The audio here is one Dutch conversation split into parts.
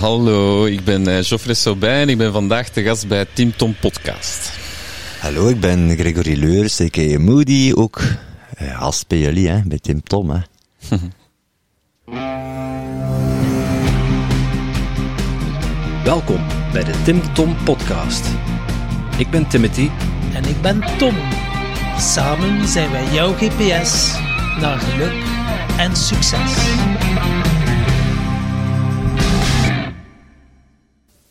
Hallo, ik ben uh, Geoffrey Sobijn en ik ben vandaag de gast bij Tim Tom Podcast. Hallo, ik ben Gregory Leurs, a.k.a. Moody, ook uh, gast bij jullie, hè, bij Tim Tom. Hè. Welkom bij de Tim Tom Podcast. Ik ben Timothy. En ik ben Tom. Samen zijn wij jouw GPS naar geluk en succes.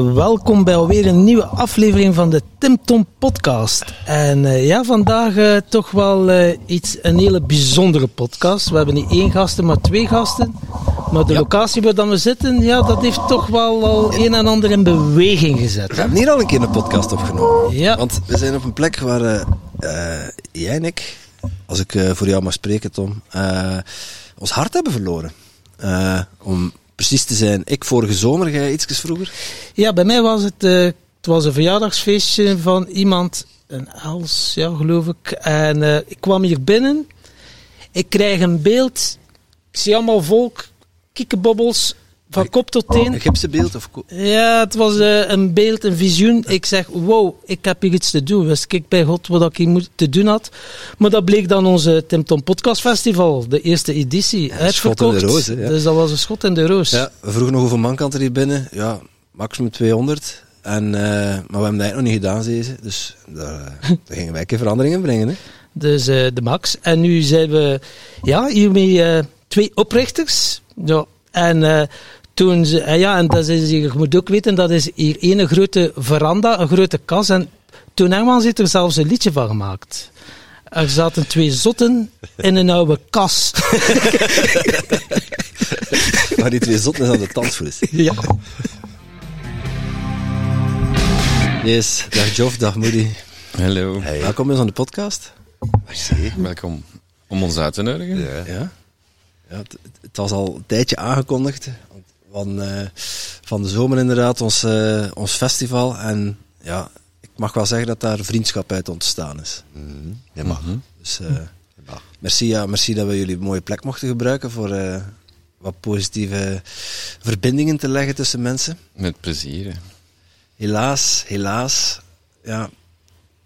Welkom bij alweer een nieuwe aflevering van de Tim Tom podcast. En uh, ja, vandaag uh, toch wel uh, iets, een hele bijzondere podcast. We hebben niet één gasten, maar twee gasten. Maar de ja. locatie waar dan we zitten, ja, dat heeft toch wel al een en ander in beweging gezet. We hebben hier al een keer een podcast opgenomen. Ja. Want we zijn op een plek waar jij en ik, als ik voor jou mag spreken Tom, ons hart hebben verloren. om precies te zijn, ik vorige zomer, jij iets vroeger? Ja, bij mij was het, uh, het was een verjaardagsfeestje van iemand, een Els, ja, geloof ik. En uh, ik kwam hier binnen, ik krijg een beeld, ik zie allemaal volk, kikkenbobbels, van kop tot teen. Een gipsenbeeld? Of ja, het was uh, een beeld, een visioen. Ik zeg, wow, ik heb hier iets te doen. Wist ik bij God wat ik hier te doen had. Maar dat bleek dan onze Tim Tom Podcast Festival, de eerste editie, ja, uitverkocht. Schot in de roos, hè, ja. Dus dat was een schot in de roos. Ja, we vroegen nog hoeveel man kan er hier binnen. Ja, maximum 200. En, uh, maar we hebben dat nog niet gedaan, deze. Dus daar, uh, daar gingen wij een keer veranderingen brengen. Hè. Dus de max. En nu zijn we ja, hiermee twee oprichters. Ja, en toen ze, ja, en dat is, je moet ook weten, dat is hier een grote veranda, een grote kas. En toen Herman zit er zelfs een liedje van gemaakt. Er zaten twee zotten in een oude kas. maar die twee zotten zijn aan de tandvoet. Ja. Yes, dag Joff, dag Moody. Hallo. Hey. Welkom eens aan de podcast. Merci. Welkom om ons uit te nodigen. Ja. ja. ja het, het, was al een tijdje aangekondigd van, uh, van de zomer inderdaad, ons, uh, ons festival. En ja, ik mag wel zeggen dat daar vriendschap uit ontstaan is. Mm -hmm. Je mag. Mm -hmm. Dus mag. Merci, ja, merci dat we jullie een mooie plek mochten gebruiken voor wat positieve verbindingen te leggen tussen mensen. Met plezier. Helaas, helaas, ja,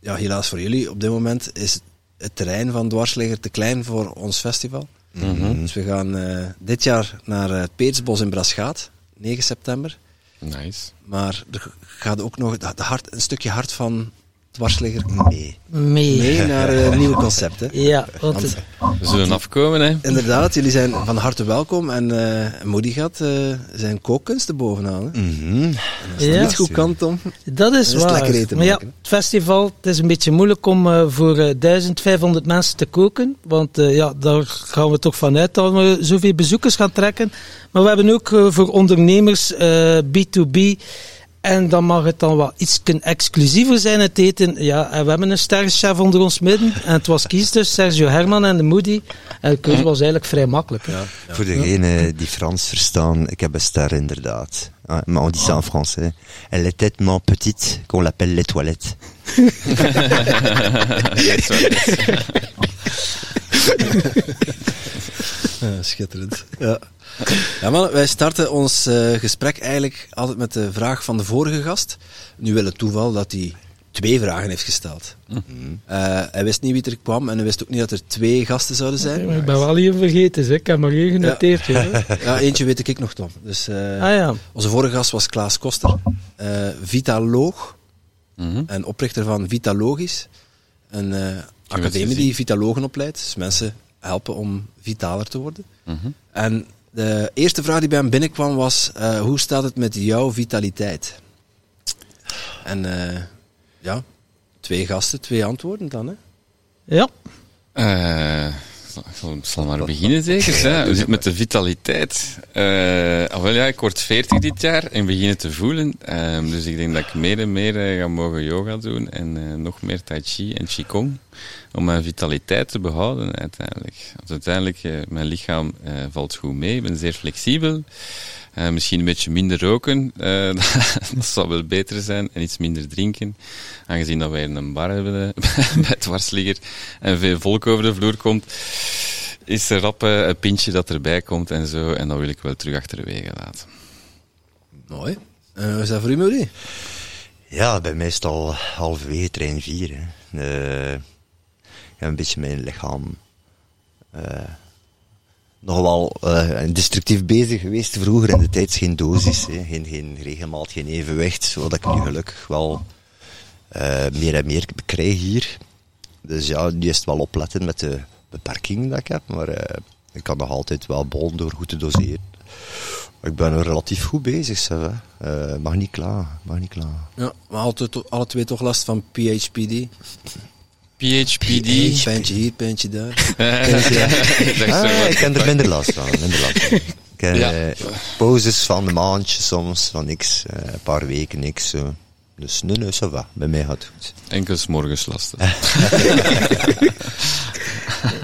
ja, helaas voor jullie op dit moment is het terrein van Dwarsligger te klein voor ons festival. Mm -hmm. Dus we gaan uh, dit jaar naar het uh, Peersbos in Braschaat, 9 september. Nice. Maar er gaat ook nog de hart, een stukje hart van dwarsligger mee. Mee. Mee naar uh, nieuwe concepten. Ja, want want we zullen afkomen, hè? Inderdaad, jullie zijn van harte welkom en uh, Moody gaat uh, zijn kookkunsten bovenaan. Hè? Mm -hmm. Als ja. niet goed kan, Tom, dat is, is waar. het lekker eten maar ja, het festival, het is een beetje moeilijk om uh, voor 1500 mensen te koken, want ja, daar gaan we toch vanuit dat we zoveel bezoekers gaan trekken. Maar we hebben ook voor ondernemers B2B en dan mag het dan wat iets exclusiever zijn, het eten. Ja, en we hebben een sterrenchef onder ons midden. En het was kies dus Sergio Herman en de Moody. En de keuze was eigenlijk vrij makkelijk. Ja, ja. Voor degenen die Frans verstaan, ik heb een ster inderdaad. Ah, maar on dit ça en français. Elle est tellement petite qu'on l'appelle les toilettes. ja, schitterend. Ja. Ja, man, wij starten ons uh, gesprek eigenlijk altijd met de vraag van de vorige gast. Nu wil het toeval dat hij twee vragen heeft gesteld. Mm -hmm. uh, hij wist niet wie er kwam en hij wist ook niet dat er twee gasten zouden zijn. Okay, ik ben wel hier vergeten, zeg. ik heb maar hier genoteerd. Ja, ja eentje weet ik nog, Tom. Dus, uh, ah, ja. Onze vorige gast was Klaas Koster, vitaloog mm -hmm. en oprichter van Vitalogisch. Een academie die vitalogen opleidt. Dus mensen helpen om vitaler te worden. Mm -hmm. En De eerste vraag die bij hem binnenkwam was: eh, hoe staat het met jouw vitaliteit? En eh, ja, twee gasten, twee antwoorden dan. Hè? Ja. Eh, ik zal maar beginnen zeker. Hè. Hoe zit het met de vitaliteit? Wel, ja, ik word 40 dit jaar en begin het te voelen. Ehm, dus ik denk dat ik meer en meer ga mogen yoga doen en eh, nog meer tai chi en qigong. Om mijn vitaliteit te behouden uiteindelijk. Want uiteindelijk, eh, mijn lichaam eh, valt goed mee. Ik ben zeer flexibel. Eh, misschien een beetje minder roken, eh, dat zou wel beter zijn. En iets minder drinken. Aangezien dat wij in een bar hebben bij het dwarsligger en veel volk over de vloer komt, is er rap een pintje dat erbij komt en zo. En dat wil ik wel terug achterwege laten. Mooi. En hoe is dat voor u, Marie? Ja, bij mij is het al halverwege trein 4. Heb een beetje mijn lichaam eh, nog wel eh, destructief bezig geweest vroeger. In de tijd geen dosis, hè. Geen, geen regelmaat, geen evenwicht. Zodat ik nu gelukkig wel eh, meer en meer krijg hier. Dus ja, nu is het wel opletten met de beperking dat ik heb. Maar ik kan nog altijd wel bollen door goed te doseren. Ik ben er relatief goed bezig, zeg, hè. Mag niet klaar, mag niet klaar. Ja, maar altijd, alle twee toch last van PHPD? PHPD. Pijntje hier, pijntje daar. Zo Ah, wat- ik heb er minder last van. Minder last van. Ik heb Ja. eh, pauzes van een maandje soms, van niks. eh, een paar weken niks. Zo. Dus nee, nee, ça va. Bij mij gaat het goed. Enkel morgens lastig.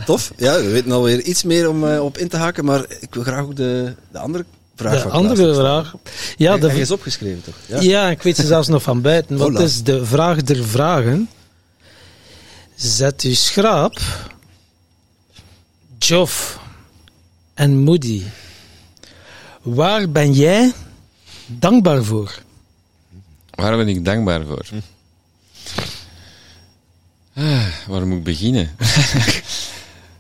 Tof. Ja, we weten alweer iets meer om eh, op in te haken, maar ik wil graag ook de, de andere vraag De van andere vraag. Ja, de, is opgeschreven toch? Ja. ja, ik weet ze zelfs nog van buiten. Wat is de vraag der vragen? Zet u schraap, Joff en Moody. Waar ben jij dankbaar voor? Waar ben ik dankbaar voor? Ah, waar moet ik beginnen?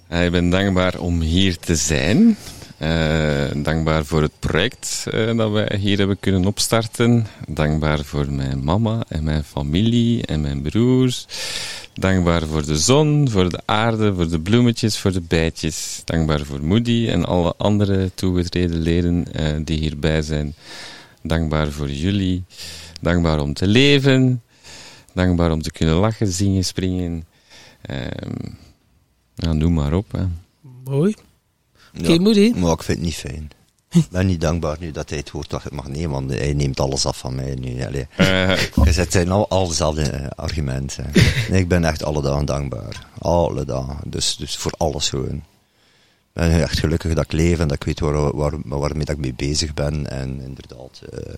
Ah, ik ben dankbaar om hier te zijn. Eh, dankbaar voor het project eh, dat wij hier hebben kunnen opstarten. Dankbaar voor mijn mama en mijn familie en mijn broers. Dankbaar voor de zon, voor de aarde, voor de bloemetjes, voor de bijtjes. Dankbaar voor Moody en alle andere toegetreden leden eh, die hierbij zijn. Dankbaar voor jullie. Dankbaar om te leven. Dankbaar om te kunnen lachen, zingen, springen. Ehm ja, noem maar op. Hè. Mooi. Oké, Ja. Moody. Maar ik vind het niet fijn. Ik ben niet dankbaar nu dat hij het woord dat mag nemen, want hij neemt alles af van mij nu. Allee. Eh, Je zet zijn al, al dezelfde eh, argumenten. Nee, ik ben echt alle dagen dankbaar. Alle dagen. Dus, dus voor alles gewoon. Ben echt gelukkig dat ik leef en dat ik weet waar, waar, waarmee dat ik mee bezig ben. En inderdaad, eh,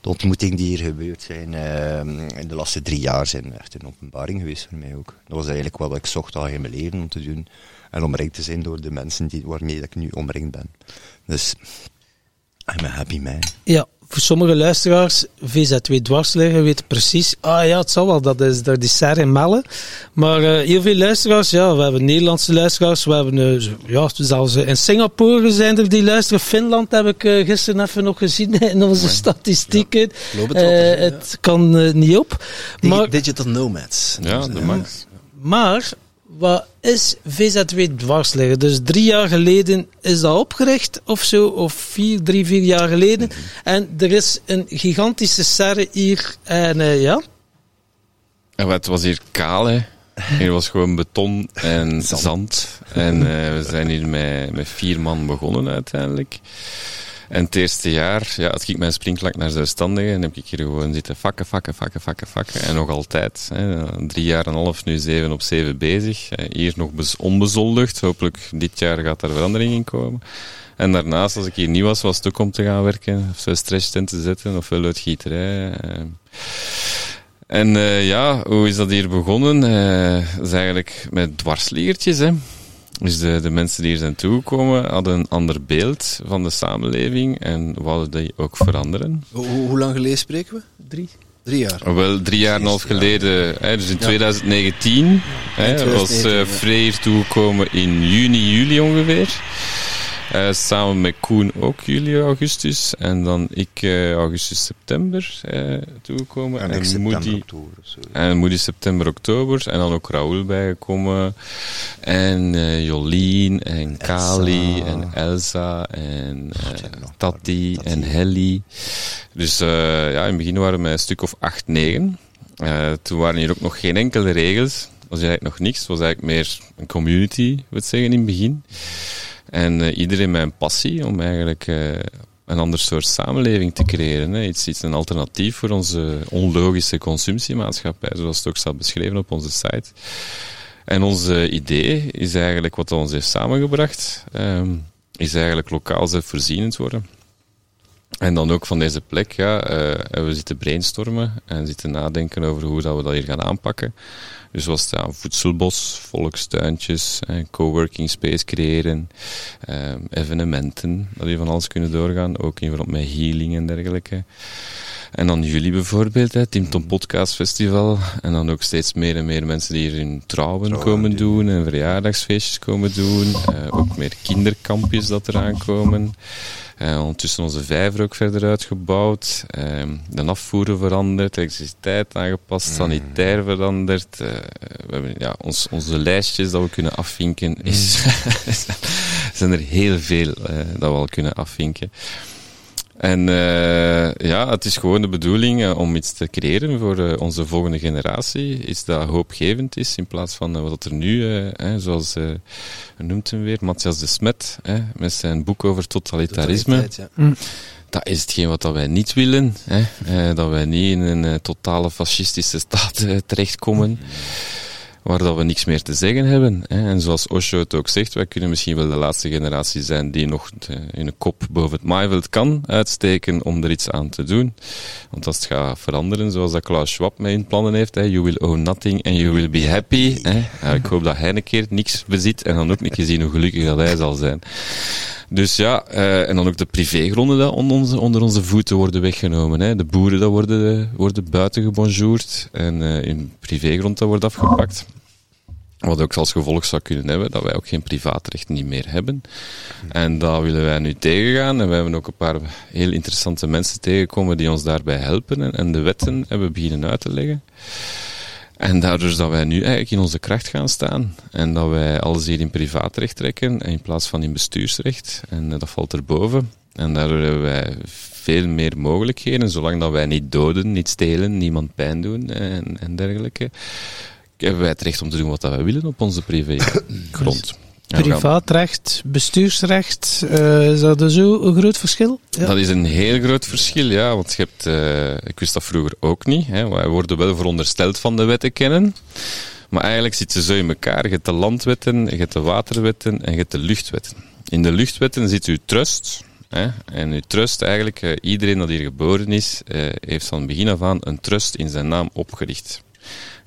de ontmoetingen die hier gebeurd zijn eh, in de laatste drie jaar zijn echt een openbaring geweest voor mij ook. Dat was eigenlijk wat ik zocht al in mijn leven om te doen. En omringd te zijn door de mensen die, waarmee dat ik nu omringd ben. Dus, I'm a happy man. Ja, voor sommige luisteraars, VZ2 dwarsliggen, weten precies, ah ja, het zal wel, dat is daar die serre in Melle. Maar eh, heel veel luisteraars, ja, we hebben Nederlandse luisteraars, we hebben eh, ja, zelfs in Singapore zijn er die luisteren. Finland heb ik eh, gisteren even nog gezien in onze statistieken. Ja. het kan eh, niet op. Maar, Digital Nomads. ja, de max. maar, wat is VZ2 dwarsliggen? Dus drie jaar geleden is dat opgericht of zo, of vier, drie, vier jaar geleden. En er is een gigantische serre hier. En eh, ja, En het was hier kaal, hè. Hier was gewoon beton en zand. En eh, we zijn hier met, met vier man begonnen uiteindelijk. En het eerste jaar ja, had ik mijn springplank naar zelfstandigen en heb ik hier gewoon zitten vakken, vakken, vakken, vakken, vakken. En nog altijd. Hè, drie jaar en een half, nu zeven op zeven bezig. Eh, Hier nog bez- onbezoldigd. Hopelijk dit jaar gaat er verandering in komen. En daarnaast, als ik hier niet was, was het ook om te gaan werken. Of zo stresstent te zetten, ofwel uitgieterij. eh. En eh, ja, hoe is dat hier begonnen? Dat is eigenlijk met dwarsliegertjes, hè. Dus de, de mensen die hier zijn toegekomen hadden een ander beeld van de samenleving en wouden die ook veranderen. Hoe, hoe- hoe lang geleden spreken we? drie. Drie jaar. Wel drie jaar en een half geleden, hè, dus in 2019, hè, was 2019, eh ja. Frey hier toegekomen in juni, juli ongeveer. Eh, samen met Koen ook juli, augustus. En dan ik eh, augustus, september eh, toegekomen. En, En, september, Moody, oktober en Moody september, oktober. En dan ook Raoul bijgekomen. En Jolien en Kali en Elsa en Tati Tati. en Helly. Dus ja, in het begin waren we een stuk of acht, negen. Toen waren hier ook nog geen enkele regels. was eigenlijk nog niks. Het was eigenlijk meer een community, wil ik zeggen, in het begin. En eh, iedereen een passie om eigenlijk eh, een ander soort samenleving te creëren. Hè. Iets, iets een alternatief voor onze onlogische consumptiemaatschappij, zoals het ook staat beschreven op onze site. En ons eh, idee is eigenlijk, wat ons heeft samengebracht, ehm, is eigenlijk lokaal zelfvoorzienend worden. En dan ook van deze plek, ja, eh, we zitten brainstormen en zitten nadenken over hoe dat we dat hier gaan aanpakken. Dus was het ja, voedselbos, volkstuintjes, eh, coworking space creëren, eh, evenementen, dat hier van alles kunnen doorgaan, ook in verband met healing en dergelijke. En dan jullie bijvoorbeeld, hè, Tim Tom Podcast Festival. En dan ook steeds meer en meer mensen die hier hun trouwen, komen doen. doen en verjaardagsfeestjes komen doen. Eh, ook meer kinderkampjes dat eraan komen. Eh, ondertussen onze vijver ook verder uitgebouwd. Ehm, de afvoeren veranderd, elektriciteit aangepast, sanitair veranderd. Eh, we hebben ja, ons, onze lijstjes dat we kunnen afvinken. Is, zijn er heel veel eh, dat we al kunnen afvinken. En eh, ja, het is gewoon de bedoeling eh, om iets te creëren voor eh, onze volgende generatie. Iets dat hoopgevend is in plaats van wat er nu, eh, hè, zoals, eh, noemt hem weer, Matthias de Smet, hè, met zijn boek over totalitarisme. Ja. Dat is hetgeen wat dat wij niet willen. Hè? Dat wij niet in een totale fascistische staat terechtkomen. Waar dat we niks meer te zeggen hebben. En zoals Osho het ook zegt, wij kunnen misschien wel de laatste generatie zijn die nog eh, hun kop boven het maaiveld kan uitsteken om er iets aan te doen. Want als het gaat veranderen, zoals dat Klaus Schwab mee in plannen heeft, you will own nothing and you will be happy. Ik hoop dat hij een keer niks bezit en dan ook een keer zien hoe gelukkig dat hij zal zijn. Dus ja, eh, en dan ook de privégronden dat onder onze, onder onze voeten worden weggenomen. De boeren dat worden, worden buiten gebonjourd en eh, in privégrond dat wordt afgepakt. Wat ook als gevolg zou kunnen hebben dat wij ook geen privaatrecht niet meer hebben. En dat willen wij nu tegengaan. En we hebben ook een paar heel interessante mensen tegengekomen die ons daarbij helpen. En, de wetten hebben beginnen uit te leggen. En daardoor dat wij nu eigenlijk in onze kracht gaan staan. En dat wij alles hier in privaatrecht trekken in plaats van in bestuursrecht. En eh, dat valt erboven. En daardoor hebben wij veel meer mogelijkheden, zolang dat wij niet doden, niet stelen, niemand pijn doen en, en dergelijke. Hebben wij het recht om te doen wat dat wij willen op onze privégrond. Privaatrecht, bestuursrecht, eh, is dat zo een groot verschil? Ja. Dat is een heel groot verschil, ja. Want je hebt, eh, ik wist dat vroeger ook niet. Hè. Wij worden wel verondersteld van de wetten kennen. Maar eigenlijk zitten ze zo in elkaar. Je hebt de landwetten, je hebt de waterwetten en je hebt de luchtwetten. In de luchtwetten zit uw trust. Hè. En uw trust, eigenlijk, eh, iedereen dat hier geboren is, eh, heeft van begin af aan een trust in zijn naam opgericht.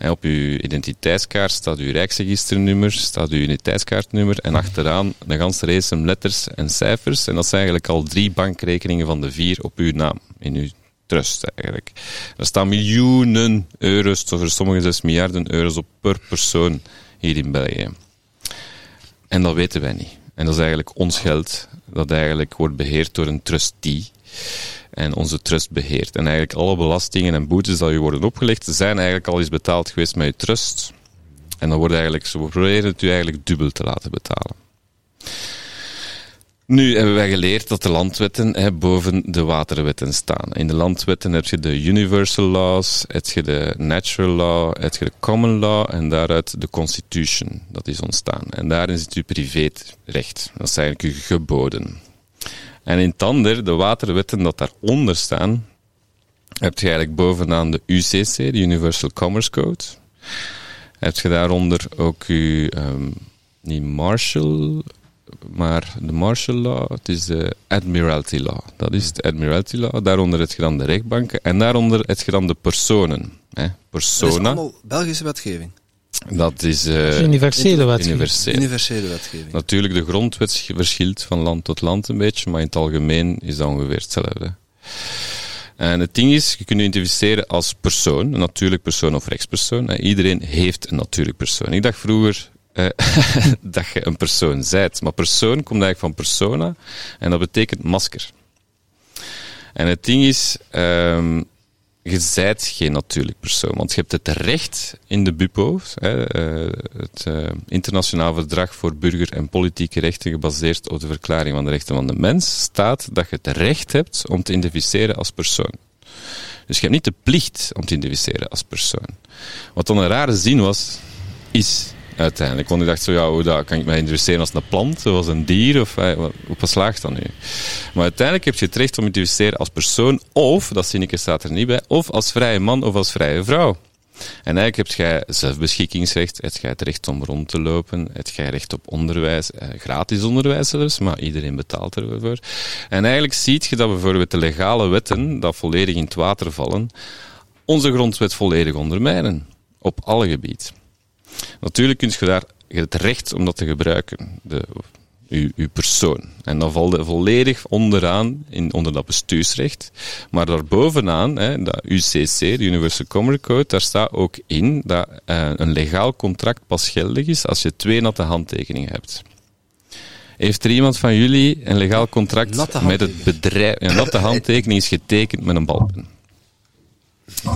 Op uw identiteitskaart staat uw rijksregisternummer, staat uw identiteitskaartnummer en achteraan een ganse race letters en cijfers. En dat zijn eigenlijk al drie bankrekeningen van de vier op uw naam, in uw trust eigenlijk. Er staan miljoenen euro's, voor sommigen zelfs miljarden euro's op per persoon hier in België. En dat weten wij niet. En dat is eigenlijk ons geld, dat eigenlijk wordt beheerd door een trustee. En onze trust beheert. En eigenlijk alle belastingen en boetes die u worden opgelegd, zijn eigenlijk al eens betaald geweest met uw trust. En dan wordt eigenlijk, ze proberen het u eigenlijk dubbel te laten betalen. Nu hebben wij geleerd dat de landwetten hè, boven de waterwetten staan. In de landwetten heb je de universal laws, heb je de natural law, heb je de common law en daaruit de constitution. Dat is ontstaan. En daarin zit uw privérecht. Dat is eigenlijk uw geboden. En in het ander, de waterwetten dat daaronder staan, heb je eigenlijk bovenaan de UCC, de Universal Commerce Code. Heb je daaronder ook uw, ehm, niet Marshall, maar de Marshall Law, het is de Admiralty Law. Dat is de Admiralty Law. Daaronder heb je dan de rechtbanken en daaronder heb je dan de personen. Hè. Dat is Persona, allemaal Belgische wetgeving. Dat is eh, Dat is universele wetgeving. Universele wetgeving. Natuurlijk, de grondwet verschilt van land tot land een beetje, maar in het algemeen is dat ongeveer hetzelfde. En het ding is, je kunt je identificeren als persoon, een natuurlijk persoon of rechtspersoon. En iedereen heeft een natuurlijk persoon. Ik dacht vroeger, eh, dat je een persoon zijt. Maar persoon komt eigenlijk van persona en dat betekent masker. En het ding is, ehm, je geen natuurlijk persoon, want je hebt het recht in de BUPO, eh, het uh, Internationaal Verdrag voor Burger- en Politieke Rechten, gebaseerd op de Verklaring van de Rechten van de Mens, staat dat je het recht hebt om te identificeren als persoon. Dus je hebt niet de plicht om te identificeren als persoon. Wat dan een rare zin was, is uiteindelijk. Want ik dacht zo, ja, hoe dat, kan ik mij interesseren als een plant of als een dier? Of eh, hoe slaagt dat nu? Maar uiteindelijk heb je het recht om te interesseren als persoon of, dat zinnetje staat er niet bij, of als vrije man of als vrije vrouw. En eigenlijk heb jij zelfbeschikkingsrecht, heb jij het recht om rond te lopen, heb jij recht op onderwijs, eh, gratis onderwijs zelfs, maar iedereen betaalt ervoor. En eigenlijk ziet je dat bijvoorbeeld de legale wetten, dat volledig in het water vallen, onze grondwet volledig ondermijnen. Op alle gebieden. Natuurlijk kun je daar het recht om dat te gebruiken, de, uw, uw persoon. En dan valt je volledig onderaan, in, onder dat bestuursrecht. Maar daarbovenaan, hè, dat UCC, de Universal Commerce Code, daar staat ook in dat uh, een legaal contract pas geldig is als je twee natte handtekeningen hebt. Heeft er iemand van jullie een legaal contract met het bedrijf? Een natte handtekening is getekend met een balpen.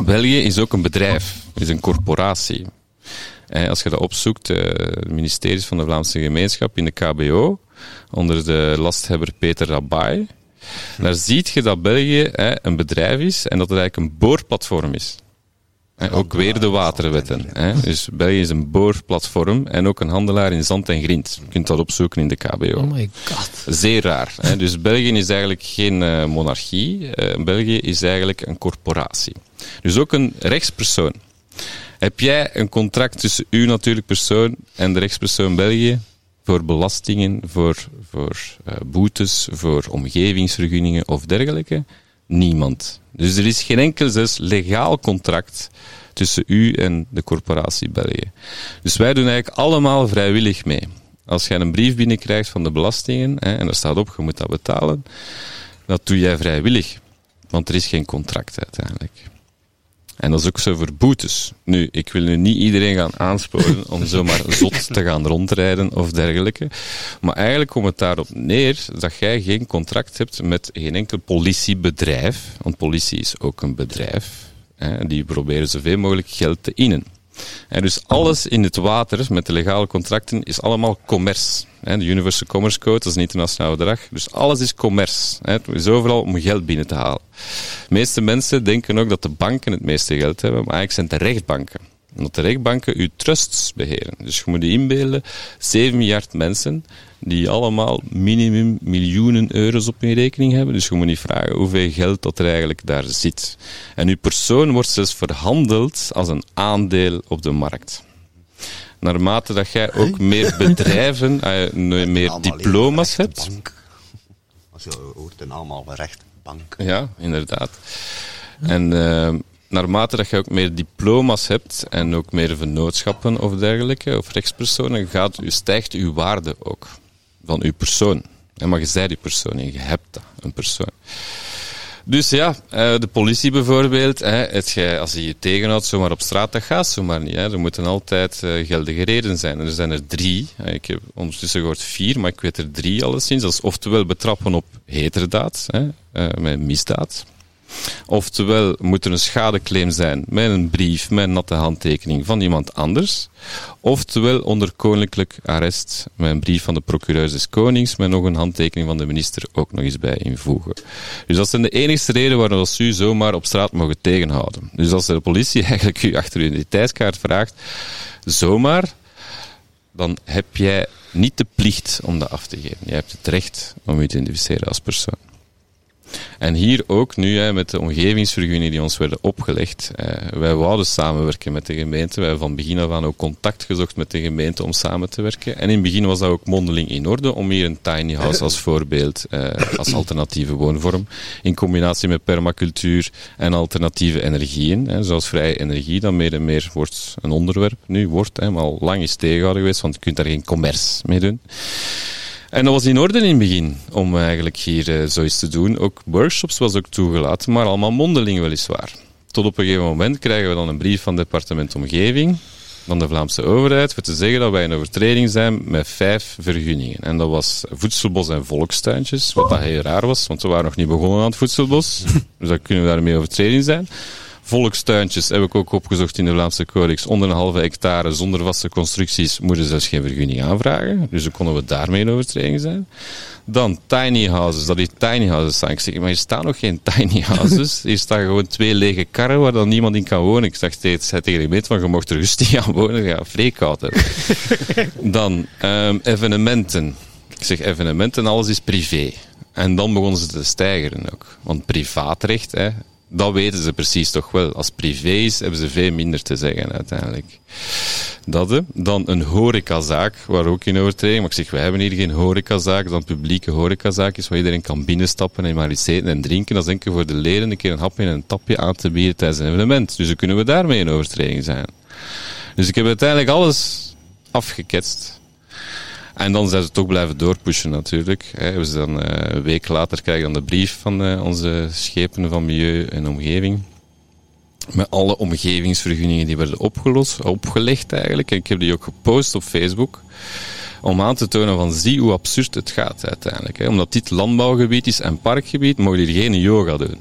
België is ook een bedrijf, is een corporatie. Eh, als je dat opzoekt, uh, de ministeries van de Vlaamse gemeenschap in de KBO, onder de lasthebber Peter Rabai, daar ziet je dat België eh, een bedrijf is en dat het eigenlijk een boorplatform is. Eh, ook weer de waterwetten. Hè. Dus België is een boorplatform en ook een handelaar in zand en grind. Je kunt dat opzoeken in de KBO. Oh my god. Zeer raar. Hè. Dus België is eigenlijk geen uh, monarchie. Uh, België is eigenlijk een corporatie. Dus ook een rechtspersoon. Heb jij een contract tussen uw natuurlijk persoon en de rechtspersoon België? Voor belastingen, voor, voor uh, boetes, voor omgevingsvergunningen of dergelijke? Niemand. Dus er is geen enkel legaal contract tussen u en de corporatie België. Dus wij doen eigenlijk allemaal vrijwillig mee. Als jij een brief binnenkrijgt van de belastingen, hè, en er staat op, je moet dat betalen, dat doe jij vrijwillig. Want er is geen contract uiteindelijk. En dat is ook zo voor boetes. Nu, ik wil nu niet iedereen gaan aansporen om zomaar zot te gaan rondrijden of dergelijke. Maar eigenlijk komt het daarop neer dat jij geen contract hebt met geen enkel politiebedrijf. Want politie is ook een bedrijf. Hè, die proberen zoveel mogelijk geld te innen. En dus alles in het water met de legale contracten is allemaal commerce. De Universal Commerce Code, dat is een internationaal bedrag. Dus alles is commerce. Het is overal om geld binnen te halen. De meeste mensen denken ook dat de banken het meeste geld hebben, maar eigenlijk zijn het de rechtbanken. Omdat de rechtbanken uw trusts beheren. Dus je moet je inbeelden, 7 miljard mensen die allemaal minimum miljoenen euro's op hun rekening hebben. Dus je moet niet vragen hoeveel geld dat er eigenlijk daar zit. En uw persoon wordt zelfs verhandeld als een aandeel op de markt. Naarmate dat jij ook meer bedrijven, uh, meer diploma's hebt. Als je hoort een allemaal rechtbank. Ja, inderdaad. En uh, naarmate dat je ook meer diploma's hebt en ook meer vennootschappen of dergelijke, of rechtspersonen, gaat, stijgt uw waarde ook van uw persoon. En maar je zijt die persoon en je hebt dat, een persoon. Dus ja, eh, de politie bijvoorbeeld, als je je tegenhoudt zomaar op straat, dat gaat zomaar niet. Hè. Er moeten altijd uh, geldige redenen zijn. er zijn er drie. Ik heb ondertussen gehoord vier, maar ik weet er drie alleszins. Dat is oftewel betrappen op heterdaad, uh, met misdaad. Oftewel moet er een schadeclaim zijn met een brief, met een natte handtekening van iemand anders. Oftewel onder koninklijk arrest met een brief van de procureur des konings met nog een handtekening van de minister ook nog eens bij invoegen. Dus dat zijn de enigste redenen waarom als u zomaar op straat mogen tegenhouden. Dus als de politie eigenlijk u achter uw identiteitskaart vraagt, zomaar, dan heb jij niet de plicht om dat af te geven. Je hebt het recht om u te identificeren als persoon. En hier ook nu hè, met de omgevingsvergunningen die ons werden opgelegd. Eh, wij wouden samenwerken met de gemeente. Wij hebben van begin af aan ook contact gezocht met de gemeente om samen te werken. En in het begin was dat ook mondeling in orde om hier een tiny house als voorbeeld, eh, als alternatieve woonvorm, in combinatie met permacultuur en alternatieve energieën, hè, zoals vrije energie, dat meer en meer wordt een onderwerp nu, wordt, hè, maar al lang is tegengehouden geweest, want je kunt daar geen commerce mee doen. En dat was in orde in het begin, om eigenlijk hier uh, zoiets te doen. Ook workshops was ook toegelaten, maar allemaal mondeling weliswaar. Tot op een gegeven moment krijgen we dan een brief van het departement Omgeving. van de Vlaamse overheid voor te zeggen dat wij in overtreding zijn met vijf vergunningen. En dat was voedselbos en volkstuintjes, wat dat heel raar was, want we waren nog niet begonnen aan het voedselbos. dus dan kunnen we daarmee overtreding zijn. Volkstuintjes heb ik ook opgezocht in de Vlaamse Codex. Onder een halve hectare zonder vaste constructies moeten ze zelfs geen vergunning aanvragen. Dus dan konden we daarmee in overtreding zijn. Dan tiny houses, dat die tiny houses staan. Ik zeg, maar hier staan nog geen tiny houses. Hier staan gewoon twee lege karren waar dan niemand in kan wonen. Ik zeg steeds tegen de gemeente van, je mocht er rustig gaan wonen. Ja, vreekoud hebben. dan um, evenementen. Ik zeg evenementen, alles is privé. En dan begonnen ze te stijgeren ook. Want privaatrecht, hè, dat weten ze precies toch wel. Als privé is, hebben ze veel minder te zeggen uiteindelijk. Dat, dan een horecazaak, waar ook in overtreding. Maar ik zeg, wij hebben hier geen horecazaak. Dat een publieke horecazaak is, waar iedereen kan binnenstappen en maar iets eten en drinken. Dat is enkel voor de leden een keer een hapje en een tapje aan te bieden tijdens een evenement. Dus dan kunnen we daarmee in overtreding zijn. Dus ik heb uiteindelijk alles afgeketst. En dan zijn ze toch blijven doorpushen natuurlijk. We dan, uh, een week later krijg dan de brief van uh, onze schepen van milieu en omgeving. Met alle omgevingsvergunningen die werden opgelost, opgelegd eigenlijk. En ik heb die ook gepost op Facebook. Om aan te tonen van zie hoe absurd het gaat uiteindelijk. Hè. Omdat dit landbouwgebied is en parkgebied, mogen hier geen yoga doen.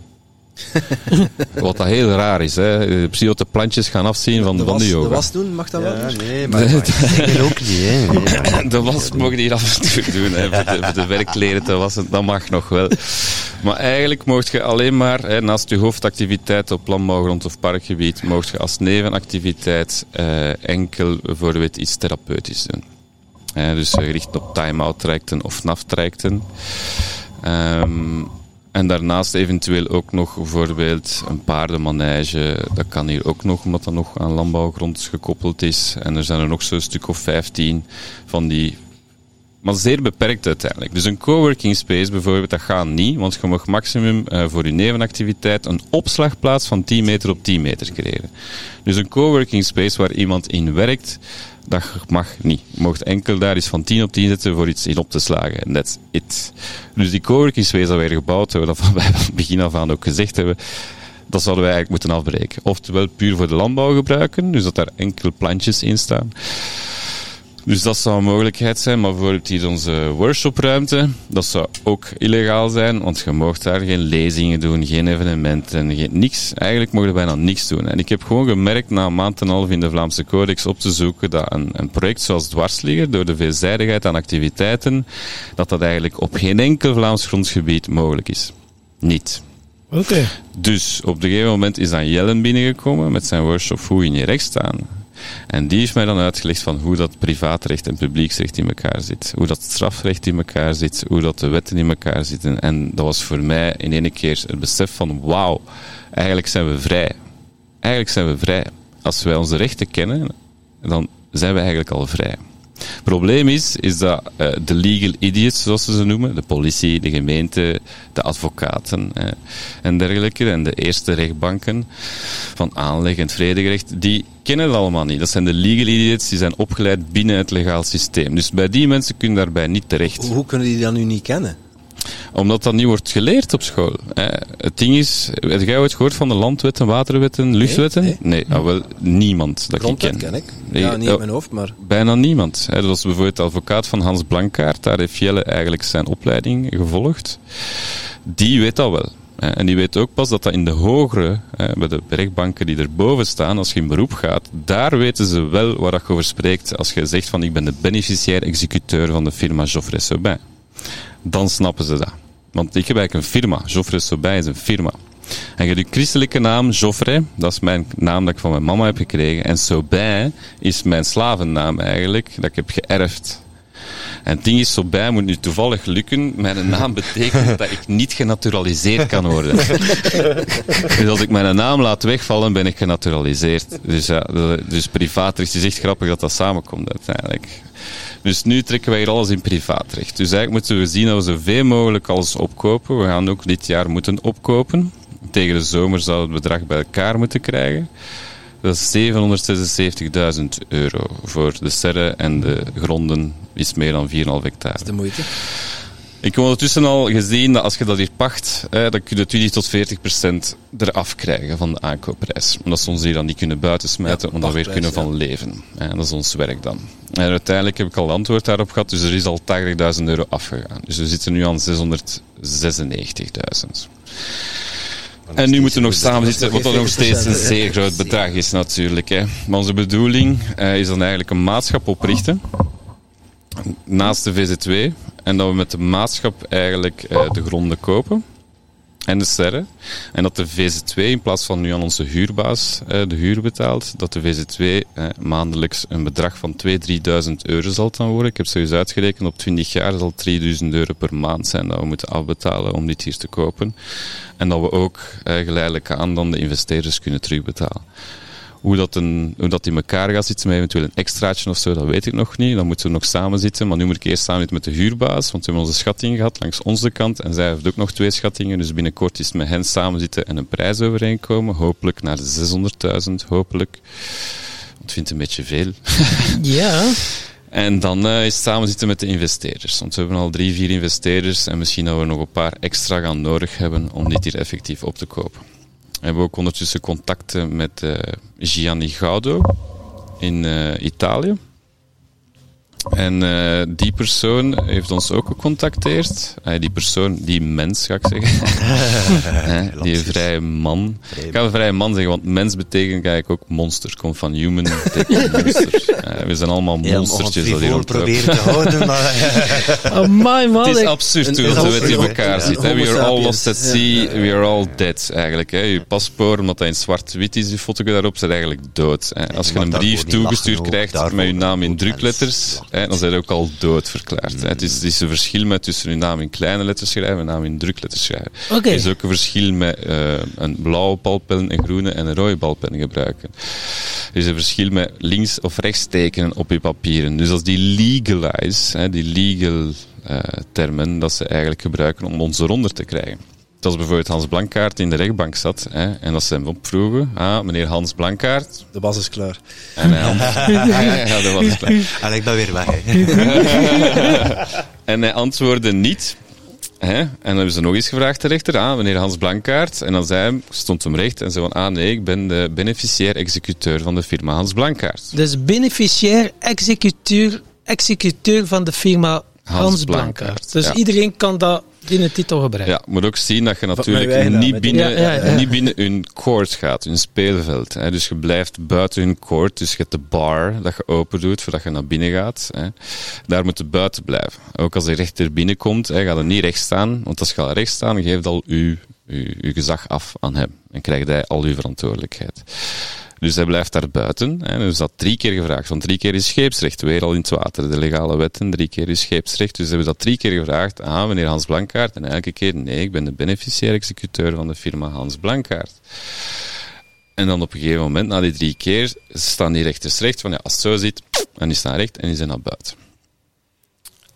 Wat dat heel raar is. Hè. Precies dat de plantjes gaan afzien van de, was, de yoga. De was doen, mag dat Ja, wel? nee, maar, ik ook niet. Hè. Nee, de was mogen die hier af en toe doen. Hè, voor, de, voor de werkkleren te wassen, dat mag nog wel. Maar eigenlijk mocht je alleen maar, hè, naast je hoofdactiviteit op landbouwgrond of parkgebied, mocht je als nevenactiviteit eh, enkel bijvoorbeeld iets therapeutisch doen. Hè, dus gericht op time-out trajecten of NAF-trajecten. Ehm, en daarnaast eventueel ook nog bijvoorbeeld een paardenmanege. Dat kan hier ook nog, omdat dat nog aan landbouwgrond gekoppeld is. En er zijn er nog zo'n stuk of 15 van die. Maar zeer beperkt uiteindelijk. Dus een coworking space bijvoorbeeld, dat gaat niet. Want je mag maximum eh, voor je nevenactiviteit een opslagplaats van 10 meter op 10 meter creëren. Dus een coworking space waar iemand in werkt, dat mag niet. Je mocht enkel daar iets van 10 op 10 zetten voor iets in op te slagen. En that's it. Dus die coworking space dat wij gebouwd hebben, dat wij van begin af aan ook gezegd hebben, dat zouden wij eigenlijk moeten afbreken. Oftewel puur voor de landbouw gebruiken, dus dat daar enkel plantjes in staan. Dus dat zou een mogelijkheid zijn, maar bijvoorbeeld hier onze workshopruimte, dat zou ook illegaal zijn, want je mag daar geen lezingen doen, geen evenementen, geen, niks. Eigenlijk mogen we bijna niks doen. En ik heb gewoon gemerkt na een maand en een half in de Vlaamse Codex op te zoeken dat een, een project zoals Dwarsligger, door de veelzijdigheid aan activiteiten, dat dat eigenlijk op geen enkel Vlaams grondgebied mogelijk is. Niet. Oké. Dus op een gegeven moment is dan Jellen binnengekomen met zijn workshop Hoe in je recht staan. En die heeft mij dan uitgelegd van hoe dat privaatrecht en publieksrecht in elkaar zit. Hoe dat strafrecht in elkaar zit, hoe dat de wetten in elkaar zitten. En dat was voor mij in één keer het besef van wauw, eigenlijk zijn we vrij. Eigenlijk zijn we vrij. Als wij onze rechten kennen, dan zijn we eigenlijk al vrij. Probleem is, is dat eh, de legal idiots, zoals ze ze noemen, de politie, de gemeente, de advocaten eh, en dergelijke, en de eerste rechtbanken van aanleg en het die kennen het allemaal niet. Dat zijn de legal idiots, die zijn opgeleid binnen het legaal systeem. Dus bij die mensen kun je daarbij niet terecht Hoe kunnen die dat nu niet kennen? Omdat dat niet wordt geleerd op school. Eh, het ding is, heb jij ooit gehoord van de landwetten, waterwetten, luchtwetten? nee. Nee, ah, wel niemand dat ik Grondwet ken. ken ik. Nee, Ja, niet oh. in mijn hoofd, maar... Bijna niemand. Hè. Dat was bijvoorbeeld de advocaat van Hans Blankaart. Daar heeft Jelle eigenlijk zijn opleiding gevolgd. Die weet dat wel. En die weet ook pas dat dat in de hogere, bij de rechtbanken die erboven staan, als je in beroep gaat, daar weten ze wel waar dat je over spreekt als je zegt van ik ben de beneficiair-executeur van de firma Geoffrey Saubin. Dan snappen ze dat. Want ik heb eigenlijk een firma. Geoffrey Saubin is een firma. En je de christelijke naam Geoffrey, dat is mijn naam dat ik van mijn mama heb gekregen. En Saubin is mijn slavennaam eigenlijk, dat ik heb geërfd. En het ding is, Saubin moet nu toevallig lukken. Mijn naam betekent dat ik niet genaturaliseerd kan worden. dus als ik mijn naam laat wegvallen, ben ik genaturaliseerd. Dus, ja, dus privaatrecht is echt grappig dat dat samenkomt uiteindelijk. Dus nu trekken wij hier alles in privaatrecht. Dus eigenlijk moeten we zien dat we zoveel mogelijk alles opkopen. We gaan ook dit jaar moeten opkopen. Tegen de zomer zouden we het bedrag bij elkaar moeten krijgen. Dat is 776.000 euro voor de serre en de gronden is meer dan 4,5 hectare. De moeite. Ik heb ondertussen al gezien dat als je dat hier pacht, hè, dan kun je 20 tot 40 procent eraf krijgen van de aankoopprijs. Omdat ze ons hier dan niet kunnen buitensmijten, Ja, omdat we weer kunnen van leven. Hè, dat is ons werk dan. En uiteindelijk heb ik al antwoord daarop gehad, dus er is al 80.000 euro afgegaan. Dus we zitten nu aan 696.000. En nu moeten we nog samen zitten, wat dan nog steeds een zeer groot bedrag is natuurlijk. Hè. Maar onze bedoeling eh, is dan eigenlijk een maatschap oprichten naast de VZ2 en dat we met de maatschap eigenlijk eh, de gronden kopen en de serre. En dat de VZ2 in plaats van nu aan onze huurbaas eh, de huur betaalt, dat de VZ2 eh, maandelijks een bedrag van 2.000, 3.000 euro zal dan worden. Ik heb zojuist uitgerekend, op 20 jaar zal 3.000 euro per maand zijn dat we moeten afbetalen om dit hier te kopen. En dat we ook eh, geleidelijk aan dan de investeerders kunnen terugbetalen. Hoe dat, een, hoe dat in elkaar gaat zitten met eventueel een extraatje of zo, dat weet ik nog niet. Dan moeten we nog samen zitten. Maar nu moet ik eerst samen zitten met de huurbaas, want we hebben onze schatting gehad langs onze kant. En zij heeft ook nog twee schattingen. Dus binnenkort is het met hen samen zitten en een prijs overeenkomen. Hopelijk naar de 600.000, hopelijk. Want ik vind het een beetje veel. Ja. En dan eh, is het samen zitten met de investeerders. Want we hebben al drie, vier investeerders en misschien dat we nog een paar extra gaan nodig hebben om dit hier effectief op te kopen. We hebben ook ondertussen contacten met eh, Gianni Gaudo in eh, Italië. En eh, die persoon heeft ons ook gecontacteerd. Eh, die persoon, die mens ga ik zeggen. Die vrije man. Ik ga een vrije man zeggen, want mens betekent eigenlijk ook monster. Komt van human, betekent monster. Eh, we zijn allemaal Ja, monstertjes. dat hier proberen te houden, maar... Amai, man. Het is ik- absurd hoe we homo- in elkaar ja, zitten. hè. homo We are all lost at sea, we are all dead eigenlijk. Hè. Je paspoort, omdat dat in zwart-wit is, je foto daarop, zit eigenlijk dood. Hè. Als je een brief toegestuurd krijgt met je naam in drukletters. Hè, dan zijn je ook al dood verklaard. hè. Het, is, het is een verschil met tussen je naam in kleine letters schrijven en naam in drukletters schrijven. Er is ook een verschil met eh, een blauwe balpen, een groene en een rode balpen gebruiken. Er is een verschil met links of rechts tekenen op je papieren. Dus als die legalize, hè, die legal eh, termen, dat ze eigenlijk gebruiken om ons eronder te krijgen. Dat bijvoorbeeld Hans Blankaart die in de rechtbank zat hè, en dat ze hem opvroegen. Ah, meneer Hans Blankaart. De bas is klaar. En hij antwoordde, ja, was het klaar. En ik ben weer weg. En hij antwoordde niet. Hè? En dan hebben ze nog eens gevraagd, de rechter, ah, meneer Hans Blankaart. En dan zei hij, stond hem recht en zei van, ah nee, ik ben de beneficiair-executeur van de firma Hans Blankaart. Dus beneficiair, executeur, executeur van de firma Hans, Hans Blankaart. Blankaart, Dus ja. iedereen kan dat in de titel gebruiken. Ja, moet ook zien dat je natuurlijk niet binnen, Ja, ja, ja. niet binnen hun court gaat, hun speelveld. Hè. Dus je blijft buiten hun court, dus je hebt de bar dat je open doet voordat je naar binnen gaat. Hè. Daar moet je buiten blijven. Ook als de rechter binnenkomt, hè, gaat er niet recht staan, want als je gaat recht staan, geeft al uw, uw, uw gezag af aan hem en krijgt hij al uw verantwoordelijkheid. Dus hij blijft daar buiten. Hè. Dus dat drie keer gevraagd. Want drie keer is scheepsrecht. Weer al in het water. De legale wetten. Drie keer is scheepsrecht. Dus hebben we dat drie keer gevraagd. Ah, meneer Hans Blankaart. En elke keer, nee, ik ben de beneficiair-executeur van de firma Hans Blankaart. En dan op een gegeven moment, na die drie keer, staan die rechters recht. Van ja, als het zo zit, en die staan recht en die zijn naar buiten.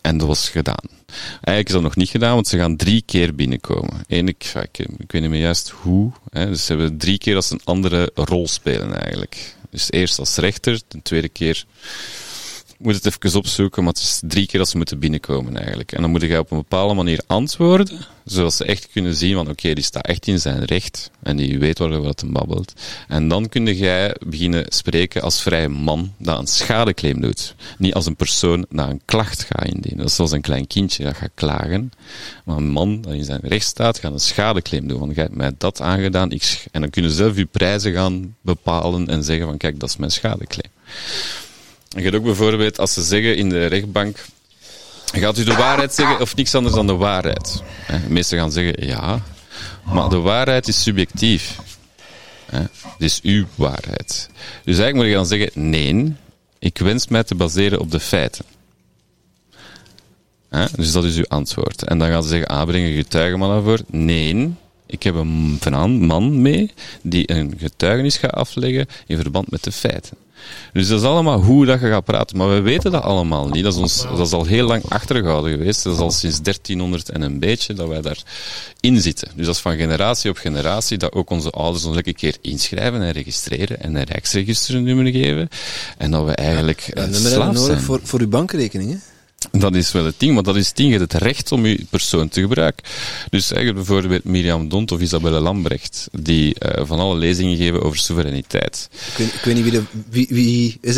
En dat was gedaan. Eigenlijk is dat nog niet gedaan, want ze gaan drie keer binnenkomen. Eén, ik, ik, ik weet niet meer juist hoe. Hè, dus ze hebben drie keer als een andere rol spelen eigenlijk. Dus eerst als rechter, de tweede keer moet het even opzoeken, maar het is drie keer dat ze moeten binnenkomen eigenlijk. En dan moet je op een bepaalde manier antwoorden, zodat ze echt kunnen zien van oké, die staat echt in zijn recht en die weet waarover wat babbelt. En dan kun jij beginnen spreken als vrije man dat een schadeclaim doet. Niet als een persoon dat een klacht gaat indienen. Dat is zoals een klein kindje dat gaat klagen. Maar een man dat in zijn recht staat, gaat een schadeclaim doen. Want jij hebt mij dat aangedaan. Ik en dan kunnen ze zelf je prijzen gaan bepalen en zeggen van kijk, dat is mijn schadeclaim. Je hebt ook bijvoorbeeld, als ze zeggen in de rechtbank, gaat u de waarheid zeggen of niks anders dan de waarheid? De meesten gaan zeggen ja, maar de waarheid is subjectief. Het is uw waarheid. Dus eigenlijk moet je dan zeggen, nee, ik wens mij te baseren op de feiten. Dus dat is uw antwoord. En dan gaan ze zeggen, ah, breng een getuige maar naar voren. Nee, ik heb een man mee die een getuigenis gaat afleggen in verband met de feiten. Dus dat is allemaal hoe dat je gaat praten. Maar we weten dat allemaal niet. Dat is, ons, dat is al heel lang achtergehouden geweest. Dat is al sinds 1300 en een beetje dat wij daarin zitten. Dus dat is van generatie op generatie dat ook onze ouders ons elke keer inschrijven en registreren en een rijksregisternummer geven. En dat we eigenlijk Ja, eh, slaaf nodig zijn. voor, voor uw bankrekening, hè? Dat is wel het ding, maar dat is het ding, je hebt het recht om je persoon te gebruiken. Dus eigenlijk bijvoorbeeld Mirjam Dont of Isabelle Lambrecht, die uh, van alle lezingen geven over soevereiniteit. Ik weet, ik weet niet wie, de, wie, wie, is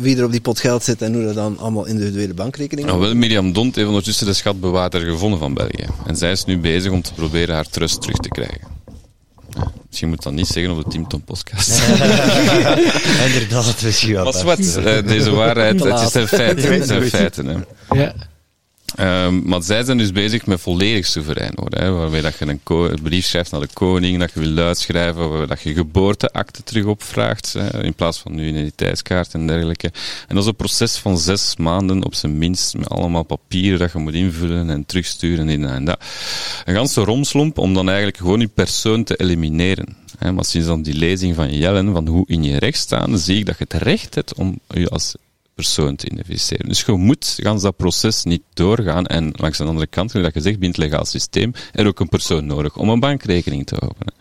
wie er op die pot geld zit en hoe dat dan allemaal individuele bankrekeningen nou, wel, Mirjam Dont heeft ondertussen de schatbewaarder gevonden van België. En zij is nu bezig om te proberen haar trust terug te krijgen. Misschien moet dat niet zeggen op de Team Tom podcast. Inderdaad, misschien wel. Maar wat, uh, deze waarheid, het zijn feiten. Het zijn feiten hè. Ja. Um, maar zij zijn dus bezig met volledig soeverein worden. Hè, waarbij dat je een, brief schrijft naar de koning, dat je wil uitschrijven, dat je geboorteakte terug opvraagt, in plaats van nu identiteitskaart en dergelijke. En dat is een proces van zes maanden op zijn minst, met allemaal papieren dat je moet invullen en terugsturen en, en dat. Een ganse romslomp om dan eigenlijk gewoon je persoon te elimineren. Hè, maar sinds dan die lezing van Jellen, van hoe in je recht staan, zie ik dat je het recht hebt om je als persoon te identificeren. Dus je moet gans dat proces niet doorgaan. En langs de andere kant, zoals je zegt, binnen het legaal systeem, er ook een persoon nodig om een bankrekening te openen.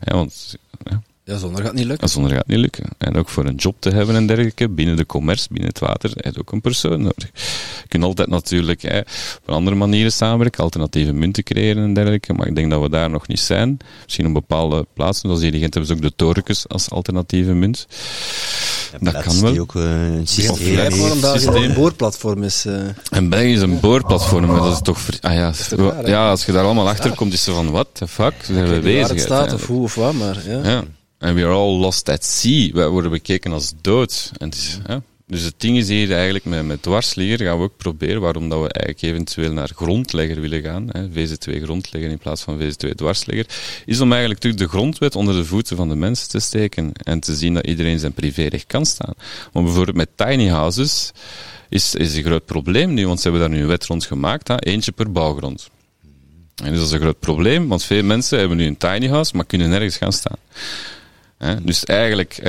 Ja, want, ja. ja, zonder gaat niet lukken. Ja, zonder gaat niet lukken. En ook voor een job te hebben en dergelijke, binnen de commerce, binnen het water, heb je ook een persoon nodig. Je kunt altijd natuurlijk hè, op andere manieren samenwerken, alternatieve munten creëren en dergelijke, maar ik denk dat we daar nog niet zijn. Misschien op bepaalde plaatsen, zoals hier hebben ze ook de torcus als alternatieve munt. Ja, dat kan wel. ook uh, een systeem. Ja, waarom België een boorplatform is. Uh... En België is een boorplatform, maar dat is toch... Ah ja, ja, als je daar allemaal achter komt, is ze van, wat the fuck, zijn we bezig? Waar het staat, of hoe of wat, maar ja. ja. En we are all lost at sea. Wij worden bekeken als dood. En het is, ja, dus het ding is hier eigenlijk met, met dwarsligger gaan we ook proberen, waarom dat we eigenlijk eventueel naar grondlegger willen gaan, hè, VZ2 grondlegger in plaats van VZ2 dwarslegger, is om eigenlijk natuurlijk de grondwet onder de voeten van de mensen te steken en te zien dat iedereen zijn privérecht kan staan. Maar bijvoorbeeld met tiny houses is, is een groot probleem nu, want ze hebben daar nu een wet rond gemaakt, hè, eentje per bouwgrond. En dus dat is een groot probleem, want veel mensen hebben nu een tiny house, maar kunnen nergens gaan staan. Dus eigenlijk,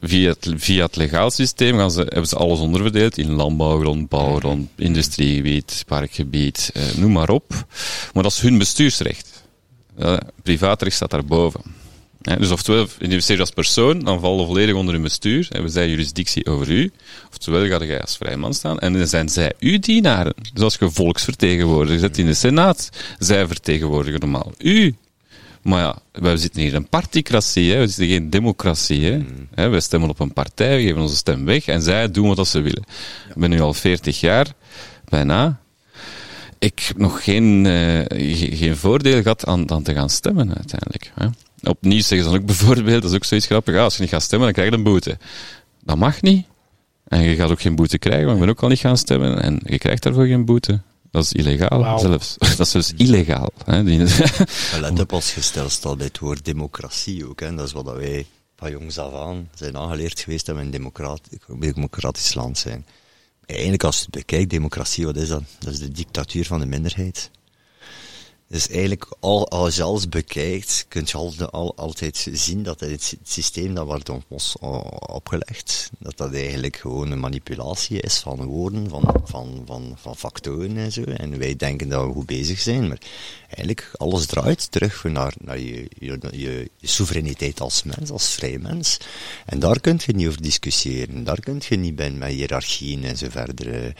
via, het, via het legaal systeem gaan ze, hebben ze alles onderverdeeld in landbouwgrond, bouwgrond, industriegebied, parkgebied, eh, noem maar op. Maar dat is hun bestuursrecht. privaatrecht staat daarboven. dus oftewel, investeer je als persoon, dan vallen volledig onder hun bestuur. En we zijn juridictie over u. Oftewel, ga je als vrijman staan. En dan zijn zij uw dienaren. Dus als je volksvertegenwoordiger zit in de Senaat, zij vertegenwoordigen normaal u. Maar ja, we zitten hier in een particratie, hè. we zitten geen democratie. Hè. Mm. Hè, wij stemmen op een partij, we geven onze stem weg en zij doen wat ze willen. Ik ben nu al 40 jaar, bijna. Ik heb nog geen, uh, geen voordeel gehad aan, aan te gaan stemmen uiteindelijk. Hè. Opnieuw zeggen ze dan ook bijvoorbeeld, dat is ook zoiets grappig, als je niet gaat stemmen, dan krijg je een boete. Dat mag niet. En je gaat ook geen boete krijgen, want ik ben ook al niet gaan stemmen en je krijgt daarvoor geen boete. Dat is illegaal zelfs. Dat is dus illegaal. Hè. Let op als je stilstaat bij het woord democratie ook. Hè. Dat is wat wij van jongs af aan zijn aangeleerd geweest dat we een democratisch, democratisch land zijn. Eigenlijk als je het bekijkt, democratie, wat is dat? Dat is de dictatuur van de minderheid. Dus eigenlijk, al, als je bekijkt, kun je al, al, altijd zien dat het systeem dat wordt ons opgelegd, dat dat eigenlijk gewoon een manipulatie is van woorden, van, van, van, van factoren en zo. En wij denken dat we goed bezig zijn, maar eigenlijk alles draait terug naar, naar je, je, je, je soevereiniteit als mens, als vrij mens. En daar kun je niet over discussiëren, daar kun je niet bij met hiërarchieën en zo verder.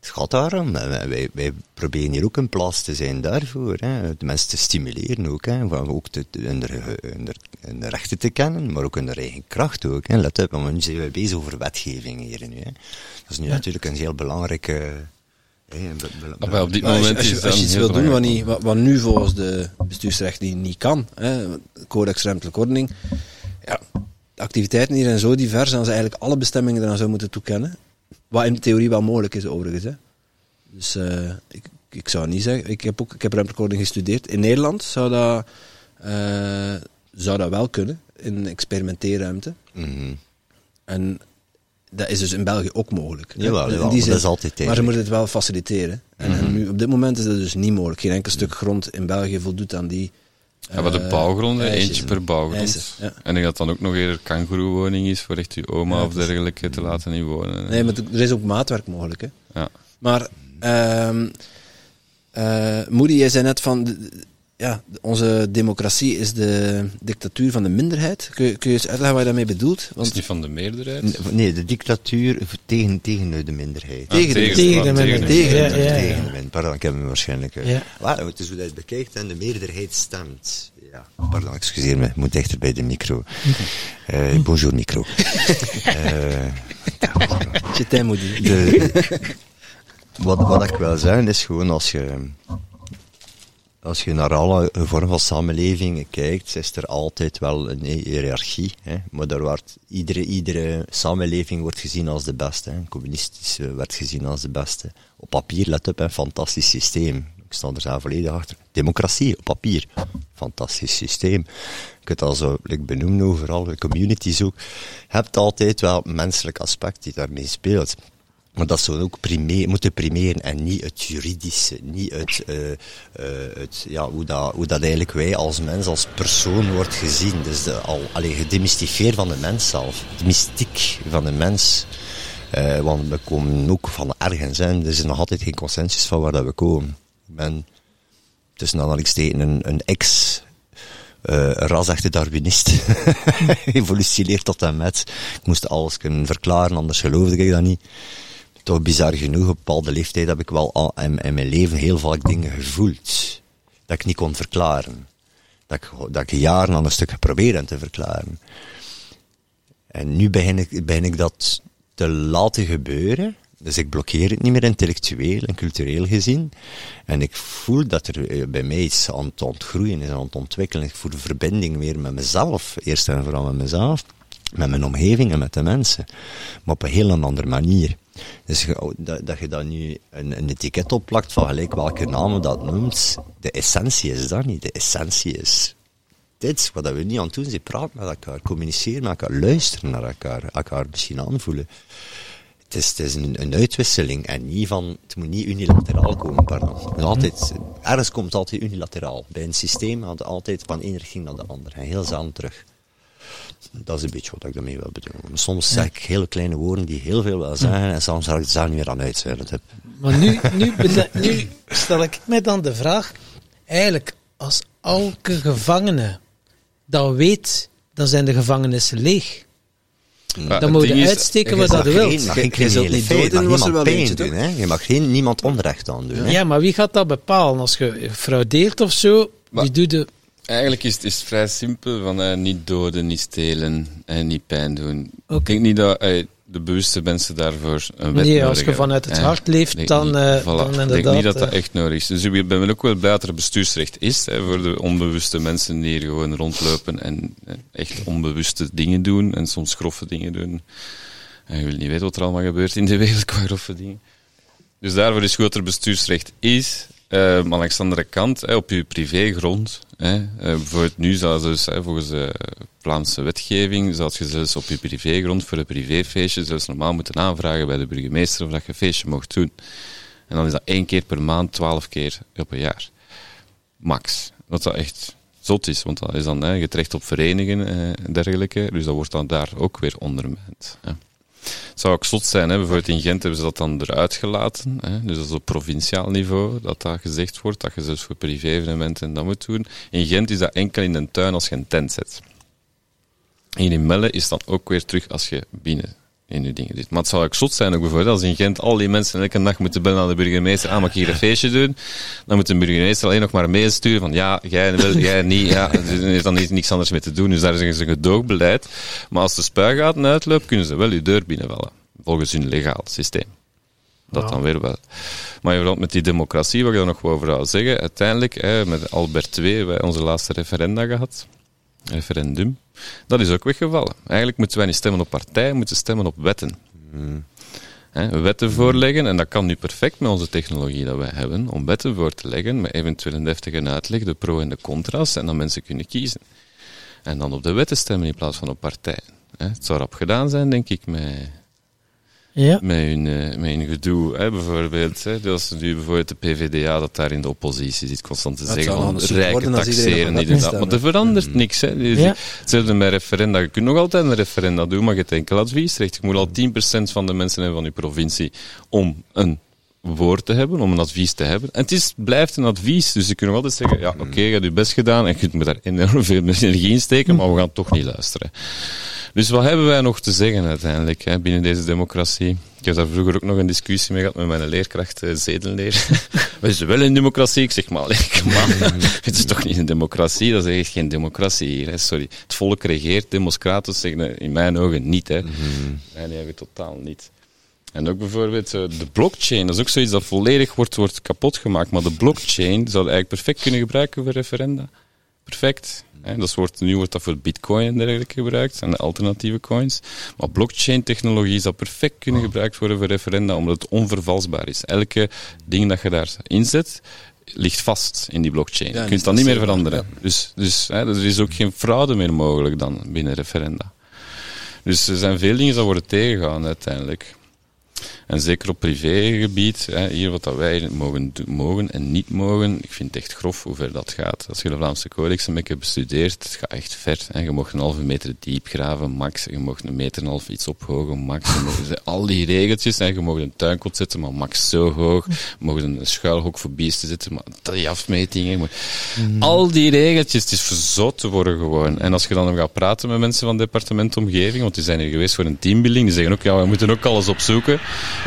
Het gaat daarom. Wij, wij proberen hier ook een plaats te zijn daarvoor. Hè. De mensen te stimuleren ook. Hè. Ook te, hun, hun, hun, rechten te kennen, maar ook hun eigen kracht ook. Hè. Let op, want nu zijn we bezig over wetgeving hier nu. Hè. Dat is nu natuurlijk een heel belangrijke... Hey, maar op dit moment als je, als je, als je iets wil doen wat, niet, wat, wat, nu volgens de bestuursrecht niet, niet kan, hè, codex ruimtelijke ordening, ja, de activiteiten hier zijn zo divers dat ze eigenlijk alle bestemmingen eraan zou moeten toekennen. Wat in theorie wel mogelijk is, overigens. Hè. Dus uh, ik, ik zou niet zeggen. Ik heb ook ik heb gestudeerd. In Nederland zou dat, uh, zou dat wel kunnen, in experimenteerruimte. Mm En dat is dus in België ook mogelijk. Jawel, jawel dat is altijd tegen. Maar ze moeten het wel faciliteren. En, en, mhm. nu, op dit moment is dat dus niet mogelijk. Geen enkel stuk grond in België voldoet aan die ja, wat de eh, bouwgronden, eentje per bouwgrond. ja. En ik dat dan ook nog eerder kangoeroewoning is voor echt je oma of dergelijke te laten inwonen. Nee, maar er is ook maatwerk mogelijk. Hè. Ja. Maar, uh, Moody, jij zei net van, ja, onze democratie is de dictatuur van de minderheid. Kun je, kun je eens uitleggen wat je daarmee bedoelt? Is Want niet van de meerderheid? Nee, de dictatuur tegen, tegen de minderheid. Ah, tegen de- tegen de minderheid. Tegen, Ja, de- ja, ja. minderheid. Pardon, ik heb hem waarschijnlijk... eh, Ja. Maar het is hoe dat je bekijkt en de meerderheid stemt. Ja, pardon, excuseer me, ik moet dichter bij de micro. Eh, bonjour, micro. Eh, je tijd moet doen. de, wat, wat ik wil zeggen is gewoon als je, als je naar alle vormen van samenlevingen kijkt, is er altijd wel een hiërarchie. Hè? Maar daar wordt, iedere, iedere samenleving wordt gezien als de beste. Hè? Communistische werd gezien als de beste. Op papier, let op, een fantastisch systeem. Ik sta er zelf volledig achter. Democratie op papier. Fantastisch systeem. Je kunt dat zo benoemen overal, de communities ook. Je hebt altijd wel een menselijk aspect die daarmee speelt. Maar dat zou ook moeten primeren en niet het juridische, niet het, eh, eh, het ja, hoe, dat, hoe dat eigenlijk wij als mens, als persoon wordt gezien. Dus de, al, allee, gedemystificeerd van de mens zelf. De mystiek van de mens. Eh, want we komen ook van ergens, hè. er is nog altijd geen consensus van waar dat we komen. Ik ben tussen aanhalingstekens een, een ex eh rasechte Darwinist. Evolutioneerd tot en met. Ik moest alles kunnen verklaren, anders geloofde ik dat niet. Toch bizar genoeg, op bepaalde leeftijd heb ik wel al in, mijn leven heel vaak dingen gevoeld. Dat ik niet kon verklaren. Dat ik, dat ik jaren aan een stuk geprobeerd te verklaren. En nu begin ik, begin ik dat te laten gebeuren. Dus ik blokkeer het niet meer intellectueel en cultureel gezien. En ik voel dat er eh, bij mij iets aan het ontgroeien is, aan het ontwikkelen. Ik voel verbinding meer met mezelf, eerst en vooral met mezelf, met mijn omgeving en met de mensen. Maar op een heel andere manier. Dus je- dat, dat je dan nu een, een etiket opplakt van gelijk welke naam dat noemt, de essentie is dat niet. De essentie is dit, wat we niet aan het doen zijn, praten met elkaar, communiceren met elkaar, luisteren naar elkaar, elkaar misschien aanvoelen. Het is, is een, een uitwisseling en niet van, het moet niet unilateraal komen, pardon. Altijd, ergens komt altijd unilateraal. Bij een systeem het altijd van één richting naar de andere en heel zelden terug. Dat is een beetje wat ik daarmee wil bedoelen. Soms zeg ik hele kleine woorden die heel veel willen zeggen en soms zal ik het zelf niet meer aan uitzenden. heb. Maar nu, nu, nu stel ik mij dan de vraag, eigenlijk als elke gevangene dat weet, dan zijn de gevangenissen leeg. Maar Dan moet je uitsteken Je wat dat mag je mag Je- geen je zult criminele niet feit, doden, mag niemand wel pijn doen. Hè? Je mag geen, niemand onrecht aan doen. Hè? Ja, maar wie gaat dat bepalen? Als je fraudeert of zo, Maar- wie doet de... Eigenlijk is het is vrij simpel, van eh, niet doden, niet stelen en niet pijn doen. Ik denk niet dat eh, de bewuste mensen daarvoor een wet Nee, als je vanuit het hart leeft, dan, niet- eh, voilà. dan Ik denk niet dat dat eh. echt nodig is. Dus ik ben ook wel blij dat er bestuursrecht is, hè, voor de onbewuste mensen die hier gewoon rondlopen en eh, echt onbewuste dingen doen en soms grove dingen doen. En je wil niet weten wat er allemaal gebeurt in de wereld qua grove dingen. Dus daarvoor is goed dat er bestuursrecht is. Eh, maar langs de andere kant, op je privégrond, hè, eh, bijvoorbeeld nu zou dus, volgens de Vlaamse wetgeving, zou je zelfs op je privégrond voor een privéfeestje zelfs normaal moeten aanvragen bij de burgemeester of dat je een feestje mocht doen. En dan is dat één keer per maand, twaalf keer op een jaar. Max. Wat dat echt zot is, want dat is dan hè, terecht op verenigingen eh, en dergelijke, dus dat wordt dan daar ook weer ondermijnd. Hè. Het zou ook zot zijn, hè? bijvoorbeeld in Gent hebben ze dat dan eruit gelaten. Hè? Dus dat is op provinciaal niveau dat dat gezegd wordt, dat je zelfs voor privé-evenementen dat moet doen. In Gent is dat enkel in een tuin als je een tent zet. En in Melle is dat ook weer terug als je binnen in je dingen zit. Maar het zou ook zot zijn ook bijvoorbeeld als in Gent al die mensen elke dag moeten bellen aan de burgemeester, ah, mag ik hier een feestje doen? Dan moet de burgemeester alleen nog maar meesturen van ja, jij wil, jij niet, ja, er is dan niks anders mee te doen. Dus daar is een gedoogbeleid. Maar als de spuigaten uitloopt, kunnen ze wel je deur binnenvallen. Volgens hun legaal systeem. Dat dan weer wel. Maar in verband met die democratie, wat ik daar nog wel over wil zeggen, uiteindelijk, hè, met Albert II, wij onze laatste referenda gehad. Referendum. Dat is ook weggevallen. Eigenlijk moeten wij niet stemmen op partijen, moeten stemmen op wetten. Wetten voorleggen, en dat kan nu perfect met onze technologie dat wij hebben, om wetten voor te leggen, met eventueel een deftige uitleg, de pro en de contra's, en dan mensen kunnen kiezen. En dan op de wetten stemmen in plaats van op partijen. Het zou rap gedaan zijn, denk ik, met, Ja. met hun, eh, met hun gedoe. Hè, bijvoorbeeld, hè, dus nu bijvoorbeeld de PVDA dat daar in de oppositie zit, constant te Dat zeggen van rijken taxeren, moet Maar er verandert niks. Hè. Dus Ja. Hetzelfde met referenda. Je kunt nog altijd een referenda doen, maar je hebt enkel adviesrecht. Je moet al 10% van de mensen hebben van je provincie om een woord te hebben, om een advies te hebben. En het is, blijft een advies, dus je kunt nog altijd zeggen, ja, oké, je hebt je best gedaan en je kunt me daar enorm veel energie in steken, maar we gaan toch niet luisteren. Dus wat hebben wij nog te zeggen uiteindelijk hè, binnen deze democratie? Ik heb daar vroeger ook nog een discussie mee gehad met mijn leerkracht uh, zedenleer. We zijn wel een democratie. Ik zeg maar, ik, man, het is toch niet een democratie? Dat is echt geen democratie hier. Hè. Sorry. Het volk regeert, democratos zeggen in mijn ogen niet. Hè. Mm -hmm. Nee, totaal niet. En ook bijvoorbeeld uh, de blockchain, dat is ook zoiets dat volledig wordt, wordt kapot gemaakt. Maar de blockchain zou je eigenlijk perfect kunnen gebruiken voor referenda. Perfect. Dat wordt, nu wordt dat voor bitcoin en dergelijke gebruikt, en de alternatieve coins. Maar blockchain-technologie zou perfect kunnen gebruikt worden voor referenda, omdat het onvervalsbaar is. Elke ding dat je daar inzet, ligt vast in die blockchain. je kunt dat niet meer veranderen. Dus, dus hè, er is ook geen fraude meer mogelijk dan binnen referenda. Dus er zijn veel dingen die worden tegengegaan uiteindelijk. En zeker op privégebied, hè, hier wat dat wij mogen, mogen en niet mogen, ik vind het echt grof hoe ver dat gaat. Als je de Vlaamse Codex een beetje bestudeert, het gaat echt ver. Hè. Je mag een halve meter diep graven, max. Je mag een meter en een half iets ophogen, max. Je al die regeltjes, hè. je mag een tuinkot zetten, maar max zo hoog. Je mag een schuilhok voor beesten zetten, maar die afmetingen. Mm. Al die regeltjes, het is verzot te worden gewoon. En als je dan gaat praten met mensen van het departement omgeving, want die zijn hier geweest voor een teambuilding, die zeggen ook, ja, we moeten ook alles opzoeken.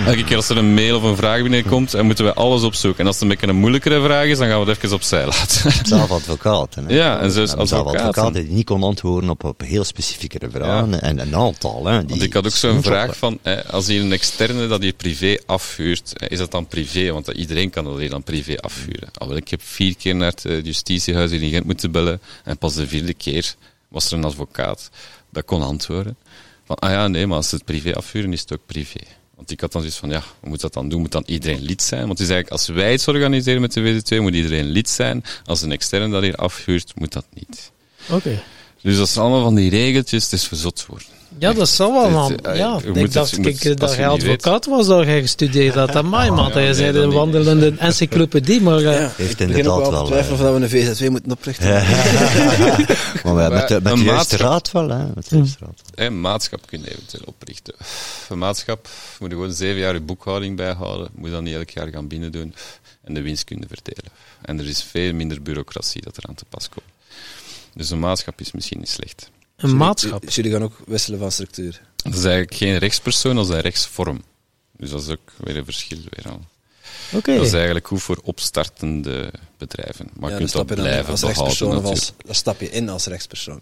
Elke keer als er een mail of een vraag binnenkomt, dan moeten we alles opzoeken. En als het een beetje een moeilijkere vraag is, dan gaan we het even opzij laten. Zelf advocaat. Hè? Ja, en zelfs als advocaat. die niet kon antwoorden op, op heel specifieke vragen. En een aantal. Hè, die Want ik had ook zo'n vraag van, als hier een externe dat je privé afhuurt, is dat dan privé? Want iedereen kan dat dan privé afhuren. Al ik heb vier keer naar het justitiehuis in Gent moeten bellen. En pas de vierde keer was er een advocaat dat kon antwoorden. Van, ah ja, nee, maar als het privé afhuren, is het ook privé. Want ik had dan zoiets van, ja, hoe moet dat dan doen? Moet dan iedereen lid zijn? Want het is eigenlijk, als wij iets organiseren met de WD2, moet iedereen lid zijn. Als een externe dat hier afhuurt, moet dat niet. Oké. Dus dat zijn allemaal van die regeltjes, het is verzot worden. Ja, dat zal wel, man. Ja, ik denk dat ik dat je advocaat was, dat je gestudeerd had. Dat mij, man. Dat je zei een wandelende encyclopedie, maar... Uh, Heeft inderdaad wel... Ik twijfel of we een VZW moeten oprichten. maar met, met de juiste raad wel, hè. Met de juiste raad. Een maatschap kun je eventueel oprichten. Een maatschap moet je gewoon zeven jaar je boekhouding bijhouden. Moet dan niet elk jaar gaan binnen doen. En de winst kunnen verdelen. En er is veel minder bureaucratie dat er aan te pas komt. Dus een maatschap is misschien niet slecht. Een maatschap? Jullie gaan ook wisselen van structuur? Dat is eigenlijk geen rechtspersoon, dat is een rechtsvorm. Dus dat is ook weer een verschil. Weer al. Okay. Dat is eigenlijk goed voor opstartende bedrijven. Maar ja, je kunt dat blijven als behouden. Als, dan stap je in als rechtspersoon.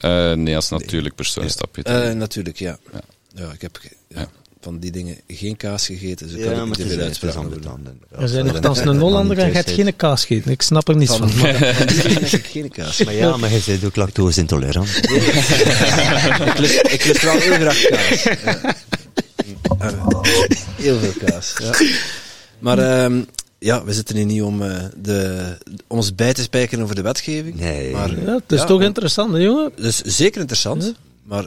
Uh, nee, als natuurlijk persoon stap je in. Uh, natuurlijk, ja. ja. ja. ik heb ja, van die dingen geen kaas gegeten, dus ik ja, kan maar het weer uitspraken Er zijn nogthans een Hollander en je hebt geen kaas gegeten. Ik snap er niets van. van. geen kaas. Maar ja, maar je bent ook lactose intolerant. ik, lust, ik lust wel heel graag kaas. Heel veel kaas, ja. Maar um, ja, we zitten hier niet om uh, de, ons bij te spijkeren over de wetgeving. Nee. Maar, ja, het is ja, toch interessant, hè, jongen? Dus zeker interessant. Ja. Maar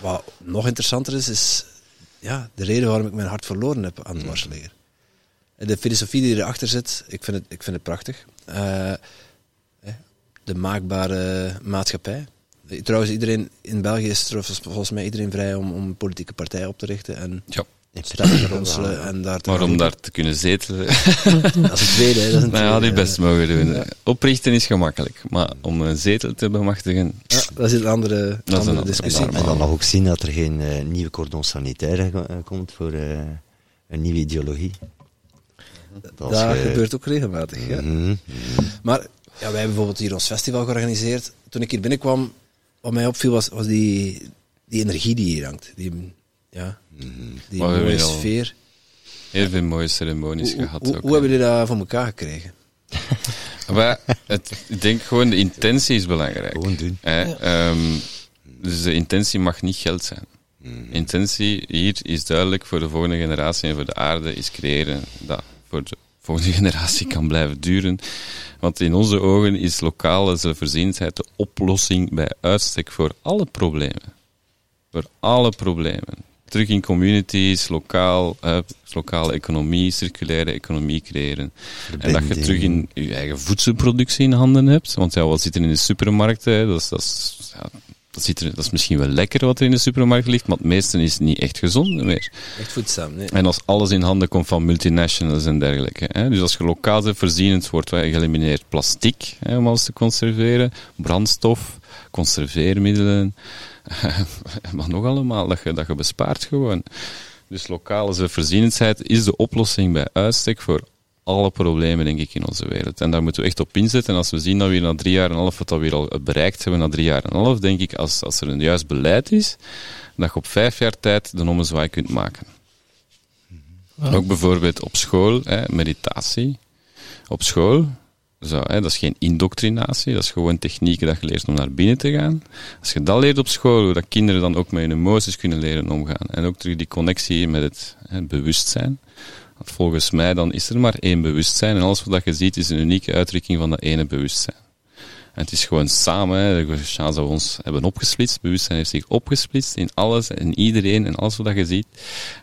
wat nog interessanter is, is ja, de reden waarom ik mijn hart verloren heb aan het marsleger. En de filosofie die erachter zit, ik vind het, ik vind het prachtig. Uh, de maakbare maatschappij. Trouwens, iedereen in België is volgens mij iedereen vrij om, om een politieke partij op te richten. En ja. Stemmen te ronselen en daar te Maar om daar te kunnen zetelen... dat is het tweede. Dat is een nou ja, die best mogen doen. Ja. Oprichten is gemakkelijk, maar om een zetel te bemachtigen... Ja, dat is een andere, dat andere een discussie. En dan nog ook zien dat er geen uh, nieuwe cordon sanitaire uh, komt voor uh, een nieuwe ideologie. Dat, dat ge... gebeurt ook regelmatig, ja. Mm -hmm. Maar ja, wij hebben bijvoorbeeld hier ons festival georganiseerd. Toen ik hier binnenkwam, wat mij opviel was, was die, die energie die hier hangt. Die, ja, mm-hmm. die mooie sfeer. Heel veel mooie ceremonies hoe, gehad. Hoe, ook, hoe hebben jullie dat voor elkaar gekregen? maar het, ik denk gewoon, de intentie is belangrijk. Gewoon doen. Ja. Um, dus de intentie mag niet geld zijn. Mm. Intentie hier is duidelijk voor de volgende generatie en voor de aarde is creëren dat voor de volgende generatie kan blijven duren. Want in onze ogen is lokale zelfvoorzienendheid de oplossing bij uitstek voor alle problemen. Voor alle problemen. Terug in communities, lokaal, uh, lokale economie, circulaire economie creëren. En dat je terug in je eigen voedselproductie in handen hebt. Want ja, wat zit er in de supermarkten? Dat is, dat is ja, dat, ziet er, dat is misschien wel lekker wat er in de supermarkt ligt, maar het meeste is niet echt gezond meer. Echt voedzaam, nee. En als alles in handen komt van multinationals en dergelijke. Hè. Dus als je lokaal bent voorzienend, wordt wij geëlimineerd plastic hè, om alles te conserveren, brandstof, conserveermiddelen, maar nog allemaal, dat je, dat je bespaart gewoon. Dus lokale voorzienendheid is de oplossing bij uitstek voor alle problemen, denk ik, in onze wereld. En daar moeten we echt op inzetten. En als we zien dat we na drie jaar en een half wat we weer al bereikt hebben, na drie jaar en een half, denk ik, als, als er een juist beleid is, dat je op vijf jaar tijd de ommezwaai kunt maken. Ook bijvoorbeeld op school, hè, meditatie. Op school, zo, dat is geen indoctrinatie, dat is gewoon technieken dat je leert om naar binnen te gaan. Als je dat leert op school, hoe dat kinderen dan ook met hun emoties kunnen leren omgaan. En ook terug die connectie met het bewustzijn. Volgens mij dan is er maar één bewustzijn en alles wat je ziet is een unieke uitdrukking van dat ene bewustzijn. En het is gewoon samen, hè, de dat we ons hebben opgesplitst. Bewustzijn heeft zich opgesplitst in alles en iedereen en alles wat je ziet.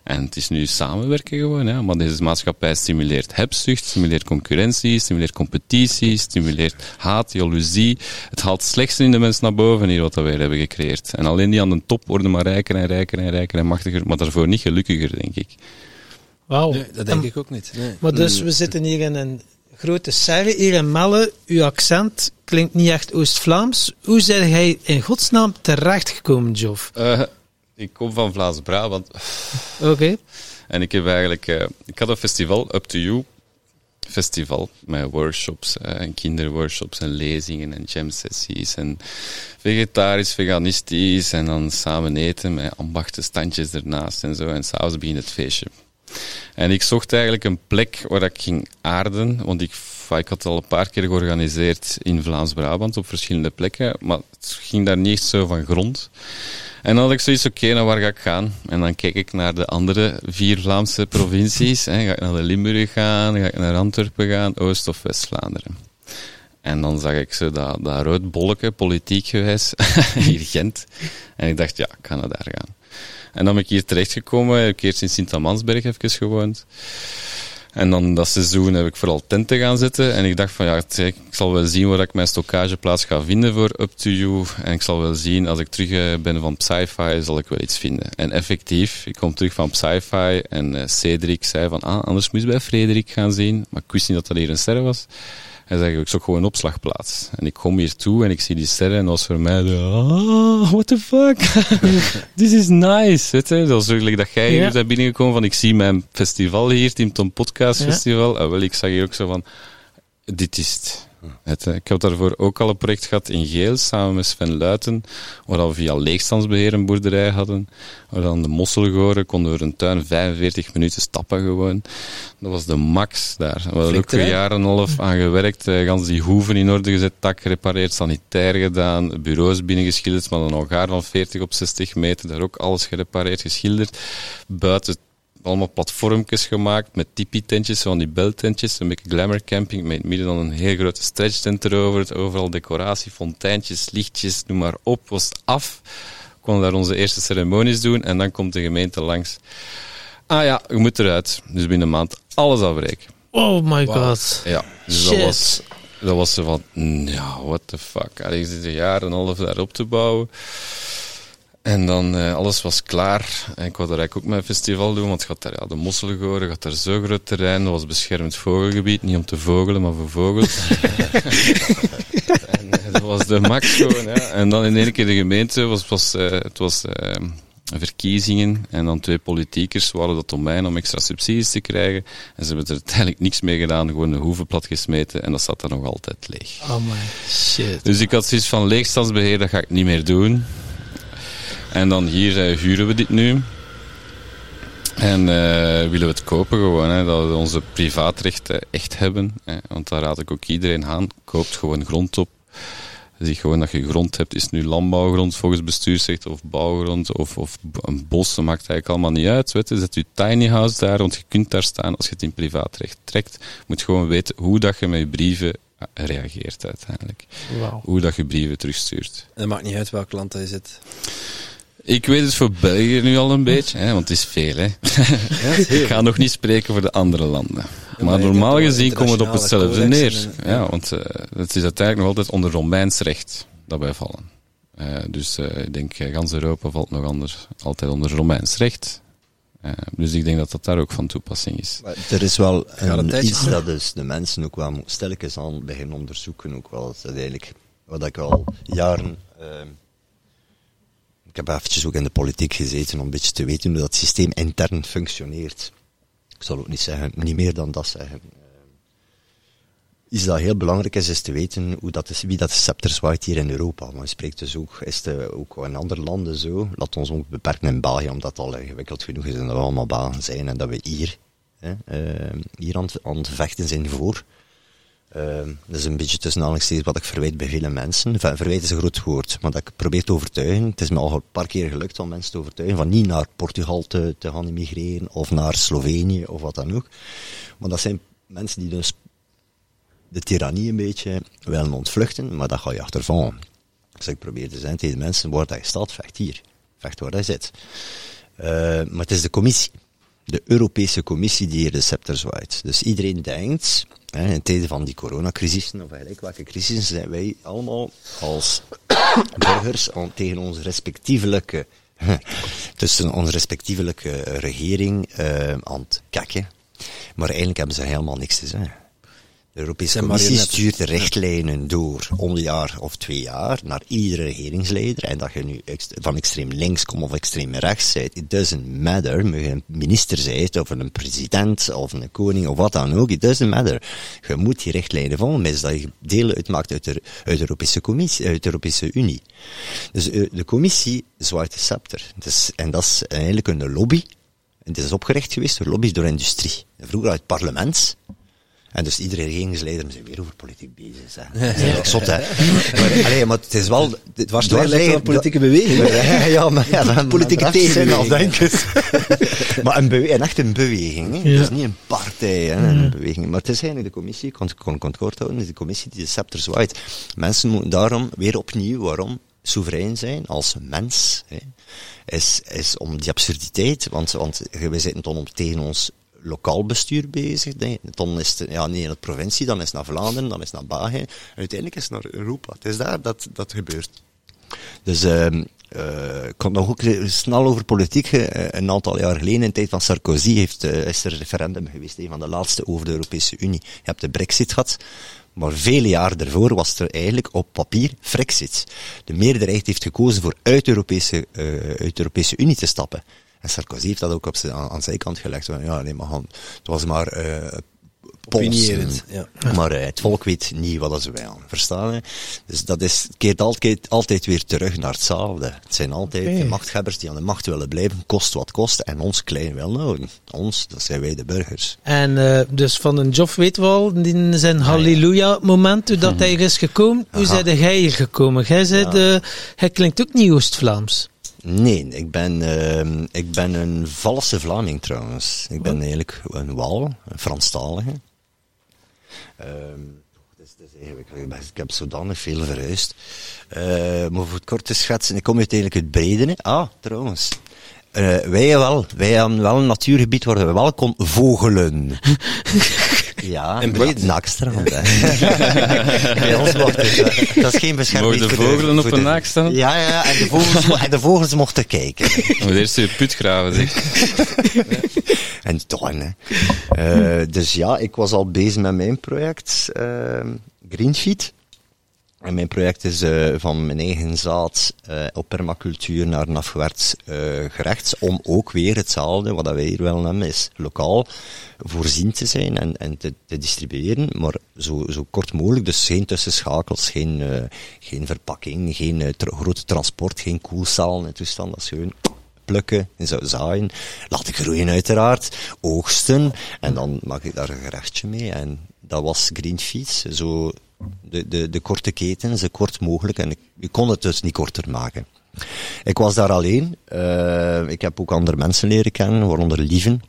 En het is nu samenwerken gewoon, hè, maar deze maatschappij stimuleert hebzucht, stimuleert concurrentie, stimuleert competitie, stimuleert haat, jaloezie. Het haalt het slechtste in de mens naar boven hier wat we weer hebben gecreëerd. En alleen die aan de top worden maar rijker en rijker en rijker en machtiger, maar daarvoor niet gelukkiger, denk ik. Wauw. Nee, dat denk ik ook niet. Nee. Maar dus, we zitten hier in een grote serre, hier in Melle. Uw accent klinkt niet echt Oost-Vlaams. Hoe zijn jij in godsnaam terechtgekomen, Joff? Uh, ik kom van Vlaams-Brabant. Oké. En ik heb eigenlijk... Uh, ik had een festival, Up to You festival, met workshops uh, en kinderworkshops en lezingen en jam sessies en vegetarisch, veganistisch en dan samen eten met ambachten standjes ernaast en zo. En s'avonds begint het feestje. En ik zocht eigenlijk een plek waar ik ging aarden, want ik, had al een paar keer georganiseerd in Vlaams-Brabant op verschillende plekken, maar het ging daar niet zo van grond. En dan had ik zoiets, oké, naar waar ga ik gaan? En dan kijk ik naar de andere vier Vlaamse provincies. Hè. Ga ik naar de Limburg gaan? Ga ik naar Antwerpen gaan? Oost- of West-Vlaanderen? En dan zag ik zo dat, dat rood bolletje, politiek geweest, hier Gent. En ik dacht, ja, ik ga naar daar gaan. En dan ben ik hier terechtgekomen. Ik heb eerst in Sint-Amansberg even gewoond. En dan dat seizoen heb ik vooral tenten gaan zetten. En ik dacht van ja, ik zal wel zien waar ik mijn stockageplaats ga vinden voor Up to You. En ik zal wel zien, als ik terug ben van Psy-Fi, zal ik wel iets vinden. En effectief, ik kom terug van Psy-Fi en uh, Cedric zei van ah, anders moest je bij Frederik gaan zien. Maar ik wist niet dat dat hier een ster was. Hij zei, ik zoek gewoon een opslagplaats. En ik kom hier toe en ik zie die sterren en dat was voor mij de, oh, what the fuck? This is nice. Weet je? Dat is eigenlijk dat jij hier bent binnengekomen van, ik zie mijn festival hier, Team Tom Podcast Festival. En wel, ik zag hier ook zo van, dit is het. Het, ik heb daarvoor ook al een project gehad in Geel, samen met Sven Luiten, waar we via leegstandsbeheer een boerderij hadden. Waar dan de mosselgoren konden we een tuin 45 minuten stappen gewoon. Dat was de max daar. We hadden ook een jaar en een half aan gewerkt, eh, gans die hoeven in orde gezet, tak gerepareerd, sanitair gedaan, bureaus binnengeschilderd, maar een algaar van 40 op 60 meter, daar ook alles gerepareerd, geschilderd. Buiten allemaal platformjes gemaakt met tipi-tentjes, van die beltentjes, een beetje glamour camping, met midden dan een heel grote stretch tent erover, overal decoratie, fonteintjes, lichtjes, noem maar op, was af. We konden daar onze eerste ceremonies doen en dan komt de gemeente langs. Ah ja, je moet eruit. Dus binnen een maand alles afbreken. Oh my god. Ja, dus Shit. dat was, dat was zo van, ja, what the fuck. Allee, je zit een jaar en een half daar op te bouwen. En dan, uh, alles was klaar. En ik wou daar eigenlijk ook mijn festival doen, want gaat daar, ja, de Mosselgoren gaat daar zo groot terrein. Dat was beschermd vogelgebied, niet om te vogelen, maar voor vogels. en uh, dat was de max gewoon, ja. En dan in één keer de gemeente, was, was, uh, het was verkiezingen. En dan twee politiekers waren dat om mij om extra subsidies te krijgen. En ze hebben er uiteindelijk niks mee gedaan, gewoon de hoeven plat gesmeten. En dat zat er nog altijd leeg. Oh my shit. Dus ik had zoiets van leegstandsbeheer, dat ga ik niet meer doen. En dan hier uh, huren we dit nu. En uh, willen we het kopen gewoon, hè, dat we onze privaatrechten echt hebben. Hè, want daar raad ik ook iedereen aan. Koopt gewoon grond op. Zie gewoon dat je grond hebt. Is het nu landbouwgrond volgens bestuursrecht of bouwgrond of, of een bos, dat maakt eigenlijk allemaal niet uit. Weet je. Zet je tiny house daar, want je kunt daar staan als je het in privaatrecht trekt. Je moet gewoon weten hoe dat je met je brieven reageert uiteindelijk. Wow. Hoe dat je brieven terugstuurt. En dat maakt niet uit welk land hij zit. Ik weet het voor België nu al een beetje, hè, want het is veel. Hè. Ja, ik ga nog niet spreken voor de andere landen. maar normaal gezien komen we het op hetzelfde neer. en- Ja, want uh, het is uiteindelijk nog altijd onder Romeins recht dat wij vallen. Uh, dus uh, ik denk, gans Europa valt nog anders, altijd onder Romeins recht. Uh, dus ik denk dat dat daar ook van toepassing is. Maar er is wel een, iets dat dus de mensen ook wel stilletjes aan beginnen onderzoeken. Ook wel. Dat eigenlijk, wat ik al jaren... heb eventjes ook in de politiek gezeten om een beetje te weten hoe dat systeem intern functioneert. Ik zal ook niet zeggen, niet meer dan dat zeggen iets dat heel belangrijk is, is te weten hoe dat is, wie dat scepter zwaait hier in Europa. Maar je spreekt dus ook, is het ook in andere landen zo. Laat ons ook beperken in België, omdat het al ingewikkeld genoeg is en dat we allemaal Belgen zijn en dat we hier, hè, uh, hier aan, aan het vechten zijn voor. Uh, dat is een beetje tussen aanhalingstekens wat ik verwijt bij vele mensen. Enfin, verwijt is een groot woord, maar dat ik probeer te overtuigen. Het is me al een paar keer gelukt om mensen te overtuigen van niet naar Portugal te, te gaan immigreren of naar Slovenië of wat dan ook. Maar dat zijn mensen die dus de tirannie een beetje willen ontvluchten, maar dat ga je achtervan. Dus ik probeer te zijn tegen mensen, waar dat je staat, vecht hier. Vecht waar hij zit. Uh, maar het is de commissie. De Europese Commissie die hier de scepter zwaait. Dus iedereen denkt, hè, in tijden van die coronacrisis, of eigenlijk welke crisis, zijn wij allemaal als burgers tegen onze respectievelijke, tussen onze respectievelijke regering uh, aan het kakken. Maar eigenlijk hebben ze helemaal niks te zeggen. De Europese Commissie stuurt richtlijnen door om een jaar of twee jaar naar iedere regeringsleider. En dat je nu van extreem links komt of extreem rechts bent, it doesn't matter. Je een minister bent of een president of een koning of wat dan ook, it doesn't matter. Je moet die richtlijnen volgen, maar dat je deel uitmaakt uit de, uit de Europese Commissie, uit de Europese Unie. Dus eh, de Commissie zwaait de scepter. Dus, en dat is eigenlijk een lobby. En het is opgericht geweest door lobby's door industrie. Vroeger uit het parlement en dus iedere regeringsleider is weer over politiek bezig. Hè. Dat is eigenlijk zot, hè. Maar, allee, maar het is wel... Het was toch een politieke beweging. ja, maar ja, dan, politieke tegenstelling. maar een, beweging, een echt een beweging. Hè. Ja. Het is niet een partij, hè, een beweging. Maar het is eigenlijk de commissie, ik kon, kon, kon het kort houden, is de commissie die de scepter zwaait. Mensen moeten daarom weer opnieuw, waarom? soeverein zijn als mens, hè, is, is om die absurditeit, want, want wij zitten dan tegen ons lokaal bestuur bezig. Dan is het ja, niet in de provincie, dan is het naar Vlaanderen, dan is het naar België. Uiteindelijk is het naar Europa. Het is daar dat dat gebeurt. Dus uh, uh, ik kon nog ook snel over politiek. Uh, een aantal jaar geleden, in de tijd van Sarkozy, heeft, uh, is er een referendum geweest, een van de laatste over de Europese Unie. Je hebt de brexit gehad. Maar vele jaren daarvoor was er eigenlijk op papier Frexit. De meerderheid heeft gekozen voor uit Europese, uit de Europese Unie te stappen. En Sarkozy heeft dat ook op zijn, aan, zijn kant gelegd. Ja, nee, maar het was maar uh, polsen. Ja. Maar uh, het volk weet niet wat ze willen. Verstaan je? Dus dat is, keert altijd, altijd weer terug naar hetzelfde. Het zijn altijd okay. de machthebbers die aan de macht willen blijven, kost wat kost, en ons klein wel nou. Ons, dat zijn wij de burgers. En uh, dus van een Joff weet wel, in zijn halleluja-moment, toen dat hij er is gekomen, hoe zei jij hier gekomen? Jij zei, ja. hij klinkt ook niet Oost-Vlaams. Nee, ik ben, uh, ik ben een valse Vlaming trouwens. Ik ben eigenlijk een Wal, een Franstalige. Um, dus, dus eigenlijk, ik heb zodanig veel verhuisd. Uh, maar voor het kort te schetsen, ik kom uiteindelijk uit Bredene. Ah, trouwens. Uh, wij wel. Wij hebben wel een natuurgebied waar we wel kon vogelen. Ja, en breed naakstrand. Bij ons mocht het, dat is geen bescherming. Mogen de vogelen op een naakstrand? Ja, ja, en de vogels, en de vogels mochten kijken. Moet eerst je put graven, zeg. en hè. Uh, dus ja, ik was al bezig met mijn project, uh, Greenfeed. Mijn project is uh, van mijn eigen zaad uh, op permacultuur naar een afgewerkt uh, gerecht, om ook weer hetzelfde, wat wij hier wel hebben, is lokaal voorzien te zijn en, en te, distribueren, maar zo, zo kort mogelijk, dus geen tussenschakels, geen, geen verpakking, geen grote transport, geen koelcellen en toestand, dat is gewoon plukken en zo zaaien, laten groeien uiteraard, oogsten, en dan maak ik daar een gerechtje mee. En dat was Greenfeed, zo de, de, de korte keten, zo kort mogelijk. En ik, ik kon het dus niet korter maken. Ik was daar alleen. Uh, ik heb ook andere mensen leren kennen, waaronder Lieven,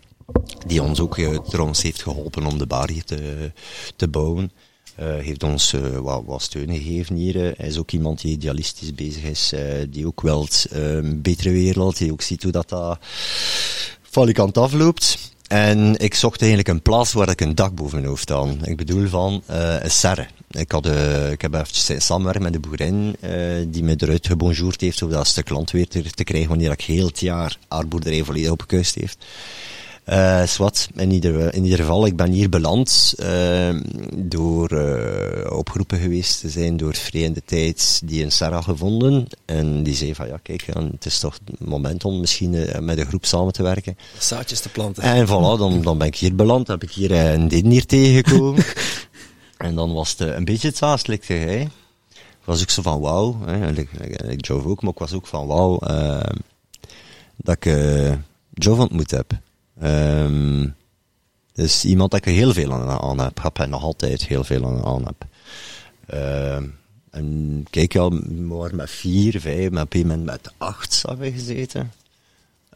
die ons ook uh, trouwens heeft geholpen om de bar hier te, te bouwen. Uh, heeft ons wat, wat steun gegeven hier. hij is ook iemand die idealistisch bezig is, die ook wel een betere wereld, die ook ziet hoe dat, dat valikant afloopt. En ik zocht eigenlijk een plaats waar ik een dak boven mijn hoofd had. Ik bedoel van uh, een serre. Ik, had, uh, ik heb even samenwerkt met de boerin uh, die me eruit gebonjourd heeft om dat stuk land weer te, te krijgen wanneer ik heel het jaar haar boerderij volledig opgekuist heeft. Uh, zwart, in ieder, in ieder geval, ik ben hier beland uh, door uh, opgeroepen geweest te zijn door Vreemde Tijd die een Sarah gevonden. En die zei van ja, kijk, het is toch het moment om misschien met een groep samen te werken. Zaadjes te planten. En voilà, dan, dan ben ik hier beland, heb ik hier een ding hier tegengekomen. en dan was het een beetje het zaastelijke, hè. was ook zo van wauw, ik, ik Jove ook, maar ik was ook van wauw, dat ik Jove ontmoet heb. Um, dus iemand dat ik heel veel aan, aan heb, heb en nog altijd heel veel aan, aan heb. Um, en kijk, ja, maar met vier, vijf, met op een moment met acht hebben gezeten.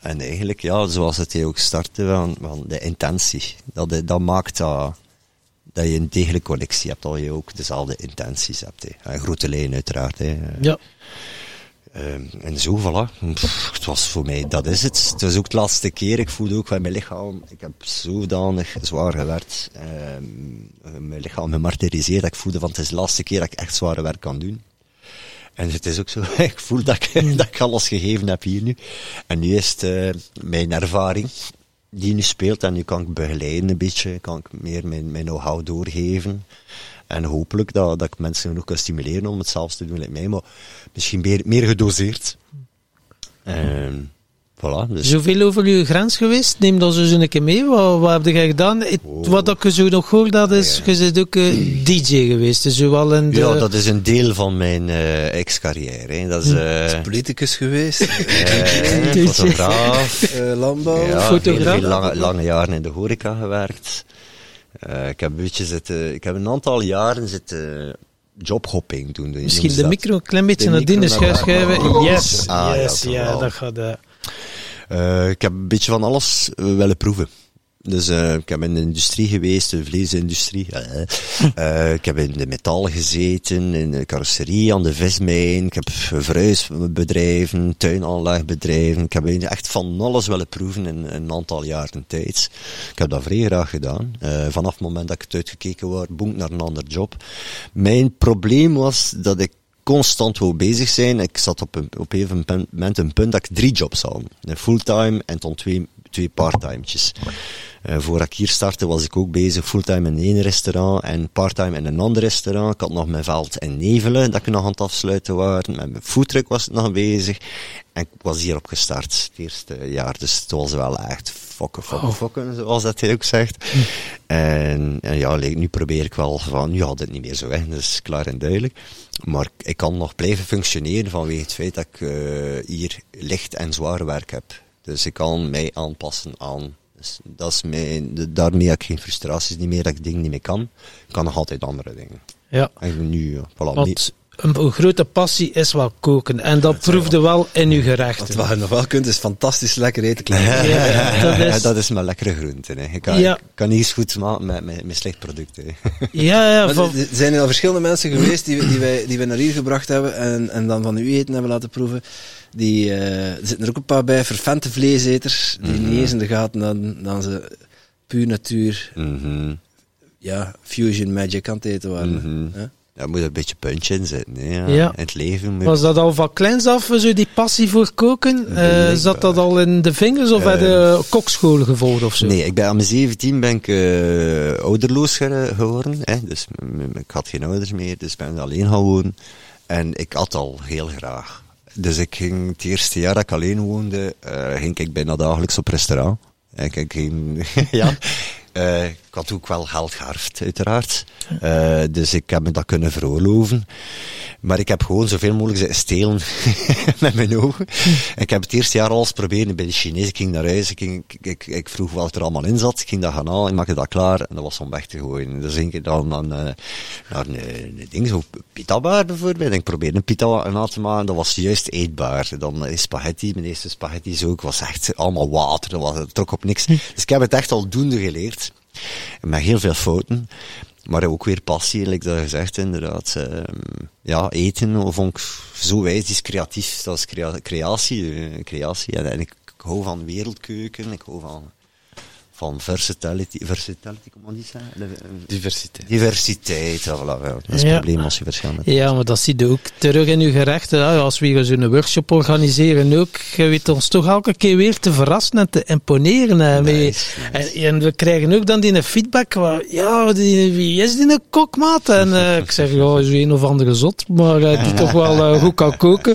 En eigenlijk, ja, zoals het ook startte, van, van de intentie. Dat, dat maakt dat, dat je een degelijke connectie hebt, dat je ook dezelfde intenties hebt. Hè. En grote lijn uiteraard. Hè. Ja. Um, en zo, voilà. Het was voor mij, dat is het. Het was ook de laatste keer. Ik voelde ook bij mijn lichaam, ik heb zodanig zwaar gewerkt. Um, mijn lichaam gemartyriseerd. Dat ik voelde van het is de laatste keer dat ik echt zware werk kan doen. En het is ook zo, ik voel dat ik, dat alles gegeven heb hier nu. En nu is het uh, mijn ervaring die nu speelt. En nu kan ik begeleiden een beetje. Kan ik meer mijn, mijn know-how doorgeven. En hopelijk dat, dat ik mensen ook kan stimuleren om het zelfs te doen met mij, maar misschien meer, meer gedoseerd. En, voilà, dus. Zoveel over uw grens geweest? Neem dat eens een keer mee. Wat, wat heb jij gedaan? Oh. Wat ik zo nog hoor, dat is, ja. je bent ook uh, DJ geweest. Dus wel in de... Ja, dat is een deel van mijn uh, ex-carrière. Dat is, uh, is politicus geweest. fotograaf. landbouw. Ja, fotograaf. Heel lange, lange jaren in de horeca gewerkt. Uh, ik heb een beetje zitten, ik heb een aantal jaren zitten jobhopping doen. Misschien de micro een klein beetje naar binnen schuiven. Yes, ah, yes, ja, ja, dat gaat. Uh... Uh, ik heb een beetje van alles willen proeven. Dus uh, ik heb in de industrie geweest, de vleesindustrie. Uh, ik heb in de metalen gezeten, in de carrosserie, aan de vismijn. Ik heb verhuisbedrijven, tuinaanlegbedrijven. Ik heb echt van alles willen proeven in, in, een aantal jaren tijd. Ik heb dat vrij graag gedaan. Uh, vanaf het moment dat ik het uitgekeken was, boek naar een ander job. Mijn probleem was dat ik constant wil bezig zijn. Ik zat op een, op een moment een punt dat ik drie jobs had. Een fulltime en dan twee, twee parttimetjes. Uh, voor ik hier startte was ik ook bezig fulltime in één restaurant en parttime in een ander restaurant. Ik had nog mijn veld in Nevelen dat ik nog aan het afsluiten waren. Met mijn foodtruck was ik nog bezig. En ik was hierop gestart het eerste jaar. Dus het was wel echt fokken, fokken, oh. fokken, zoals dat hij ook zegt. En, en ja, nu probeer ik wel van, nu had het niet meer zo, hè. dat is klaar en duidelijk. Maar ik kan nog blijven functioneren vanwege het feit dat ik uh, hier licht en zwaar werk heb. Dus ik kan mij aanpassen aan dus dat is mijn, daarmee heb ik geen frustraties niet meer, dat ik dingen niet meer kan. Ik kan nog altijd andere dingen. Ja. En nu, voilà, Want een grote passie is wel koken. En dat proefde wel in uw gerechten. Wat je nog wel kunt, is fantastisch lekker eten. Ja, ja, dat, is... Ja, dat is mijn lekkere groente. Hè. Ik kan, ja. kan niet eens goed maken met, met, met slecht producten. Ja, ja. Van... Er zijn al verschillende mensen geweest die, die, wij, die wij naar hier gebracht hebben en, en dan van uw eten hebben laten proeven. Die, uh, er zitten er ook een paar bij, vervente vleeseters, die mm -hmm. niet eens in de gaten dan, dan ze puur natuur, mm -hmm. ja, fusion magic aan het eten waren. Mm -hmm. ja? Daar moet een beetje puntje in zitten. Hè, ja. Ja. In het leven moet... Was dat al van kleins af, zo die passie voor koken? Uh, zat dat al in de vingers of uh, bij de kokschool gevolgd of zo? Nee, ik ben aan mijn 17 ben ik uh, ouderloos geworden. Hè, dus ik had geen ouders meer, dus ben alleen gaan wonen. En ik had al heel graag. Dus ik ging het eerste jaar dat ik alleen woonde, ging ik bijna dagelijks op restaurant. Ik, ik ging, ja. Uh, ik had ook wel geld geërfd, uiteraard. Uh, dus ik heb me dat kunnen veroorloven. Maar ik heb gewoon zoveel mogelijk zitten stelen met mijn ogen. ik heb het eerste jaar alles proberen bij de Chinezen. Ik ging naar huis, ik, ging, ik, ik, ik, vroeg wat er allemaal in zat. Ik ging dat gaan halen, ik maakte dat klaar en dat was om weg te gooien. Dus ging ik dan, dan uh, naar een, een ding, zo bijvoorbeeld. Ik probeerde een pita na te maken, dat was juist eetbaar. Dan uh, spaghetti, mijn eerste spaghetti ook, was echt allemaal water, dat was, trok op niks. Dus ik heb het echt al doende geleerd. Met heel veel fouten. Maar ook weer passie, like dat gezegd, inderdaad. Uh, ja, eten vond ik zo wijs, is creatief. Dat is crea creatie. Uh, creatie. En, ik hou van wereldkeuken, ik hou van, van versatility, versatility, on dit ça? Le- Diversiteit. Diversiteit, ja, voilà, ja, dat is het Ja. probleem als je verschillende Ja, maar dat zie je ook terug in uw gerechten. hè. Als we hier zo'n workshop organiseren ook, je weet ons toch elke keer weer te verrassen en te imponeren. hè, met- Nice, En, en we krijgen ook dan die feedback, waar, ja, die, wie is die een kokmaat? En eh, ik zeg, ja, is een of andere zot, maar eh, die toch wel eh, goed kan koken.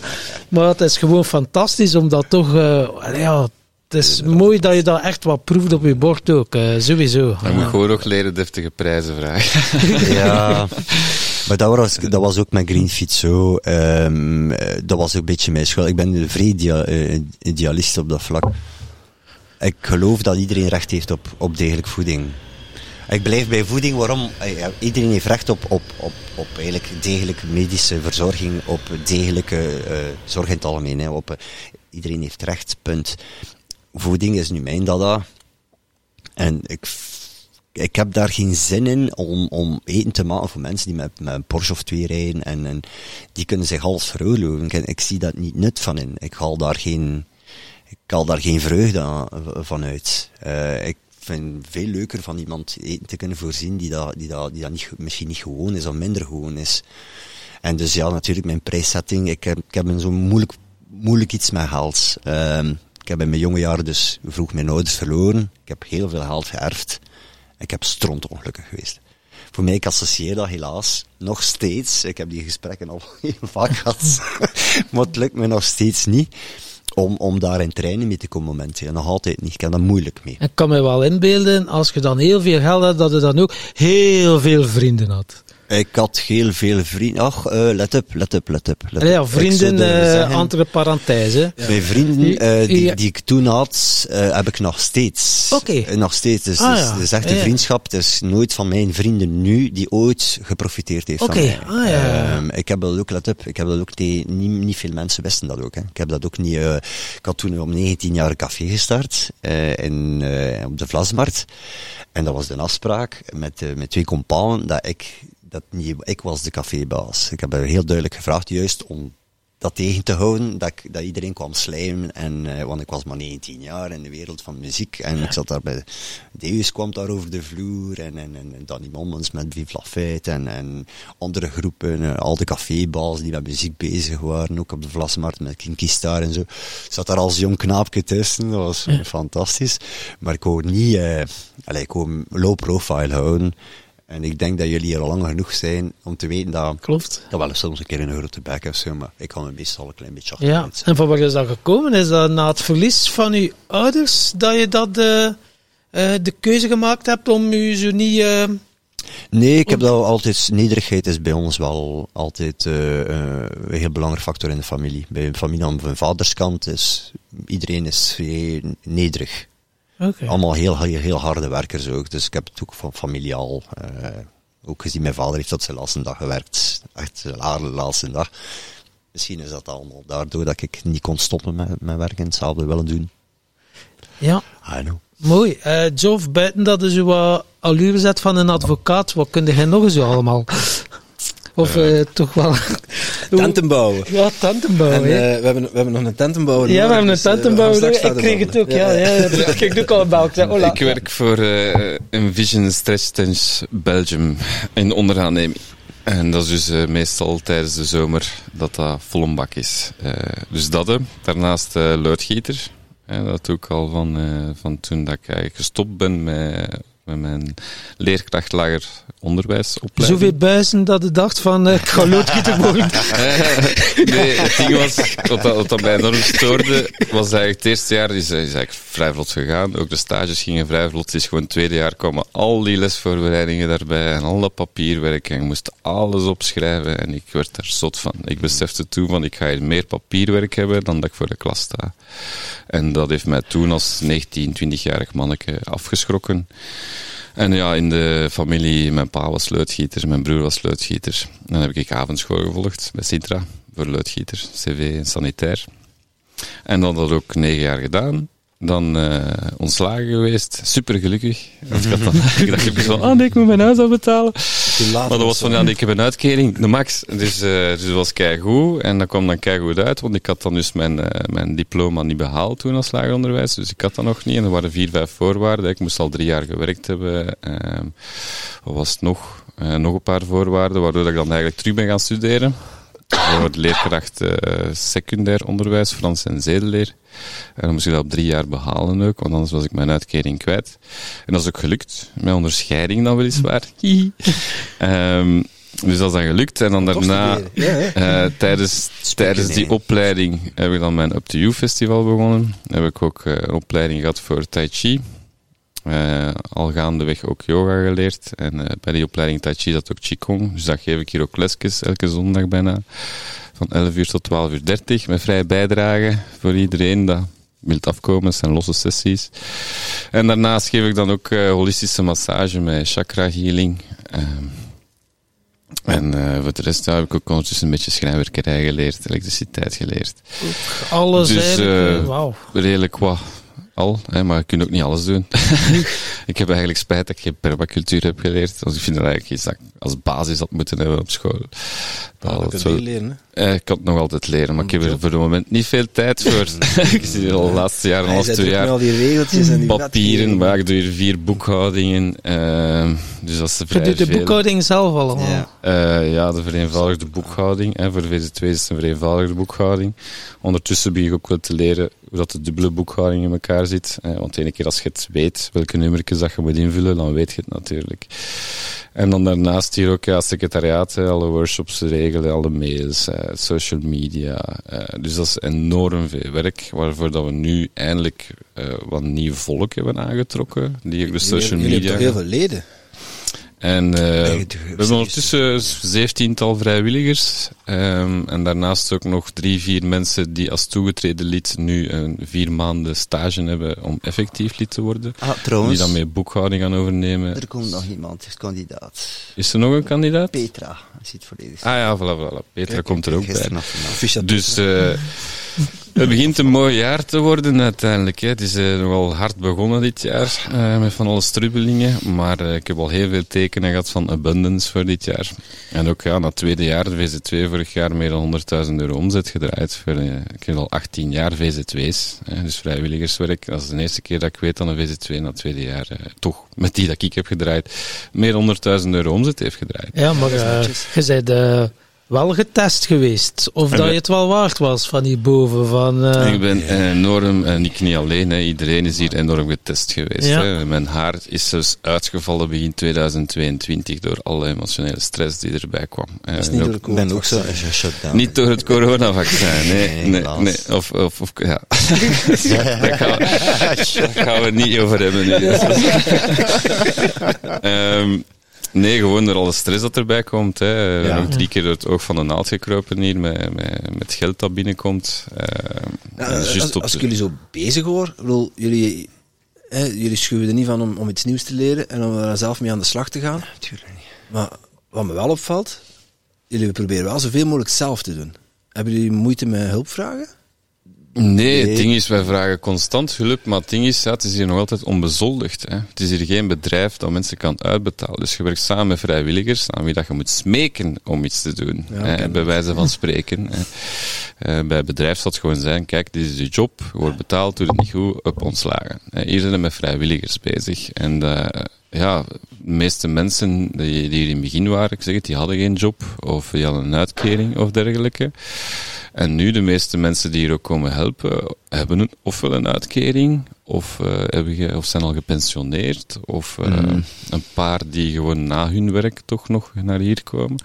Maar het is gewoon fantastisch, omdat toch, eh, ja, het is mooi dat je dat echt wat proeft op je bord ook, eh, sowieso. Je moet gewoon ook leren deftige prijzen vragen. Ja, maar dat was, dat was ook met Greenfeed zo. Ehm, eh, dat was ook een beetje mijn schuld. Ik ben een vrij dia- eh, idealist op dat vlak. Ik geloof dat iedereen recht heeft op, op degelijke voeding. Ik blijf bij voeding, waarom? Ja, Iedereen heeft recht op, op, op, op eigenlijk degelijke medische verzorging, op degelijke eh, zorg in het algemeen. Hè, op, iedereen heeft recht, punt. Voeding is nu mijn dada. En ik, ik heb daar geen zin in om, om eten te maken voor mensen die met, met een Porsche of twee rijden en, en die kunnen zich alles veroorloven. Ik, ik zie dat niet nut van in. Ik haal daar geen, ik haal daar geen vreugde aan, van uit. Eh, ik vind veel leuker van iemand eten te kunnen voorzien die dat, die dat, die dat niet, misschien niet gewoon is of minder gewoon is. En dus ja, natuurlijk mijn prijszetting. Ik heb, ik heb een zo'n moeilijk, moeilijk iets met geld. Ehm, heb in mijn jonge jaren dus vroeg mijn ouders verloren. Ik heb heel veel geld geërfd. Ik heb strontongelukkig geweest. Voor mij, ik associeer dat helaas nog steeds. Ik heb die gesprekken al heel vaak gehad. maar het lukt me nog steeds niet om, om daar in treinen mee te komen momenteel. Nog altijd niet. Ik heb daar moeilijk mee. Ik kan me wel inbeelden, als je dan heel veel geld had, dat je dan ook heel veel vrienden had. Ik had heel veel vrienden. Ach, eh, let op, let op, let op. Ja, vrienden, eh zeggen, entre parenthèse. Mijn vrienden eh, die, Ja. die ik toen had, heb ik nog steeds. Oké. Nog steeds. Dus, Ah, dus ja. het is echt een vriendschap. Het is nooit van mijn vrienden nu die ooit geprofiteerd heeft van mij. Ah, ja. Ehm, ik heb dat ook, let op, ik heb dat ook, die, niet, niet veel mensen wisten dat ook. Hè. Ik heb dat ook niet, ik had toen om 19 jaar een café gestart, in, op de Vlasmarkt. En dat was de afspraak met, met twee compagnen dat ik, dat niet, ik was de cafébaas. Ik heb er heel duidelijk gevraagd, juist om dat tegen te houden, dat, ik, dat iedereen kwam slijmen. En, eh, want ik was maar 19 jaar in de wereld van muziek. En ik zat daar bij, Deus kwam daar over de vloer. En, en, en, en Danny Mommens met Vive la Fête. En, en andere groepen, eh, al de cafébaas die met muziek bezig waren. Ook op de Vlasmarkt met Kinky Star en zo. Ik zat daar als jong knaapje tussen. Dat was fantastisch. Maar ik wou niet, eh, allez, ik wou low profile houden. En ik denk dat jullie hier al lang genoeg zijn om te weten dat Klopt. dat wel eens soms een keer een grote bek of zo, maar ik kan me meestal een klein beetje Ja, achteruit zetten. en van waar is dat gekomen? Is dat na het verlies van uw ouders dat je dat eh, eh, de keuze gemaakt hebt om u zo niet... eh, Nee, ik heb dat altijd, nederigheid is bij ons wel altijd een heel belangrijk factor in de familie. Bij een familie aan mijn vaderskant is, iedereen is nederig. Allemaal heel, heel, heel harde werkers ook, dus ik heb het ook van familiaal, eh, ook gezien, mijn vader heeft tot zijn laatste dag gewerkt, echt zijn laatste dag. Misschien is dat allemaal daardoor dat ik niet kon stoppen met, met werken, hetzelfde willen doen. Ja, I know. mooi. Eh Joff, buiten dat zo wat allure zet van een advocaat, wat kun jij nog eens allemaal? Of eh, toch wel... Tenten bouwen. Ja, tenten bouwen. En, hè. eh, we, hebben, we hebben nog een tentenbouwer. ja, we hebben een dus, eh, we tentenbouwer. ik kreeg het ook, ja. ja, ja. Ik kreeg ook al een bel. Ik. Ik werk voor eh Envision Stretch Tennis Belgium in onderaanneming. En dat is dus eh, meestal tijdens de zomer dat dat vol een bak is. Eh, dus dat. eh. Daarnaast eh luidgieter. Dat doe ik al van, eh, van toen dat ik eigenlijk gestopt ben met, met mijn leerkracht lager onderwijsopleiding. Zoveel buizen dat je dacht van, eh, ik ga loodgieter worden. nee, het ding was, wat, dat, wat mij enorm stoorde, was eigenlijk het eerste jaar is, is eigenlijk vrij vlot gegaan. Ook de stages gingen vrij vlot. Het is gewoon het tweede jaar kwamen al die lesvoorbereidingen daarbij en al dat papierwerk. En ik moest alles opschrijven en ik werd er zot van. Ik besefte toen van, ik ga hier meer papierwerk hebben dan dat ik voor de klas sta. En dat heeft mij toen als 19, 20-jarig manneke afgeschrokken. En ja, in de familie, mijn pa was luidgieter, mijn broer was luidgieter. Dan heb ik avondschool gevolgd bij Sintra voor luidgieter, cv en sanitair. En dan dat ook negen jaar gedaan. Dan eh, ontslagen geweest. Super gelukkig. Want ik had dan ik van, ah nee, ik moet mijn huis afbetalen. Maar dat was van, ja, nee, ik heb een uitkering, de max. Dus, eh dus dat was keigoed. En dat kwam dan keigoed uit, want ik had dan dus mijn, eh, mijn diploma niet behaald toen als lageronderwijs. Dus ik had dat nog niet. En er waren vier, vijf voorwaarden. Ik moest al drie jaar gewerkt hebben. Ehm, wat was het nog? Eh, nog een paar voorwaarden, waardoor ik dan eigenlijk terug ben gaan studeren. Voor de leerkracht eh, secundair onderwijs, Frans en zedeleer. En dan moest ik dat op drie jaar behalen ook, want anders was ik mijn uitkering kwijt. En dat is ook gelukt, met onderscheiding dan weliswaar. Ehm, dus dat is dan gelukt. En dan daarna, eh, tijdens, tijdens die opleiding, heb ik dan mijn Up to You festival begonnen. Heb ik ook eh, een opleiding gehad voor Tai Chi. Eh, al gaandeweg ook yoga geleerd. En eh, bij die opleiding Tai Chi zat ook Qigong. Dus dat geef ik hier ook lesjes, elke zondag bijna. Van 11 uur tot 12 uur 30. Met vrije bijdrage voor iedereen dat wilt afkomen. Het zijn losse sessies. En daarnaast geef ik dan ook eh, holistische massage met chakra healing. Ehm, en voor de rest ja, heb ik ook ondertussen een beetje schrijnwerkerij geleerd, elektriciteit geleerd. Alles Dus. Redelijk wat al, hè, maar je kunt ook niet alles doen. ik heb eigenlijk spijt dat ik geen permacultuur heb geleerd. Want ik vind dat eigenlijk iets dat ik als basis had moeten hebben op school. Dat Dat zo- je leren, hè. eh, ik kan het nog altijd leren, maar ik heb er voor het moment niet veel tijd voor. ik zit hier al de laatste jaar en Hij half, twee jaar al die regeltjes en die papieren, maar ik doe hier vier boekhoudingen. eh, dus dat is Je vrij doet de boekhouding zelf allemaal. Ja. Eh, ja, de vereenvoudigde boekhouding. Hè. Voor de VZ2 is het een vereenvoudigde boekhouding. Ondertussen begin ik ook wel te leren hoe dat de dubbele boekhouding in elkaar zit. Eh, want de ene keer als je het weet, welke nummertjes dat je moet invullen, dan weet je het natuurlijk. En dan daarnaast hier ook ja, secretariaat, hè, alle workshops regelen, alle mails, eh, social media. eh, dus dat is enorm veel werk, waarvoor dat we nu eindelijk wat nieuw volk hebben aangetrokken. Die ook de social jullie media... hebben toch heel veel leden? En eh, we hebben ondertussen een zeventiental vrijwilligers. ehm, en daarnaast ook nog drie, vier mensen die als toegetreden lid nu een vier maanden stage hebben om effectief lid te worden. Ah, Die trouwens, dan mee boekhouding gaan overnemen. er komt nog iemand, is kandidaat. Is er nog een kandidaat? Petra, zit volledig. Ah ja, voilà, voilà. Petra komt er ook bij. Dus eh, het begint een mooi jaar te worden uiteindelijk. Hè. Het is eh, nogal hard begonnen dit jaar, eh, met van alle strubbelingen. Maar eh, ik heb al heel veel tekenen gehad van abundance voor dit jaar. En ook ja, na het tweede jaar, de VZ2 vorig jaar, meer dan 100.000 euro omzet gedraaid. Voor, ik heb al 18 jaar VZ2's, hè, dus vrijwilligerswerk. Dat is de eerste keer dat ik weet dat een VZ2 na het tweede jaar, eh, toch met die dat ik heb gedraaid, meer dan 100.000 euro omzet heeft gedraaid. Ja, maar eh, je bent eh, wel getest geweest. Of En dat we- je het wel waard was van hierboven. Van, eh, Ik ben enorm, en ik niet alleen, hè, iedereen is hier enorm getest geweest. Ja. Hè. Mijn haar is dus uitgevallen begin 2022 door alle emotionele stress die erbij kwam. Eh, Dat is niet ook- door ben ook zo niet door het coronavaccin, nee. Nee, nee. Of, of, of, ja. Daar gaan, we, daar gaan we het niet over hebben nu. Ehm, nee, gewoon door alle stress dat erbij komt. Hè. Ja. Nog drie keer door het oog van de naald gekropen hier, met, met, met geld dat binnenkomt. Ehm, Ja, en als, juist op als de- ik jullie zo bezig hoor, bedoel, jullie, hè, jullie schuwen er niet van om, om iets nieuws te leren en om er zelf mee aan de slag te gaan. Natuurlijk niet. Maar wat me wel opvalt, jullie proberen wel zoveel mogelijk zelf te doen. Hebben jullie moeite met hulpvragen? Nee, het ding is, wij vragen constant hulp, maar het ding is, ja, het is hier nog altijd onbezoldigd. Hè. Het is hier geen bedrijf dat mensen kan uitbetalen. Dus je werkt samen met vrijwilligers aan wie dat je moet smeken om iets te doen. Ja, hè, bij wijze van spreken. hè. Eh, bij bedrijf zal het gewoon zijn, kijk, dit is je job, je wordt betaald, doe het niet goed, op ontslagen. Hè, hier zijn we met vrijwilligers bezig. En eh, ja, de meeste mensen die, die hier in het begin waren, ik zeg het, die hadden geen job, of die hadden een uitkering of dergelijke. En nu, de meeste mensen die hier ook komen helpen, hebben een, ofwel een uitkering, of, eh, hebben ge, of zijn al gepensioneerd, of eh, een paar die gewoon na hun werk toch nog naar hier komen.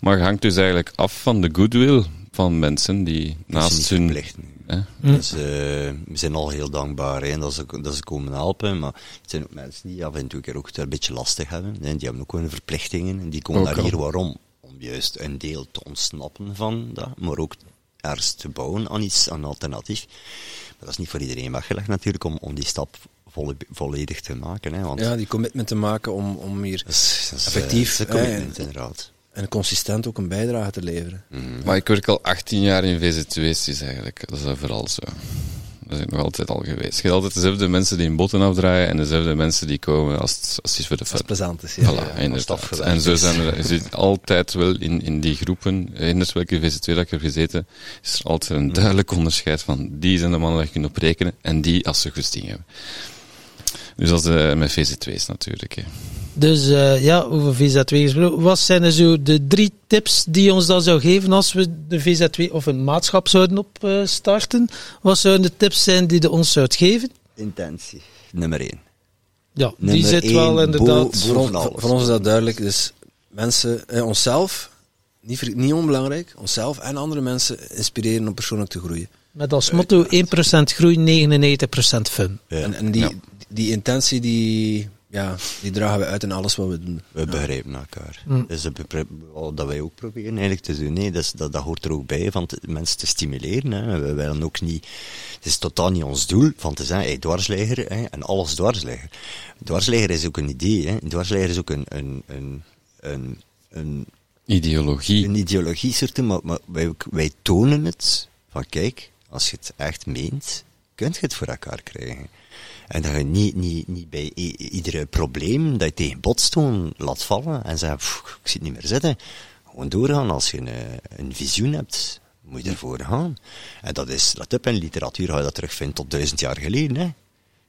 Maar het hangt dus eigenlijk af van de goodwill van mensen die naast hun... verplicht. Hè? Dus, eh, we zijn al heel dankbaar hè, dat, ze, dat ze komen helpen, maar het zijn ook mensen die af en toe keer ook een beetje lastig hebben. Hè. Die hebben ook hun verplichtingen en die komen naar al. hier waarom? Om juist een deel te ontsnappen van dat, maar ook ergens te bouwen aan iets, aan een alternatief. Maar dat is niet voor iedereen weggelegd natuurlijk om, om die stap volle- volledig te maken. Hè, want Ja, die commitment te maken om, om hier dat is, dat is, Effectief, hè, commitment, en- inderdaad. En consistent ook een bijdrage te leveren. Maar ik werk al 18 jaar in VZ2's, is eigenlijk, dat is vooral zo. Dat is nog altijd al geweest. Je hebt altijd dezelfde mensen die in botten afdraaien en dezelfde mensen die komen als het, als het is voor de Als fun. het plezant is. Ja, Voilà, ja, als inderdaad. En zo zijn er, je zit altijd wel in, in die groepen, in welke VZ2 dat ik heb gezeten, is er altijd een duidelijk onderscheid van die zijn de mannen dat je kunt op rekenen en die als ze goesting hebben. Dus dat is eh, met VZ2's natuurlijk. Hè. Dus eh, ja, over VZ2 gesproken. Wat zijn er zo de drie tips die je ons dan zou geven als we de VZ2 of een maatschap zouden opstarten? Wat zouden de tips zijn die je ons zou geven? Intentie, nummer één. Ja, die zit wel inderdaad. Voor, ons is dat duidelijk. Dus mensen, eh, onszelf, niet, niet onbelangrijk, onszelf en andere mensen inspireren om persoonlijk te groeien. Met als motto 1% groei, 99% fun. Ja. En, en die, Ja. die intentie, die, ja, die dragen we uit in alles wat we doen. We begrijpen elkaar. Mm. Dus dat, wij ook proberen eigenlijk te doen. Nee, dat, dat, dat hoort er ook bij, van te- mensen te stimuleren. Hè. We willen ook niet... Het is totaal niet ons doel van te zeggen, hey, dwarsligger hè, en alles dwarsligger. Dwarsligger is ook een idee. Hè. Dwarsligger is ook een, een, een, een, een, Ideologie. een ideologie, soort, maar, maar wij, wij tonen het van kijk, als je het echt meent, kun je het voor elkaar krijgen. En dat je niet, niet, niet bij iedere probleem dat je tegen botst gewoon laat vallen en zegt, "Pff, ik zie het niet meer zitten. Gewoon doorgaan. Als je een, een visioen hebt, moet je ervoor gaan. En dat is, let op, in literatuur ga je dat terugvinden tot duizend jaar geleden. Hè.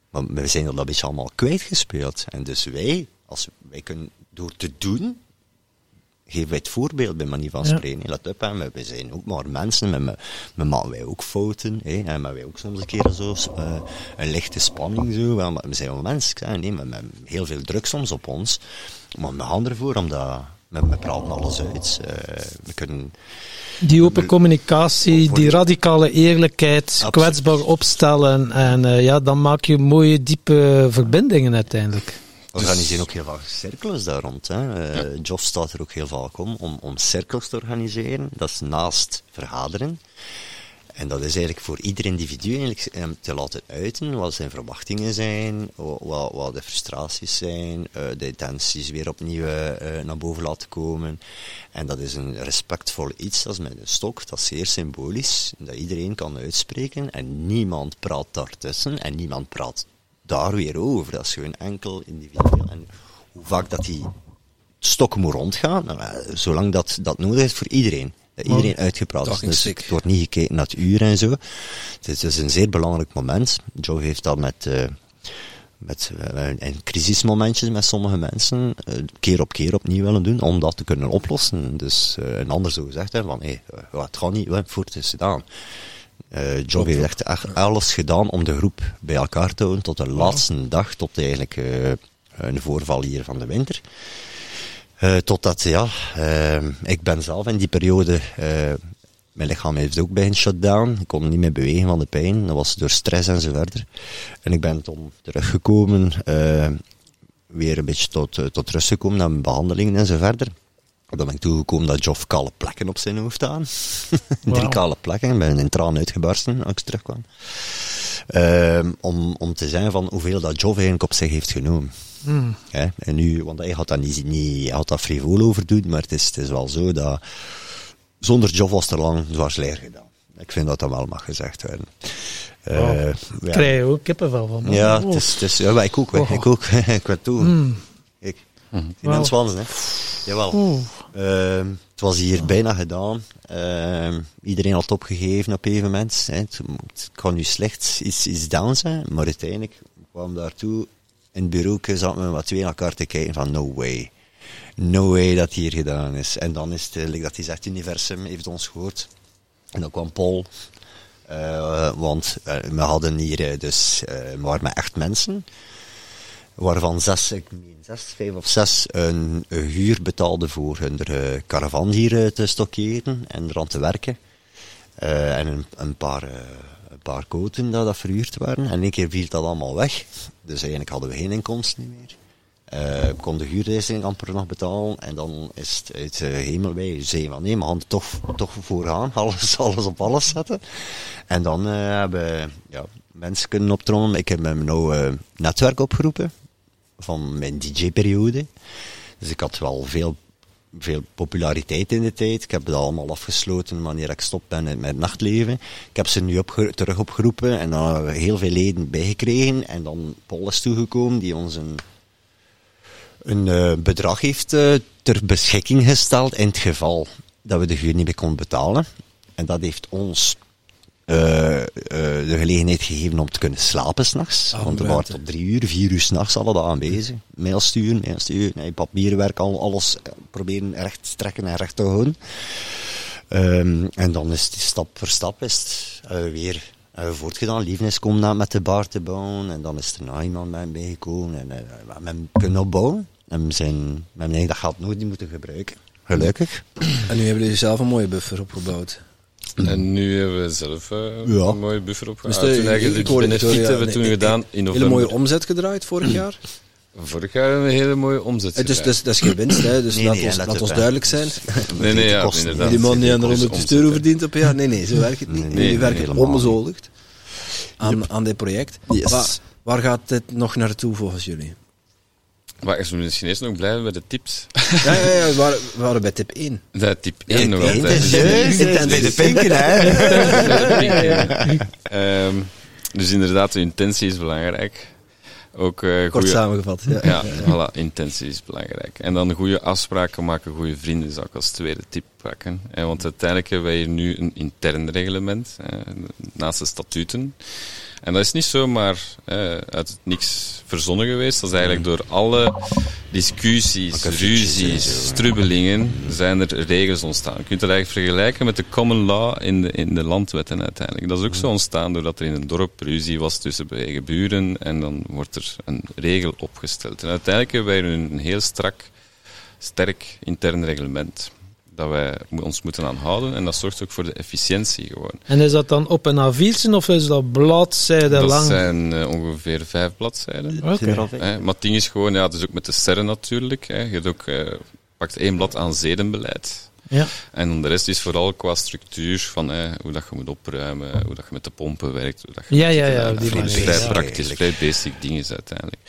Maar we zijn dat een beetje allemaal kwijtgespeeld. En dus wij, als wij kunnen, door te doen, geven wij het voorbeeld bij manier van Ja. spreken. Let op, hè, maar wij zijn ook maar mensen, maar we, we maken wij ook fouten, hè, en maar wij ook soms een keer zo, eh, een lichte spanning, zo, maar we zijn wel mensen, hè, nee, maar met heel veel druk soms op ons, maar we gaan ervoor, omdat we, we praten alles uit, eh, we kunnen... Die open communicatie, die radicale eerlijkheid, Absoluut. kwetsbaar opstellen. En eh, ja, dan maak je mooie, diepe verbindingen uiteindelijk. We organiseren ook heel vaak cirkels daar rond. Hè. Eh, staat er ook heel vaak om, om, om cirkels te organiseren. Dat is naast vergaderen. En dat is eigenlijk voor ieder individu eigenlijk eh, te laten uiten wat zijn verwachtingen zijn, wa- wat, wat de frustraties zijn, eh, de intenties weer opnieuw eh, naar boven laten komen. En dat is een respectvol iets, dat is met een stok, dat is zeer symbolisch, dat iedereen kan uitspreken en niemand praat daartussen en niemand praat daar weer over. Dat is gewoon enkel individueel. En hoe vaak dat die stok moet rondgaan, nou, eh, zolang dat, dat nodig is voor iedereen. Dat iedereen uitgepraat is. Dus het wordt niet gekeken naar het uur en zo. Het is dus een zeer belangrijk moment. Joe heeft dat met, eh, met eh, in crisismomentjes met sommige mensen keer op keer opnieuw willen doen, om dat te kunnen oplossen. Dus een ander zo gezegd hebben van, hé, hey, het gaat niet, het is gedaan. Joe heeft echt, alles gedaan om de groep bij elkaar te houden tot de laatste dag, tot eigenlijk eh, een voorval hier van de winter. Eh, totdat, ja, ik ben zelf in die periode, mijn lichaam heeft ook bij een shutdown. Ik kon niet meer bewegen van de pijn. Dat was door stress en zo verder. En ik ben toen teruggekomen, weer een beetje tot, tot rust gekomen naar mijn behandelingen en zo verder. Dan ben ik toegekomen dat Joff kale plekken op zijn hoofd aan. Drie kale plekken. Ik ben in tranen uitgebarsten als ik terugkwam. Ehm, om, om te zeggen van hoeveel dat Joff eigenlijk op zich heeft genomen. Hmm. En nu, want hij had dat niet, niet had dat frivol over doen, maar het is, het is wel zo dat zonder Joff was er lang dwars leer gedaan. Ik vind dat dat wel mag gezegd worden. Wow. ja. krijg je ook kippenvel van. Ja, Oh. het is, het is, ja, maar ik ook. Oh. ik ook. ik werd toe. Mm. Ik. Mhm. Die mensen hè. Jawel. Ehm, het was hier bijna gedaan. Ehm, iedereen had opgegeven op een gegeven moment. Hè. Het, het kan nu slecht iets, iets down zijn, maar uiteindelijk kwam daartoe. In het bureau zaten we wat twee naar elkaar te kijken van no way. No way dat hier gedaan is. En dan is het eigenlijk dat hij zegt, het universum heeft ons gehoord. En dan kwam Paul. Eh, want eh, we hadden hier eh, dus, we waren met echt mensen waarvan zes, ik meen vijf of zes een, huur betaalden voor hun eh, caravan hier eh, te stockeren en eraan te werken. Eh, en een, een paar, een paar koten dat, dat verhuurd waren. En één keer viel dat allemaal weg. Dus eigenlijk hadden we geen inkomsten meer. Eh kon de huurreising amper nog betalen. En dan is het uit de hemel zeiden van nee, gaan er toch, toch voorgaan. Alles, alles op alles zetten. En dan hebben ja, mensen kunnen optrommelen. Ik heb mijn nou netwerk opgeroepen van mijn DJ-periode. Dus ik had wel veel veel populariteit in de tijd. Ik heb het allemaal afgesloten wanneer ik stop ben met het nachtleven. Ik heb ze nu terug opgeroepen en dan hebben we heel veel leden bijgekregen. En dan Paul is toegekomen die ons een, een eh, bedrag heeft eh, ter beschikking gesteld in het geval dat we de huur niet meer konden betalen. En dat heeft ons eh, eh, de gelegenheid gegeven om te kunnen slapen s'nachts. Ah, want ruimte. waren tot drie uur, vier uur s'nachts alle dagen bezig. Mail sturen, mail sturen, nee, papierwerk, al, alles eh, proberen recht te trekken en recht te houden. Ehm, en dan is het stap voor stap is het, weer voortgedaan. Lieven is komen na- met de bar te bouwen. En dan is er nog iemand bij hem bijgekomen. En we hebben hem kunnen opbouwen. En we zijn, we hebben dat geld nooit niet moeten gebruiken. Gelukkig. En nu hebben jullie zelf een mooie buffer opgebouwd. En nu hebben we zelf eh, Ja. een mooie buffer op. Dus de- toen eigenlijk de hebben we toen nee, gedaan in Hele november. mooie omzet gedraaid vorig jaar. Vorig jaar hebben we een hele mooie omzet Het is, gedraaid. dus, dat is geen winst, hè, dus Nee, laat, nee, ons, laat ons duidelijk zijn. Nee, nee, ja, inderdaad. Die man die aan de Kost 100 omzet, euro verdient op een jaar. Nee, nee, zo werkt het niet. Jullie werken onbezoldigd aan, aan dit project. Yes. Waar, waar gaat dit nog naartoe volgens jullie? Maar is misschien eerst nog blijven bij de tips. Ja, ja, ja we, waren, we waren bij tip 1. Dat tip 1 nog altijd. bij de pinken, hè. Ehm, dus inderdaad, de intentie is belangrijk. Ook eh Kort samengevat. Ja. Ja, voilà, intentie is belangrijk. En dan goede afspraken maken, goede vrienden zou ik als tweede tip pakken. Eh, want uiteindelijk hebben wij hier nu een intern reglement, eh, naast de statuten. En dat is niet zomaar eh, uit het niks verzonnen geweest. Dat is eigenlijk door alle discussies, ruzies, strubbelingen, zijn er regels ontstaan. Je kunt het eigenlijk vergelijken met de common law in de, in de landwetten uiteindelijk. Dat is ook zo ontstaan doordat er in een dorp ruzie was tussen eigen buren en dan wordt er een regel opgesteld. En uiteindelijk hebben wij een heel strak, sterk intern reglement dat wij ons moeten aan houden en dat zorgt ook voor de efficiëntie gewoon. En is dat dan op een A4'tje of is dat bladzijde Dat lang? zijn eh, ongeveer vijf bladzijden. Oké. Hè, maar het ding is gewoon, ja, het is ook met de sterren natuurlijk. Hè. Je hebt ook, eh, pakt één blad aan zedenbeleid. Ja. En de rest is vooral qua structuur van hè, hoe dat je moet opruimen, hoe dat je met de pompen werkt. Hoe dat je Ja, ja, ja, die Vrij- Vrij praktisch, vrij basic dingen is uiteindelijk.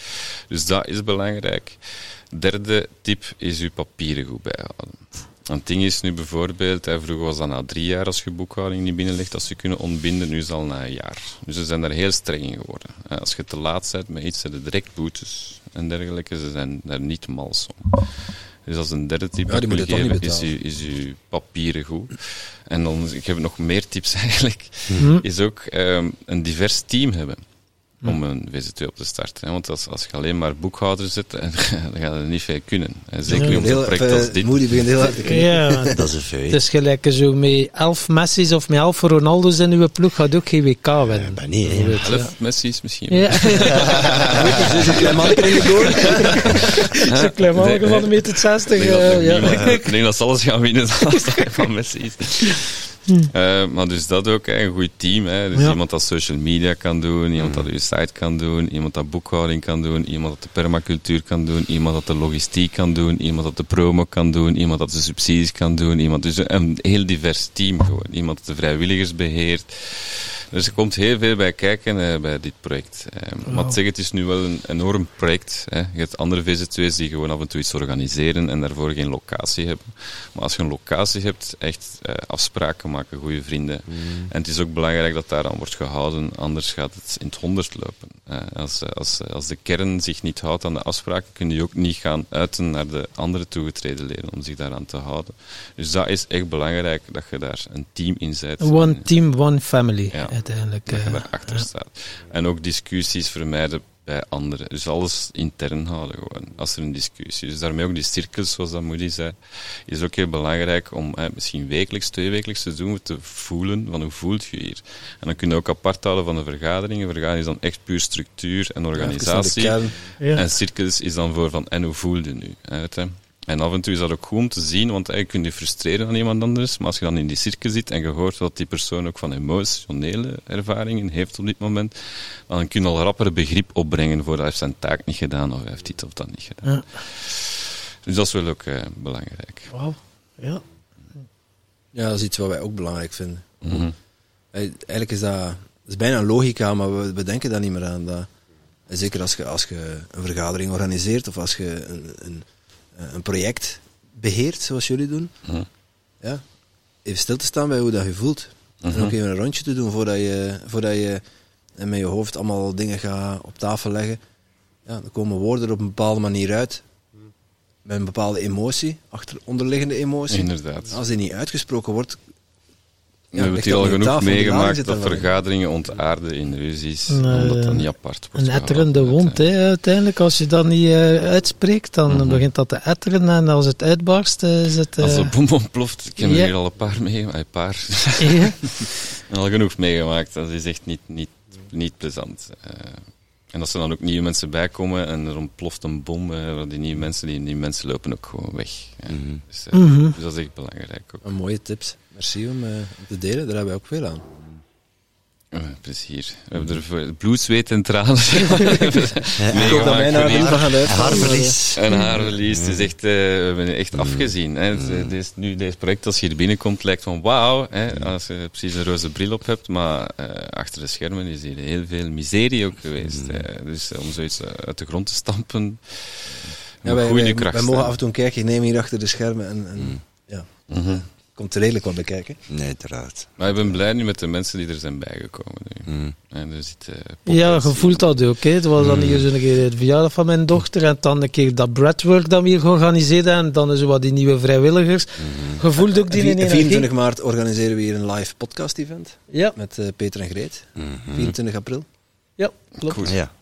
Dus dat is belangrijk. Derde tip is je papieren goed bijhouden. Het ding is nu bijvoorbeeld, hè, vroeger was dat na drie jaar als je boekhouding niet binnenlegt, als je kunnen ontbinden, nu is het al na een jaar. Dus ze zijn daar heel streng in geworden. Als je te laat bent met iets, zijn er direct boetes en dergelijke. Ze zijn daar niet mals om. Dus dat is een derde tip Ja, die dat moet geven, is je, is je papieren goed. En dan, ik heb nog meer tips eigenlijk, Hm. is ook ehm, een divers team hebben om een VZW op te starten. Hè. Want als, als je alleen maar boekhouder zit, dan gaat het niet veel kunnen. En zeker niet om zo'n project als dit. Moody begint heel hard te knikken. Ja, Dat is een feit. het is gelijk zo met elf Messi's of met elf Ronaldo's in uw ploeg gaat ook geen WK winnen. ben niet, hè. Weet je, ja. Elf Messi's misschien. Ja, Ze is een klein mannetje in de goal. zo'n klein mannetje van een meter 60. Ik denk, dat eh, ja. ik denk dat ze alles gaan winnen als dat van Messi is. Eh, maar dus dat ook, hè, een goed team. Hè. Dus Ja. iemand dat social media kan doen, iemand dat je site kan doen, iemand dat boekhouding kan doen, iemand dat de permacultuur kan doen, iemand dat de logistiek kan doen, iemand dat de promo kan doen, iemand dat de subsidies kan doen, iemand, dus een heel divers team gewoon. Iemand dat de vrijwilligers beheert. Dus er komt heel veel bij kijken eh, bij dit project. Eh, Maar ik zeg, het is nu wel een enorm project. Hè. Je hebt andere VZW's die gewoon af en toe iets organiseren en daarvoor geen locatie hebben. Maar als je een locatie hebt, echt eh, afspraken maken, goede vrienden. En het is ook belangrijk dat daaraan wordt gehouden, anders gaat het in het honderd lopen. Eh, als, eh, als, eh, als de kern zich niet houdt aan de afspraken, kun je ook niet gaan uiten naar de andere toegetreden leden om zich daaraan te houden. Dus dat is echt belangrijk, dat je daar een team in zet. One team, one family, Ja. uiteindelijk. Dat je staat. En ook discussies vermijden bij anderen. Dus alles intern houden gewoon, als er een discussie is. Dus daarmee ook die cirkels, zoals dat Moody zei, is ook heel belangrijk om eh, misschien wekelijks, tweewekelijks te doen, te voelen van hoe voelt je hier. En dan kun je ook apart houden van de vergaderingen. Vergadering is dan echt puur structuur en organisatie. Ja. En cirkels is dan voor van, en hoe voel je nu? hè, weet je? En af en toe is dat ook goed om te zien, want je kunt je frustreren aan iemand anders, maar als je dan in die cirkel zit en je hoort wat die persoon ook van emotionele ervaringen heeft op dit moment, dan kun je al rapper begrip opbrengen voor hij heeft zijn taak niet gedaan of hij heeft dit of dat niet gedaan. Ja. Dus dat is wel ook eh, belangrijk. Wauw. Ja. Ja, dat is iets wat wij ook belangrijk vinden. Mhm. Eigenlijk is dat, dat is bijna een logica, maar we, we denken daar niet meer aan. Dat, zeker als je, als je een vergadering organiseert of als je een, een, een project beheert, zoals jullie doen, Mhm. ja, even stil te staan bij hoe dat je voelt. En ook even een rondje te doen voordat je, voordat je met je hoofd allemaal dingen gaat op tafel leggen. Ja, dan komen woorden er op een bepaalde manier uit. Met een bepaalde emotie, achter, onderliggende emotie. Inderdaad. Als die niet uitgesproken wordt, we hebben het hier al genoeg meegemaakt dat er vergaderingen ontaarden in ruzies, Nee, omdat dat eh, niet apart wordt Een etterende wond, hè, uiteindelijk. Als je dat niet eh, uitspreekt, dan begint dat te etteren. En als het uitbarst, eh, is het... Als eh, de bom ontploft, ik heb er hier al een paar meegemaakt, een paar, ja. al genoeg meegemaakt. Dat is echt niet, niet, niet plezant. Eh, en als er dan ook nieuwe mensen bijkomen en er ontploft een bom, eh, die nieuwe mensen, die, die mensen lopen ook gewoon weg. eh. dus, eh, Mhm. dus dat is echt belangrijk ook. een mooie tips. Merci om, eh, om te delen, daar hebben wij ook veel aan. Eh, plezier. We hebben er voor bloed, zweet en tranen Ik hoop dat mijn haar niet gaat uitvallen. Haarverlies. En haarverlies. Het is echt, eh, we hebben echt afgezien. Hè. Het, deze, nu, deze project, als je hier binnenkomt, lijkt van wauw, hè, als je precies een roze bril op hebt. Maar eh, achter de schermen is hier heel veel miserie ook geweest. hè. Dus om zoiets uit de grond te stampen, Ja, wij, goede wij, kracht. wij mogen af en toe een kijkje nemen hier achter de schermen en, en ja, Mhm. Komt er redelijk wat bekijken. Nee, uiteraard. Maar ik ben blij nu met de mensen die er zijn bijgekomen. Nu. Mm. En er zit, eh, Ja, je voelt dat ook. Hè. Het was dan hier zo'n keer de verjaardag van mijn dochter en dan een keer dat breadwork dat we hier georganiseerd hebben. En dan zo wat die nieuwe vrijwilligers. Je voelt ook die En energie. 24 maart organiseren we hier een live podcast-event Ja, met eh, Peter en Greet. Mhm. 24 april. ja, klopt. Goed. Ja.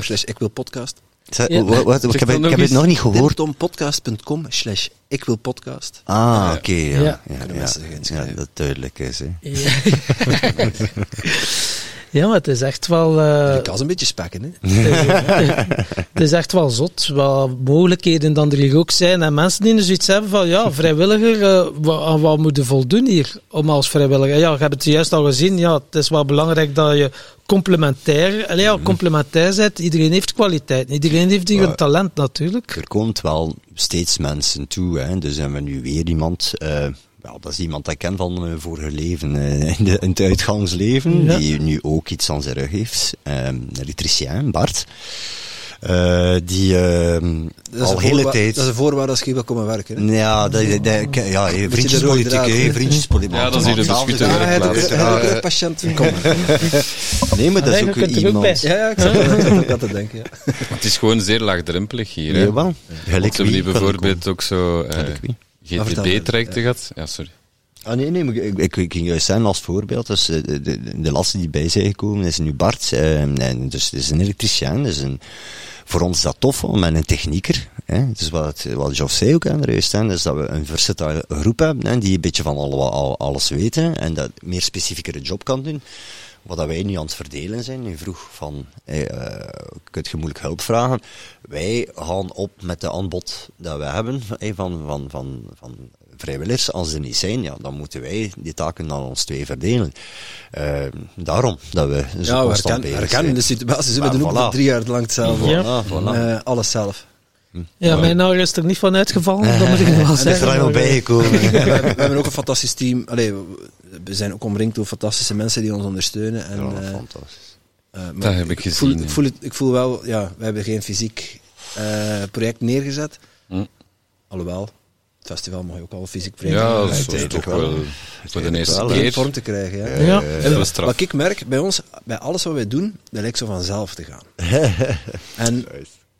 Slash ik wil podcast. Zeg, Ja. wat, wat- Zeg ik heb, ik heb het nog niet gehoord. Timtompodcast.com slash ik wil podcast. Ah, oké. ja. Ja. Ja, dat duidelijk is. Hè. Ja. ja, maar het is echt wel... eh, Je kan een beetje spekken, hè? het is echt wel zot, wat mogelijkheden dan er hier ook zijn. En mensen die dus zoiets hebben van, ja, vrijwilliger, eh, wat, aan wat moet je voldoen hier om als vrijwilliger? Ja, je hebt het juist al gezien, ja, het is wel belangrijk dat je complementair, allee, ja, complementair bent. Iedereen heeft kwaliteit, iedereen heeft hier een talent natuurlijk. Er komt wel steeds mensen toe. Hè. Dus hebben we nu weer iemand. wel, dat is iemand dat ik ken van mijn vorige leven, eh, in, de, in het uitgangsleven, Ja. die nu ook iets aan zijn rug heeft. Eh, een elektricien, Bart. Eh, die eh, Dat is al een hele tijd. Dat is een voorwaarde als je hier wil komen werken. Hè? Ja, dat, dat, dat- ja, de vriendjespolitiek, hè, vriendjespolitiek. Ja, dat is hier de hij ook- een patiënt. Kom. Nee, maar dat is ook iemand... Ja, ja, ik zat ook aan te denken. Ja. Het is gewoon zeer laagdrempelig hier. Hè. Nee, wel. Gelijk wie, bijvoorbeeld ook zo eh, GTB-trajecten ja. gehad. Ja, sorry. Ah, nee, nee, ik, ging juist zeggen als voorbeeld. Dus, eh, de, de, de laatste die bij zijn gekomen is nu Bart. eh, en dus het is een elektricien. Dus een, voor ons is dat tof, met een technieker. Hè, dus wat, wat Joff zei ook aan de juist, hè, dus dat we een versatile groep hebben, hè, die een beetje van alle, al, alles weten en dat meer specifiekere job kan doen. Wat wij nu aan het verdelen zijn, nu vroeg van, eh, eh, kunt je moeilijk hulp vragen? Wij gaan op met de aanbod dat we hebben van, van, van, van vrijwilligers. Als er niet zijn, ja, dan moeten wij die taken aan ons twee verdelen. Eh, daarom dat we zo Ja, we herkennen, de situatie. Ze doen ook drie jaar lang hetzelfde. Ja. Voilà, voilà. Eh, alles zelf. Ja, mijn haar is er niet van uitgevallen, dat moet ik nog wel er er zeggen. nog eh, bijgekomen. we, hebben, we hebben ook een fantastisch team. Allee, we, zijn ook omringd door fantastische mensen die ons ondersteunen. En, Ja, eh, fantastisch. eh, Dat heb ik ik Voel, gezien, ik, voel het, ik voel wel, ja, we hebben geen fysiek eh, project neergezet. Hm. Alhoewel, festival mag je ook al fysiek project Ja, dat is toch wel. wel voor de eerste in keer. vorm te krijgen. Ja. Ja. En dat is straf. Wat ik merk bij ons, bij alles wat wij doen, dat lijkt zo vanzelf te gaan. en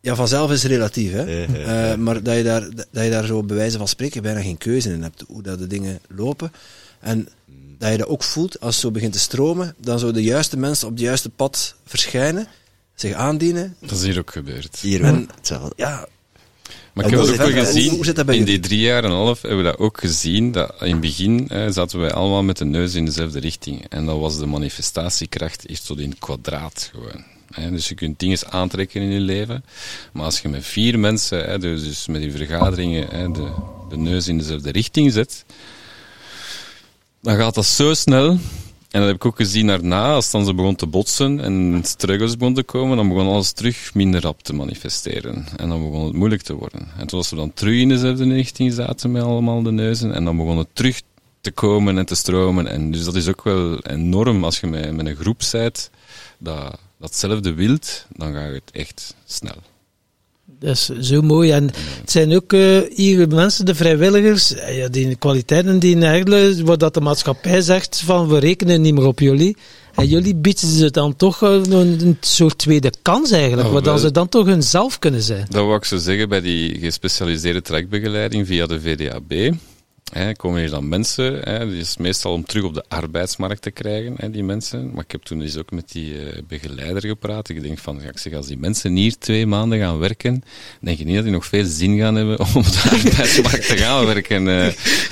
ja, vanzelf is relatief, hè. Eh, maar dat je, daar, dat je daar zo bij wijze van spreken bijna geen keuze in hebt, hoe dat de dingen lopen. En dat je dat ook voelt, als het zo begint te stromen, dan zo de juiste mensen op het juiste pad verschijnen, zich aandienen. Dat is hier ook gebeurd. Hier En-. Ja, Maar ik heb ook wel gezien, hoe- hoe in die drie jaar en een half hebben we dat ook gezien, dat in het begin eh, zaten wij allemaal met de neus in dezelfde richting. En dat was de manifestatiekracht echt tot in het kwadraat gewoon. Dus je kunt dingen aantrekken in je leven, maar als je met vier mensen, dus, dus met die vergaderingen, de, de neus in dezelfde richting zet, dan gaat dat zo snel. En dat heb ik ook gezien daarna, als dan zo begon te botsen en struggles begon te komen, dan begon alles terug minder rap te manifesteren. En dan begon het moeilijk te worden. En toen was we dan terug in dezelfde richting zaten met allemaal de neuzen, en dan begon het terug te komen en te stromen. En dus dat is ook wel enorm als je met, met een groep bent dat datzelfde wilt, dan gaat het echt snel. Dat is zo mooi. En het zijn ook uh, hier mensen, de vrijwilligers, eh, ja, die kwaliteiten die eigenlijk, waar dat de maatschappij zegt van we rekenen niet meer op jullie. En jullie bieden ze dan toch een, een soort tweede kans eigenlijk, oh, waar ze dan toch hun zelf kunnen zijn. Dat wou ik zo zeggen bij die gespecialiseerde trekbegeleiding via de VDAB. Hè, komen hier dan mensen, hè, die is meestal om terug op de arbeidsmarkt te krijgen, hè, die mensen. Maar ik heb toen eens ook met die uh, begeleider gepraat. Ik denk van, als die mensen hier twee maanden gaan werken, denk je niet dat die nog veel zin gaan hebben om op de arbeidsmarkt te gaan werken. Uh,